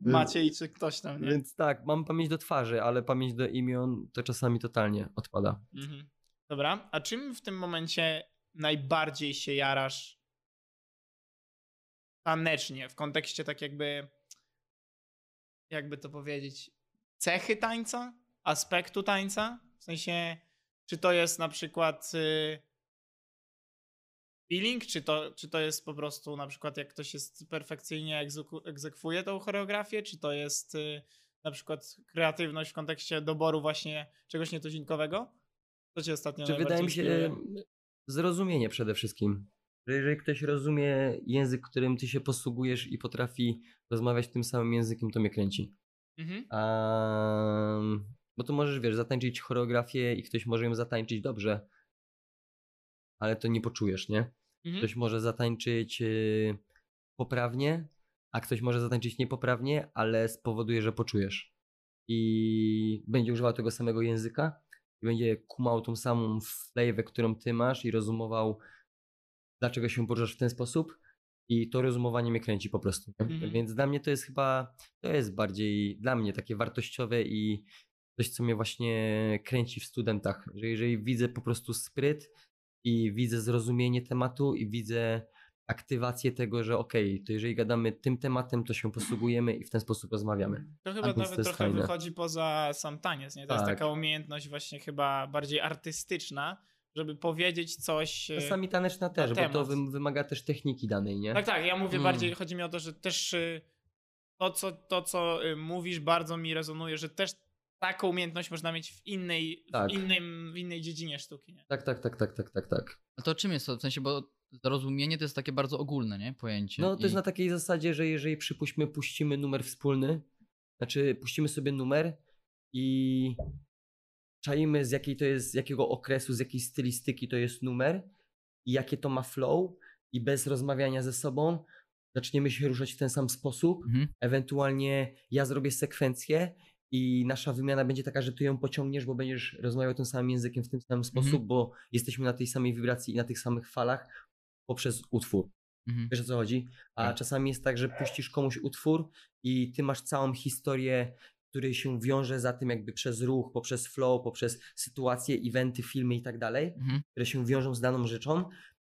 Maciej czy ktoś tam, nie? Więc tak, mam pamięć do twarzy, ale pamięć do imion to czasami totalnie odpada. Mhm. Dobra, a czym w tym momencie najbardziej się jarasz tanecznie, w kontekście tak jakby, jakby to powiedzieć, cechy tańca, aspektu tańca? W sensie, czy to jest na przykład y, feeling, czy to, czy to jest po prostu na przykład jak ktoś jest perfekcyjnie egzekwuje tą choreografię, czy to jest y, na przykład kreatywność w kontekście doboru właśnie czegoś nietuzinkowego? Co cię ostatnio Czy wydaje mi się inspiruje? e, zrozumienie przede wszystkim. Że jeżeli ktoś rozumie język, którym ty się posługujesz i potrafi rozmawiać tym samym językiem, to mnie kręci. Mhm. A, bo to możesz, wiesz, zatańczyć choreografię i ktoś może ją zatańczyć dobrze, ale to nie poczujesz, nie? Mhm. Ktoś może zatańczyć y, poprawnie, a ktoś może zatańczyć niepoprawnie, ale spowoduje, że poczujesz. I będzie używał tego samego języka i będzie kumał tą samą flejwę, którą ty masz i rozumował, dlaczego się poruszasz w ten sposób. I to rozumowanie mnie kręci po prostu. Mhm. Więc dla mnie to jest chyba, to jest bardziej dla mnie takie wartościowe i coś, co mnie właśnie kręci w studentach. Że jeżeli widzę po prostu spryt i widzę zrozumienie tematu i widzę aktywację tego, że okej, to jeżeli gadamy tym tematem, to się posługujemy i w ten sposób rozmawiamy. To chyba to nawet jest trochę fajne. wychodzi poza sam taniec, nie? To jest Tak. taka umiejętność właśnie chyba bardziej artystyczna, żeby powiedzieć coś... e, Czasami taneczna też, bo to wymaga też techniki danej, nie? Tak, tak, ja mówię Mm. bardziej, chodzi mi o to, że też y, to, co, to, co y, mówisz, bardzo mi rezonuje, że też taką umiejętność można mieć w innej, Tak. w innym, w innej dziedzinie sztuki, nie? Tak, tak, tak, tak, tak, tak, tak. A to czym jest to? W sensie, bo zrozumienie to jest takie bardzo ogólne, nie? Pojęcie. No to jest I- na takiej zasadzie, że jeżeli przypuśćmy, puścimy numer wspólny, znaczy puścimy sobie numer i czajmy z jakiej to jest, z jakiego okresu, z jakiej stylistyki to jest numer i jakie to ma flow i bez rozmawiania ze sobą zaczniemy się ruszać w ten sam sposób, Mhm. ewentualnie ja zrobię sekwencję i nasza wymiana będzie taka, że ty ją pociągniesz, bo będziesz rozmawiał tym samym językiem w tym samym sposób, bo jesteśmy na tej samej wibracji i na tych samych falach poprzez utwór. Mhm. Wiesz o co chodzi? A Tak. czasami jest tak, że puścisz komuś utwór i ty masz całą historię, który się wiąże za tym jakby przez ruch, poprzez flow, poprzez sytuacje, eventy, filmy i tak dalej, Mhm. które się wiążą z daną rzeczą,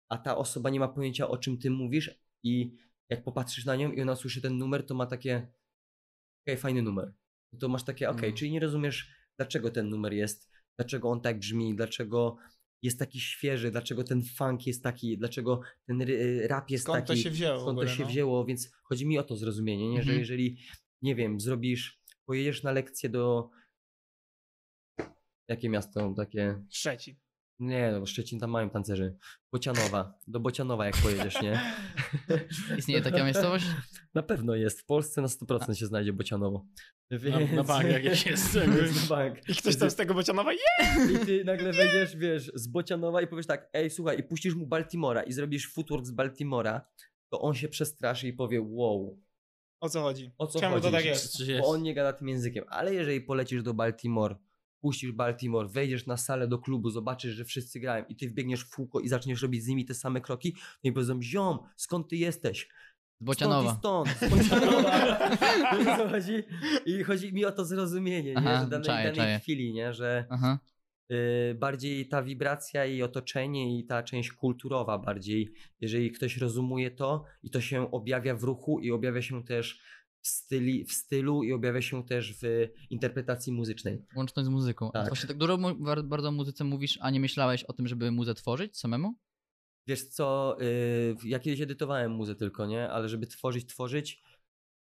a ta osoba nie ma pojęcia o czym ty mówisz i jak popatrzysz na nią i ona słyszy ten numer, to ma takie okej, fajny numer. To masz takie, okej, No. czyli nie rozumiesz dlaczego ten numer jest, dlaczego on tak brzmi, dlaczego jest taki świeży, dlaczego ten funk jest taki, dlaczego ten rap jest Skąd to taki, się wzięło skąd to ogóle, się no? wzięło, więc chodzi mi o to zrozumienie, nie? że Mhm. jeżeli, nie wiem, zrobisz, pojedziesz na lekcję do jakie miasto takie, Szczecin. nie no, Szczecin tam mają tancerzy, Bocianowa, do Bocianowa jak pojedziesz, nie? Istnieje taka miejscowość? Na pewno jest, w Polsce na 100% się znajdzie Bocianowo. Na, na bank jakieś jest. jakby. na bank. I ktoś tam z tego Bocianowa je! I ty nagle wejdziesz, wiesz, z Bocianowa i powiesz tak, ej, słuchaj, i puścisz mu Baltimora i zrobisz footwork z Baltimora, to on się przestraszy i powie, wow, O co chodzi? o co Czemu chodzi? to tak jest? Czy jest? Bo on nie gada tym językiem. Ale jeżeli polecisz do Baltimore, puścisz Baltimore, wejdziesz na salę do klubu, zobaczysz, że wszyscy grają i ty wbiegniesz w kółko i zaczniesz robić z nimi te same kroki, to i powiedzą, ziom, skąd ty jesteś? Z Bocianowa. Stąd i stąd. Z Bocianowa. Co chodzi? I chodzi mi o to zrozumienie, Aha, nie? że danej, czaję, danej czaję. chwili, nie? że Aha. Y, bardziej ta wibracja i otoczenie i ta część kulturowa bardziej, jeżeli ktoś rozumuje to i to się objawia w ruchu i objawia się też w, styli, w stylu i objawia się też w interpretacji muzycznej. Łączność z muzyką. Tak. Właśnie tak dużo bardzo o muzyce mówisz, a nie myślałeś o tym, żeby muzę tworzyć samemu? Wiesz co, y, ja kiedyś edytowałem muzę tylko, nie? Ale żeby tworzyć, tworzyć,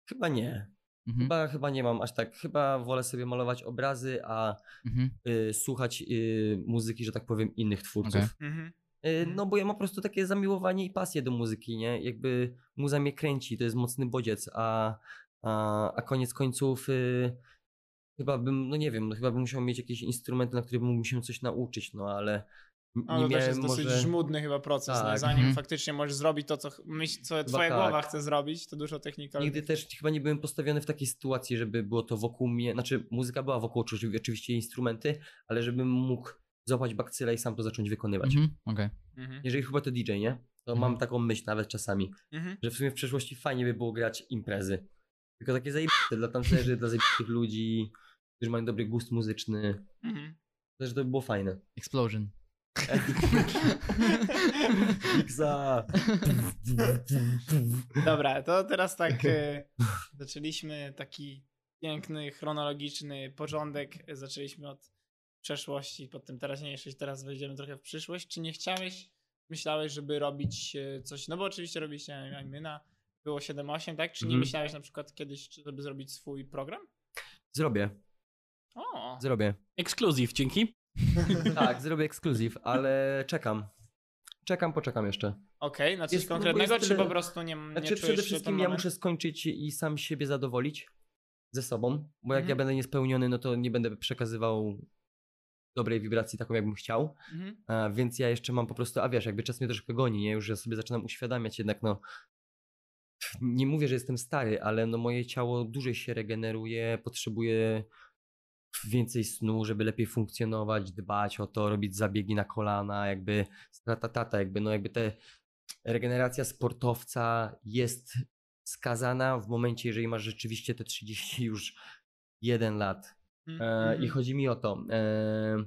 chyba nie. Mhm. Chyba, chyba nie mam aż tak. Chyba wolę sobie malować obrazy, a Mhm. y, słuchać y, muzyki, że tak powiem, innych twórców. Okej. Mhm. Y, No bo ja mam po prostu takie zamiłowanie i pasję do muzyki, nie? Jakby muza mnie kręci, to jest mocny bodziec, a, a, a koniec końców y, chyba bym, no nie wiem, no chyba bym musiał mieć jakieś instrumenty, na których mógłbym się coś nauczyć, no ale n- No nie to też jest dosyć może... żmudny chyba proces? Tak. zanim Mhm. faktycznie możesz zrobić to, co, myśl, co twoja tak. głowa chce zrobić, to dużo technika. Nigdy też chyba nie byłem postawiony w takiej sytuacji, żeby było to wokół mnie, znaczy muzyka była wokół oczywiście- oczywiście instrumenty, ale żebym mógł złapać bakcyla i sam to zacząć wykonywać. Mhm. Okej. Mhm. Jeżeli chyba to DJ, nie? To Mhm. mam taką myśl nawet czasami, Mhm. że w sumie w przyszłości fajnie by było grać imprezy. Tylko takie zajebiste dla tancerzy, dla zajebistych ludzi, którzy mają dobry gust muzyczny. Mhm. Też to by było fajne. Explosion. Xa. Dobra, to teraz tak e, zaczęliśmy taki piękny, chronologiczny porządek. Zaczęliśmy od przeszłości, potem teraźniejszość, teraz wejdziemy trochę w przyszłość. Czy nie chciałeś, myślałeś, żeby robić e, coś, no bo oczywiście robiliście Aimyna, było 7-8, tak? Czy nie Mhm. myślałeś na przykład kiedyś, żeby zrobić swój program? Zrobię, O, zrobię. Ekskluzyw, dzięki. Tak, zrobię ekskluzyw, ale czekam. Czekam, poczekam jeszcze. okej, na coś konkretnego, czy po prostu nie, nie Znaczy przede wszystkim ja muszę skończyć i sam siebie zadowolić ze sobą, bo jak Mhm. ja będę niespełniony, no to nie będę przekazywał dobrej wibracji taką, jakbym chciał. Mhm. A, więc ja jeszcze mam po prostu, a wiesz, jakby czas mnie troszkę goni, nie? Już ja sobie zaczynam uświadamiać jednak, no nie mówię, że jestem stary, ale no moje ciało dłużej się regeneruje, potrzebuje więcej snu, żeby lepiej funkcjonować, dbać o to, robić zabiegi na kolana, jakby tata, jakby no jakby te regeneracja sportowca jest skazana w momencie, jeżeli masz rzeczywiście te 30 już 1 lat. Mhm. E, I Mhm. chodzi mi o to. E,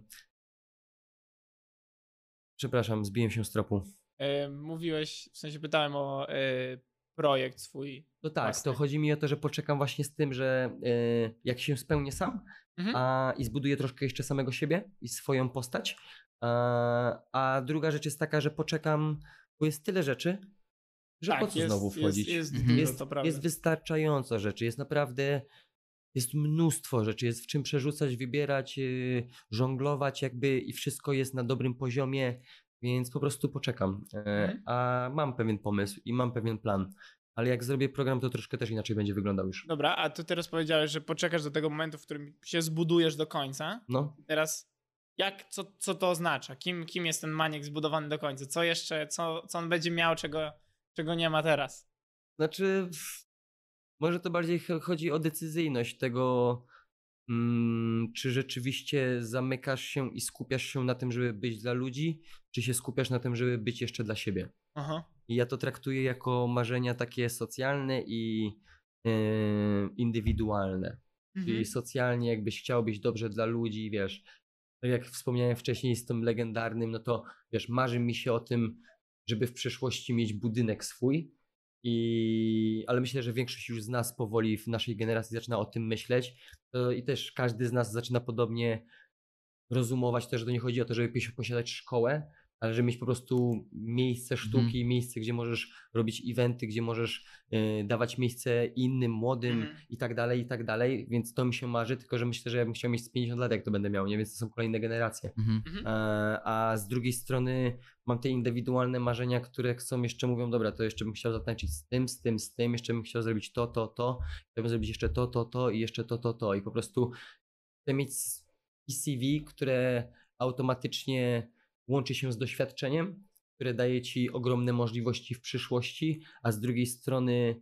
przepraszam, zbiłem się z tropu. E, mówiłeś, w sensie pytałem o e, projekt swój. No tak, to chodzi mi o to, że poczekam właśnie z tym, że e, jak się spełnię sam Mhm. a, i zbuduję troszkę jeszcze samego siebie i swoją postać. A, a druga rzecz jest taka, że poczekam, bo jest tyle rzeczy, że po co znowu wchodzić? Tak, Jest, jest, Mhm. jest, jest wystarczająco rzeczy, jest naprawdę, jest mnóstwo rzeczy, jest w czym przerzucać, wybierać, yy, żonglować jakby i wszystko jest na dobrym poziomie, więc po prostu poczekam. E, Mhm. A mam pewien pomysł i mam pewien plan, ale jak zrobię program, to troszkę też inaczej będzie wyglądał już. Dobra, a ty teraz powiedziałeś, że poczekasz do tego momentu, w którym się zbudujesz do końca. No, Teraz jak, co, co to oznacza? Kim, kim jest ten maniek zbudowany do końca? Co jeszcze, co, co on będzie miał, czego, czego nie ma teraz? Znaczy, może to bardziej ch- chodzi o decyzyjność tego, mm, czy rzeczywiście zamykasz się i skupiasz się na tym, żeby być dla ludzi, czy się skupiasz na tym, żeby być jeszcze dla siebie. Aha. I ja to traktuję jako marzenia takie socjalne i e, indywidualne. Czyli Mhm. socjalnie, jakbyś chciał być dobrze dla ludzi, wiesz, tak jak wspomniałem wcześniej z tym legendarnym, no to wiesz, marzy mi się o tym, żeby w przyszłości mieć budynek swój. I, ale myślę, że większość już z nas powoli w naszej generacji zaczyna o tym myśleć. To, I też każdy z nas zaczyna podobnie rozumować to, że to nie chodzi o to, żeby posi- posiadać szkołę, ale żeby mieć po prostu miejsce sztuki, miejsce, gdzie możesz robić eventy, gdzie możesz y, dawać miejsce innym, młodym Mhm. i tak dalej, i tak dalej, więc to mi się marzy, tylko że myślę, że ja bym chciał mieć z 50 lat, jak to będę miał, nie? Więc to są kolejne generacje. Mhm. Mhm. E, a z drugiej strony mam te indywidualne marzenia, które chcą jeszcze mówią, dobra, to jeszcze bym chciał zatańczyć z tym, z tym, z tym, jeszcze bym chciał zrobić to, to, to, chciałbym zrobić jeszcze to, to, to i jeszcze to, to, to i po prostu chcę mieć CV, które automatycznie łączy się z doświadczeniem, które daje ci ogromne możliwości w przyszłości, a z drugiej strony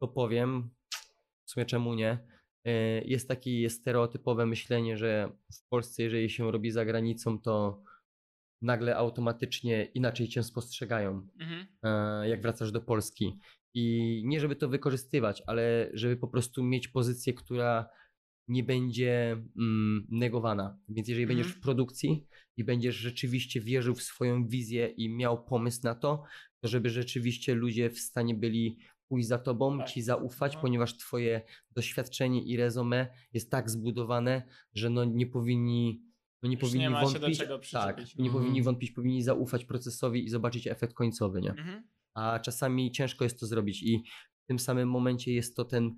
to powiem, w sumie czemu nie, e, jest takie stereotypowe myślenie, że w Polsce, jeżeli się robi za granicą, to nagle automatycznie inaczej cię spostrzegają, Mhm. e, jak wracasz do Polski. I nie żeby to wykorzystywać, ale żeby po prostu mieć pozycję, która nie będzie mm, negowana. Więc jeżeli Mhm. będziesz w produkcji i będziesz rzeczywiście wierzył w swoją wizję i miał pomysł na to, to żeby rzeczywiście ludzie w stanie byli pójść za tobą, Tak. ci zaufać, No. ponieważ twoje doświadczenie i rezome jest tak zbudowane, że no nie powinni no nie Już powinni nie ma się do wątpić. tak, nie Mhm. powinni wątpić, powinni zaufać procesowi i zobaczyć efekt końcowy, nie? Mhm. a czasami ciężko jest to zrobić i w tym samym momencie jest to ten,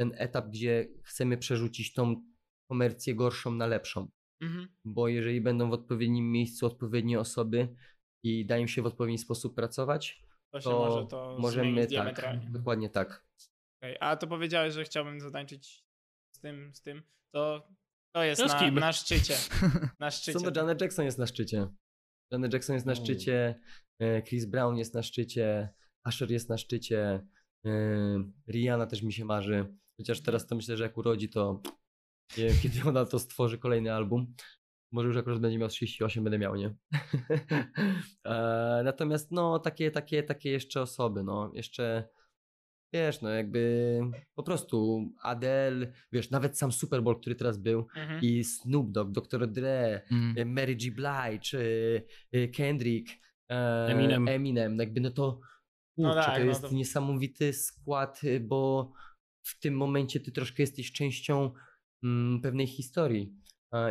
ten etap, gdzie chcemy przerzucić tą komercję gorszą na lepszą, Mhm. bo jeżeli będą w odpowiednim miejscu odpowiednie osoby i dają się w odpowiedni sposób pracować, To się to może to możemy tak, dokładnie tak. Okej, A to powiedziałeś, że chciałbym zatańczyć z tym, z tym. To, to jest To na, na szczycie. Na szczycie. Co no, Janet Jackson jest na szczycie. Janet Jackson jest na szczycie, e, Chris Brown jest na szczycie, Asher jest na szczycie, e, Rihanna też mi się marzy. Chociaż teraz to myślę, że jak urodzi, to nie wiem, kiedy ona to stworzy kolejny album. Może już akurat będzie miał 38, będę miał, nie? e, natomiast no, takie, takie, takie jeszcze osoby, no, jeszcze wiesz, no jakby po prostu Adele, wiesz, nawet sam Super Bowl, który teraz był Mhm. i Snoop Dogg, Dr. Dre, Mm. e, Mary G. Blige, e, Kendrick, e, Eminem. Eminem, no jakby no to, No kurczę, tak, to no jest to- niesamowity skład, bo w tym momencie ty troszkę jesteś częścią mm, pewnej historii.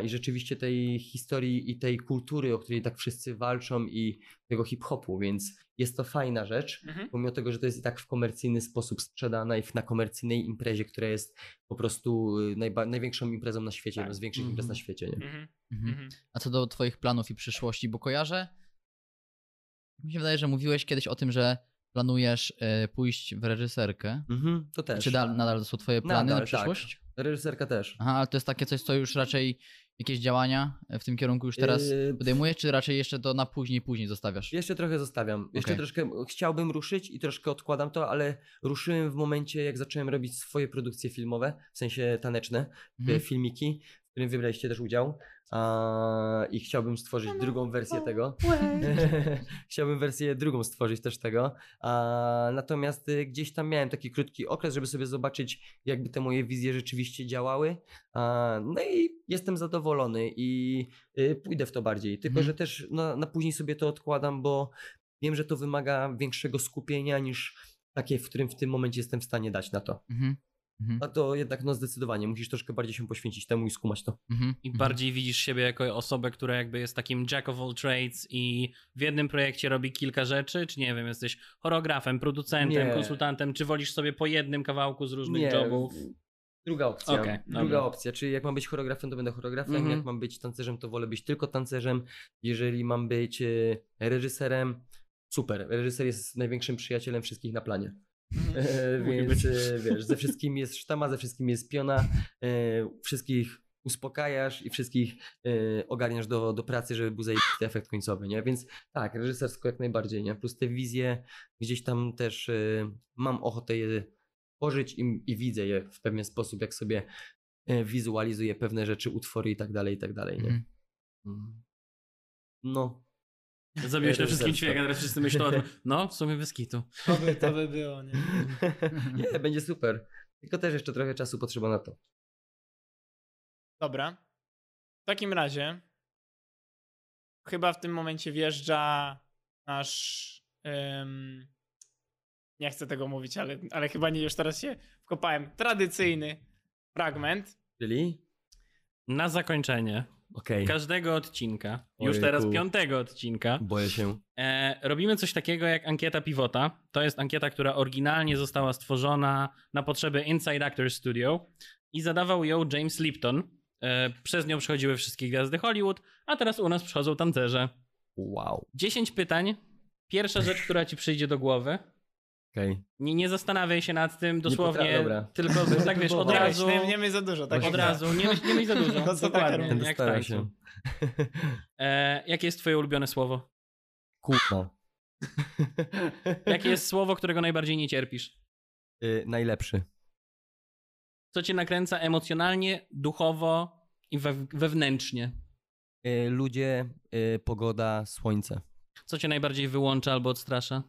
I rzeczywiście tej historii i tej kultury, o której tak wszyscy walczą i tego hip-hopu, więc jest to fajna rzecz, Mhm. pomimo tego, że to jest i tak w komercyjny sposób sprzedana i w- na komercyjnej imprezie, która jest po prostu y, najba- największą imprezą na świecie, Tak. z większych imprez na Mhm. świecie, nie? Mhm. Mhm. Mhm. A co do twoich planów i przyszłości, bo kojarzę, mi się wydaje, że mówiłeś kiedyś o tym, że planujesz e, pójść w reżyserkę. Mhm, to też. Czy da, nadal to są twoje plany Nadal, na przyszłość? Tak. Reżyserka też. Aha, ale to jest takie coś, co już raczej jakieś działania w tym kierunku już teraz Yy, podejmujesz, czy raczej jeszcze to na później, później zostawiasz? Jeszcze trochę zostawiam. Jeszcze Okej. troszkę chciałbym ruszyć i troszkę odkładam to, ale ruszyłem w momencie, jak zacząłem robić swoje produkcje filmowe, w sensie taneczne, Mhm. filmiki, w którym wybraliście też udział. A, I chciałbym stworzyć drugą wersję tego. chciałbym wersję drugą stworzyć też tego. A, natomiast y, gdzieś tam miałem taki krótki okres, żeby sobie zobaczyć, jakby te moje wizje rzeczywiście działały. A, no i jestem zadowolony i y, pójdę w to bardziej. Tylko, Mhm. że też na, na później sobie to odkładam, bo wiem, że to wymaga większego skupienia niż takie, w którym w tym momencie jestem w stanie dać na to. Mhm. Mhm. A to jednak no zdecydowanie musisz troszkę bardziej się poświęcić temu i skumać to. Mhm. I Mhm. bardziej widzisz siebie jako osobę, która jakby jest takim jack of all trades i w jednym projekcie robi kilka rzeczy, czy nie wiem, jesteś choreografem, producentem, Nie. konsultantem, czy wolisz sobie po jednym kawałku z różnych jobów? Druga opcja. Okej, Druga dobra. opcja, czyli jak mam być choreografem, to będę choreografem, Mhm. jak mam być tancerzem, to wolę być tylko tancerzem. Jeżeli mam być e, reżyserem, super. Reżyser jest największym przyjacielem wszystkich na planie. Mhm. E, Więc e, wiesz, ze wszystkim jest sztama, ze wszystkim jest piona, e, wszystkich uspokajasz i wszystkich y, ogarniasz do, do pracy, żeby był zajebisty efekt końcowy, nie? Więc tak, reżysersko jak najbardziej, nie? Plus te wizje gdzieś tam też mam ochotę je tworzyć i, i widzę je w pewien sposób, jak sobie wizualizuję pewne rzeczy, utwory i tak dalej, i tak dalej, nie? Mm. No, Zabiłeś na wszystkim a teraz wszyscy myślą o tym, no w sumie bez kitu. To by, to by było, nie? nie, będzie super. Tylko też jeszcze trochę czasu potrzeba na to. Dobra. W takim razie chyba w tym momencie wjeżdża nasz. nie chcę tego mówić, ale, ale chyba nie już teraz się wkopałem. Tradycyjny fragment. Czyli? Na zakończenie Okej. każdego odcinka, już Ojejku. teraz piątego odcinka, Boję się. E, robimy coś takiego jak ankieta Pivota. To jest ankieta, która oryginalnie została stworzona na potrzeby Inside Actors Studio i zadawał ją James Lipton. E, przez nią przechodziły wszystkie gwiazdy Hollywood, a teraz u nas przychodzą tancerze. Wow. 10 pytań. Pierwsza rzecz, która ci przyjdzie do głowy. Okej. Nie, nie zastanawiaj się nad tym, dosłownie, tylko tak wiesz, od razu, nie, nie myśl za dużo. Tak od razu, nie myśl, nie myśl za dużo. No co tak Dokładnie? Będę jak się. E, jakie jest twoje ulubione słowo? Kurwa. Jakie jest słowo, którego najbardziej nie cierpisz? y, najlepszy. Co cię nakręca emocjonalnie, duchowo i we, wewnętrznie? Y, ludzie, y, pogoda, słońce. Co cię najbardziej wyłącza albo odstrasza?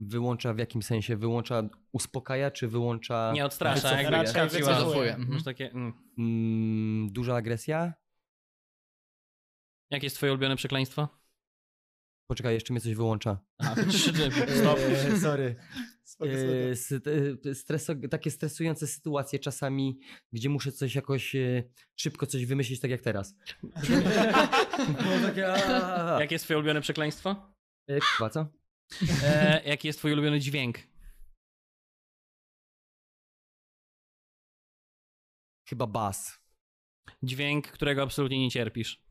Wyłącza w jakim sensie? Wyłącza, uspokaja, czy wyłącza... Nie odstrasza, wycofuje? Raczej wycofuje. Mhm. Takie, mm. Mm, duża agresja? Jakie jest twoje ulubione przekleństwo? Poczekaj, jeszcze mnie coś wyłącza. A, stop. Eee, sorry. Spoko, Eee, spoko. e, streso, takie stresujące sytuacje czasami, gdzie muszę coś jakoś e, szybko coś wymyślić, tak jak teraz. takie, aaa. Jakie jest twoje ulubione przekleństwo? E, Kurwa, co? E, jaki jest twój ulubiony dźwięk? Chyba bas. Dźwięk, którego absolutnie nie cierpisz.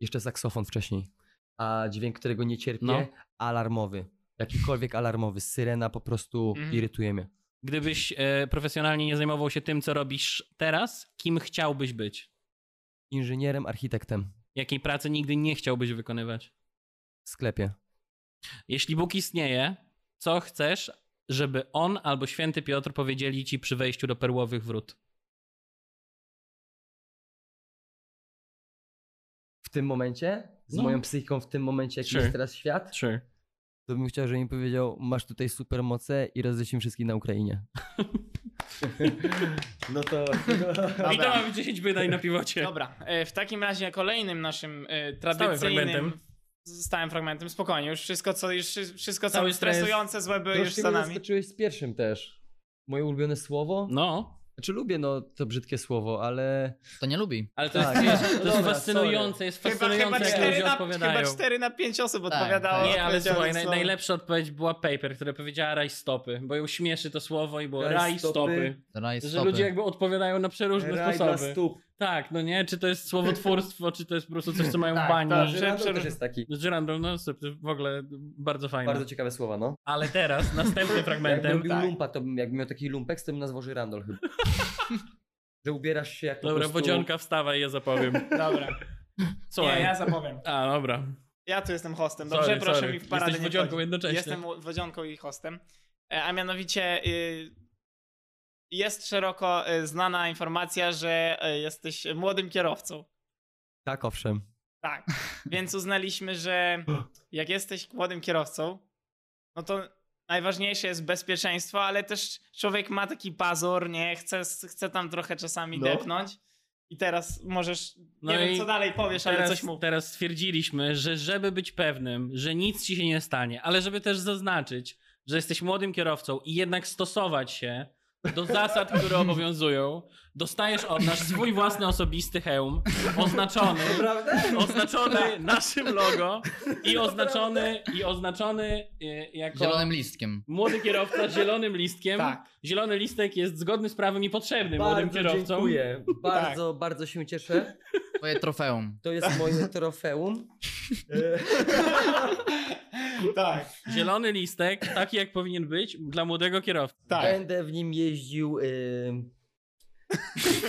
Jeszcze saksofon wcześniej. A dźwięk, którego nie cierpię, No. alarmowy. Jakikolwiek alarmowy. Syrena po prostu Mhm. irytuje mnie. Gdybyś e, profesjonalnie nie zajmował się tym, co robisz teraz, kim chciałbyś być? Inżynierem, architektem Jakiej pracy nigdy nie chciałbyś wykonywać? w sklepie. Jeśli Bóg istnieje, co chcesz, żeby on albo święty Piotr powiedzieli ci przy wejściu do perłowych wrót? W tym momencie, z No. moją psychiką w tym momencie, jaki Sure. jest teraz świat, Sure. to bym chciał, żeby mi powiedział, masz tutaj super moce i rozlecimy wszystkich na Ukrainie. no to... I to ma być 10 pytań na piwocie. Dobra, e, w takim razie kolejnym naszym e, tradycyjnym stałym fragmentem, spokojnie, już wszystko co, już wszystko co stresujące, złe były już za nami. zaskoczyłeś z pierwszym też. Moje ulubione słowo? No, Znaczy lubię no to brzydkie słowo, ale... To nie lubi. ale to Tak. jest, to jest Dobra, fascynujące, jest Chyba, fascynujące, chyba, jak 4 ludzie na, odpowiadają. chyba 4 na 5 osób Tak, odpowiadało. tak. Nie, ale słuchaj, na naj, najlepsza odpowiedź była Paper, która powiedziała raj stopy, bo ją śmieszy to słowo i było raj, Raj stopy. stopy. Raj, Że stopy. ludzie jakby odpowiadają na przeróżne Raj sposoby. stóp. Tak, no nie, czy to jest słowotwórstwo, czy to jest po prostu coś, co mają w Tak, bani. tak, Żyrandol też jest taki. Żyrandol, no w ogóle bardzo fajne. Bardzo ciekawe słowa, no. Ale teraz, następnym Jakbym fragmentem, robił tak. lumpa, to bym, jakbym miał taki lumpek, to bym nazwał żyrandol chyba. Że ubierasz się jak dobra, prostu... wodzionka wstawaj, ja zapowiem. Dobra, Słuchaj. nie, ja zapowiem. A, dobra. Ja tu jestem hostem, dobrze? Sorry, Proszę sorry. mi w paradę Jesteś nie wodzionką jednocześnie. Jestem wodzionką i hostem. E, A mianowicie y, jest szeroko y, znana informacja, że y, jesteś młodym kierowcą. Tak, owszem. Tak. Więc uznaliśmy, że jak jesteś młodym kierowcą, no to najważniejsze jest bezpieczeństwo, ale też człowiek ma taki pazur, nie? Chce, chce tam trochę czasami No. depnąć. I teraz możesz, nie No wiem i co dalej powiesz, ale Teraz, coś mów. teraz stwierdziliśmy, że żeby być pewnym, że nic ci się nie stanie, ale żeby też zaznaczyć, że jesteś młodym kierowcą i jednak stosować się do zasad, które obowiązują, dostajesz od nas swój własny osobisty hełm, oznaczony, oznaczony naszym logo i oznaczony, i oznaczony e, jako Zielonym listkiem. młody kierowca z zielonym listkiem. Tak. Zielony listek jest zgodny z prawem i potrzebny młodym Bardzo kierowcom. dziękuję. Bardzo, bardzo się cieszę. Twoje trofeum. To jest moje trofeum. Tak, Zielony listek, taki jak powinien być dla młodego kierowcy. tak. Będę w nim jeździł y,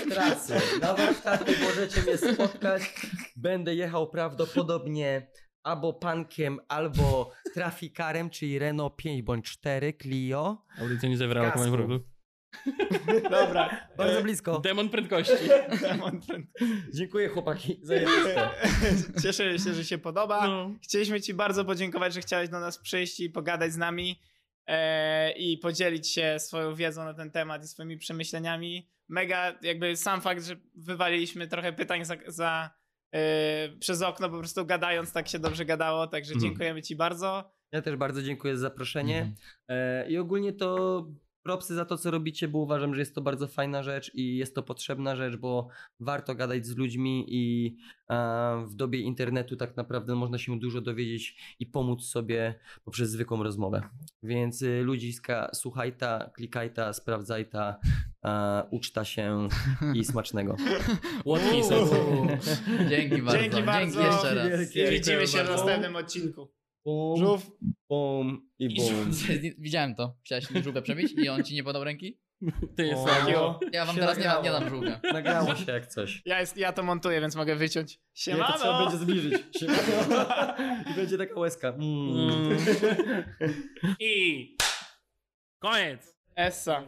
trasy. Na warsztaty możecie mnie spotkać. Będę jechał prawdopodobnie albo pankiem, albo trafikarem, czyli Renault 5 bądź 4 Clio. Audycja nie zawierała Kasku. Dobra. Bardzo e, blisko. Demon prędkości. Demon Friend. Dziękuję chłopaki. Cieszę się, że się podoba. No. Chcieliśmy Ci bardzo podziękować, że chciałeś do nas przyjść i pogadać z nami e, i podzielić się swoją wiedzą na ten temat i swoimi przemyśleniami. Mega, jakby sam fakt, że wywaliliśmy trochę pytań za, za, e, przez okno, po prostu gadając, tak się dobrze gadało, także Mhm. dziękujemy Ci bardzo. Ja też bardzo dziękuję za zaproszenie. Mhm. E, I ogólnie to propsy za to, co robicie, bo uważam, że jest to bardzo fajna rzecz i jest to potrzebna rzecz, bo warto gadać z ludźmi i e, w dobie internetu tak naprawdę można się dużo dowiedzieć i pomóc sobie poprzez zwykłą rozmowę. Więc y, ludziska, słuchaj ta, klikaj ta, sprawdzaj ta, e, uczta się i smacznego. Uuu. Dzięki bardzo. Dzięki bardzo. jeszcze raz. Wielkie. Widzimy się w następnym odcinku. Bum, Żółw. bum i bum. Widziałem to. Chciałeś mi żółwia przebić i on ci nie podał ręki? Ty jest O. Takiego. Ja wam Się teraz nie, nagrało. nie dam żółwia. Nagrało się jak coś. Ja, jest, ja to montuję, więc mogę wyciąć. Siemano! Nie, to trzeba będzie zbliżyć. Siemano. I będzie taka łezka. Mm. I koniec. Essa.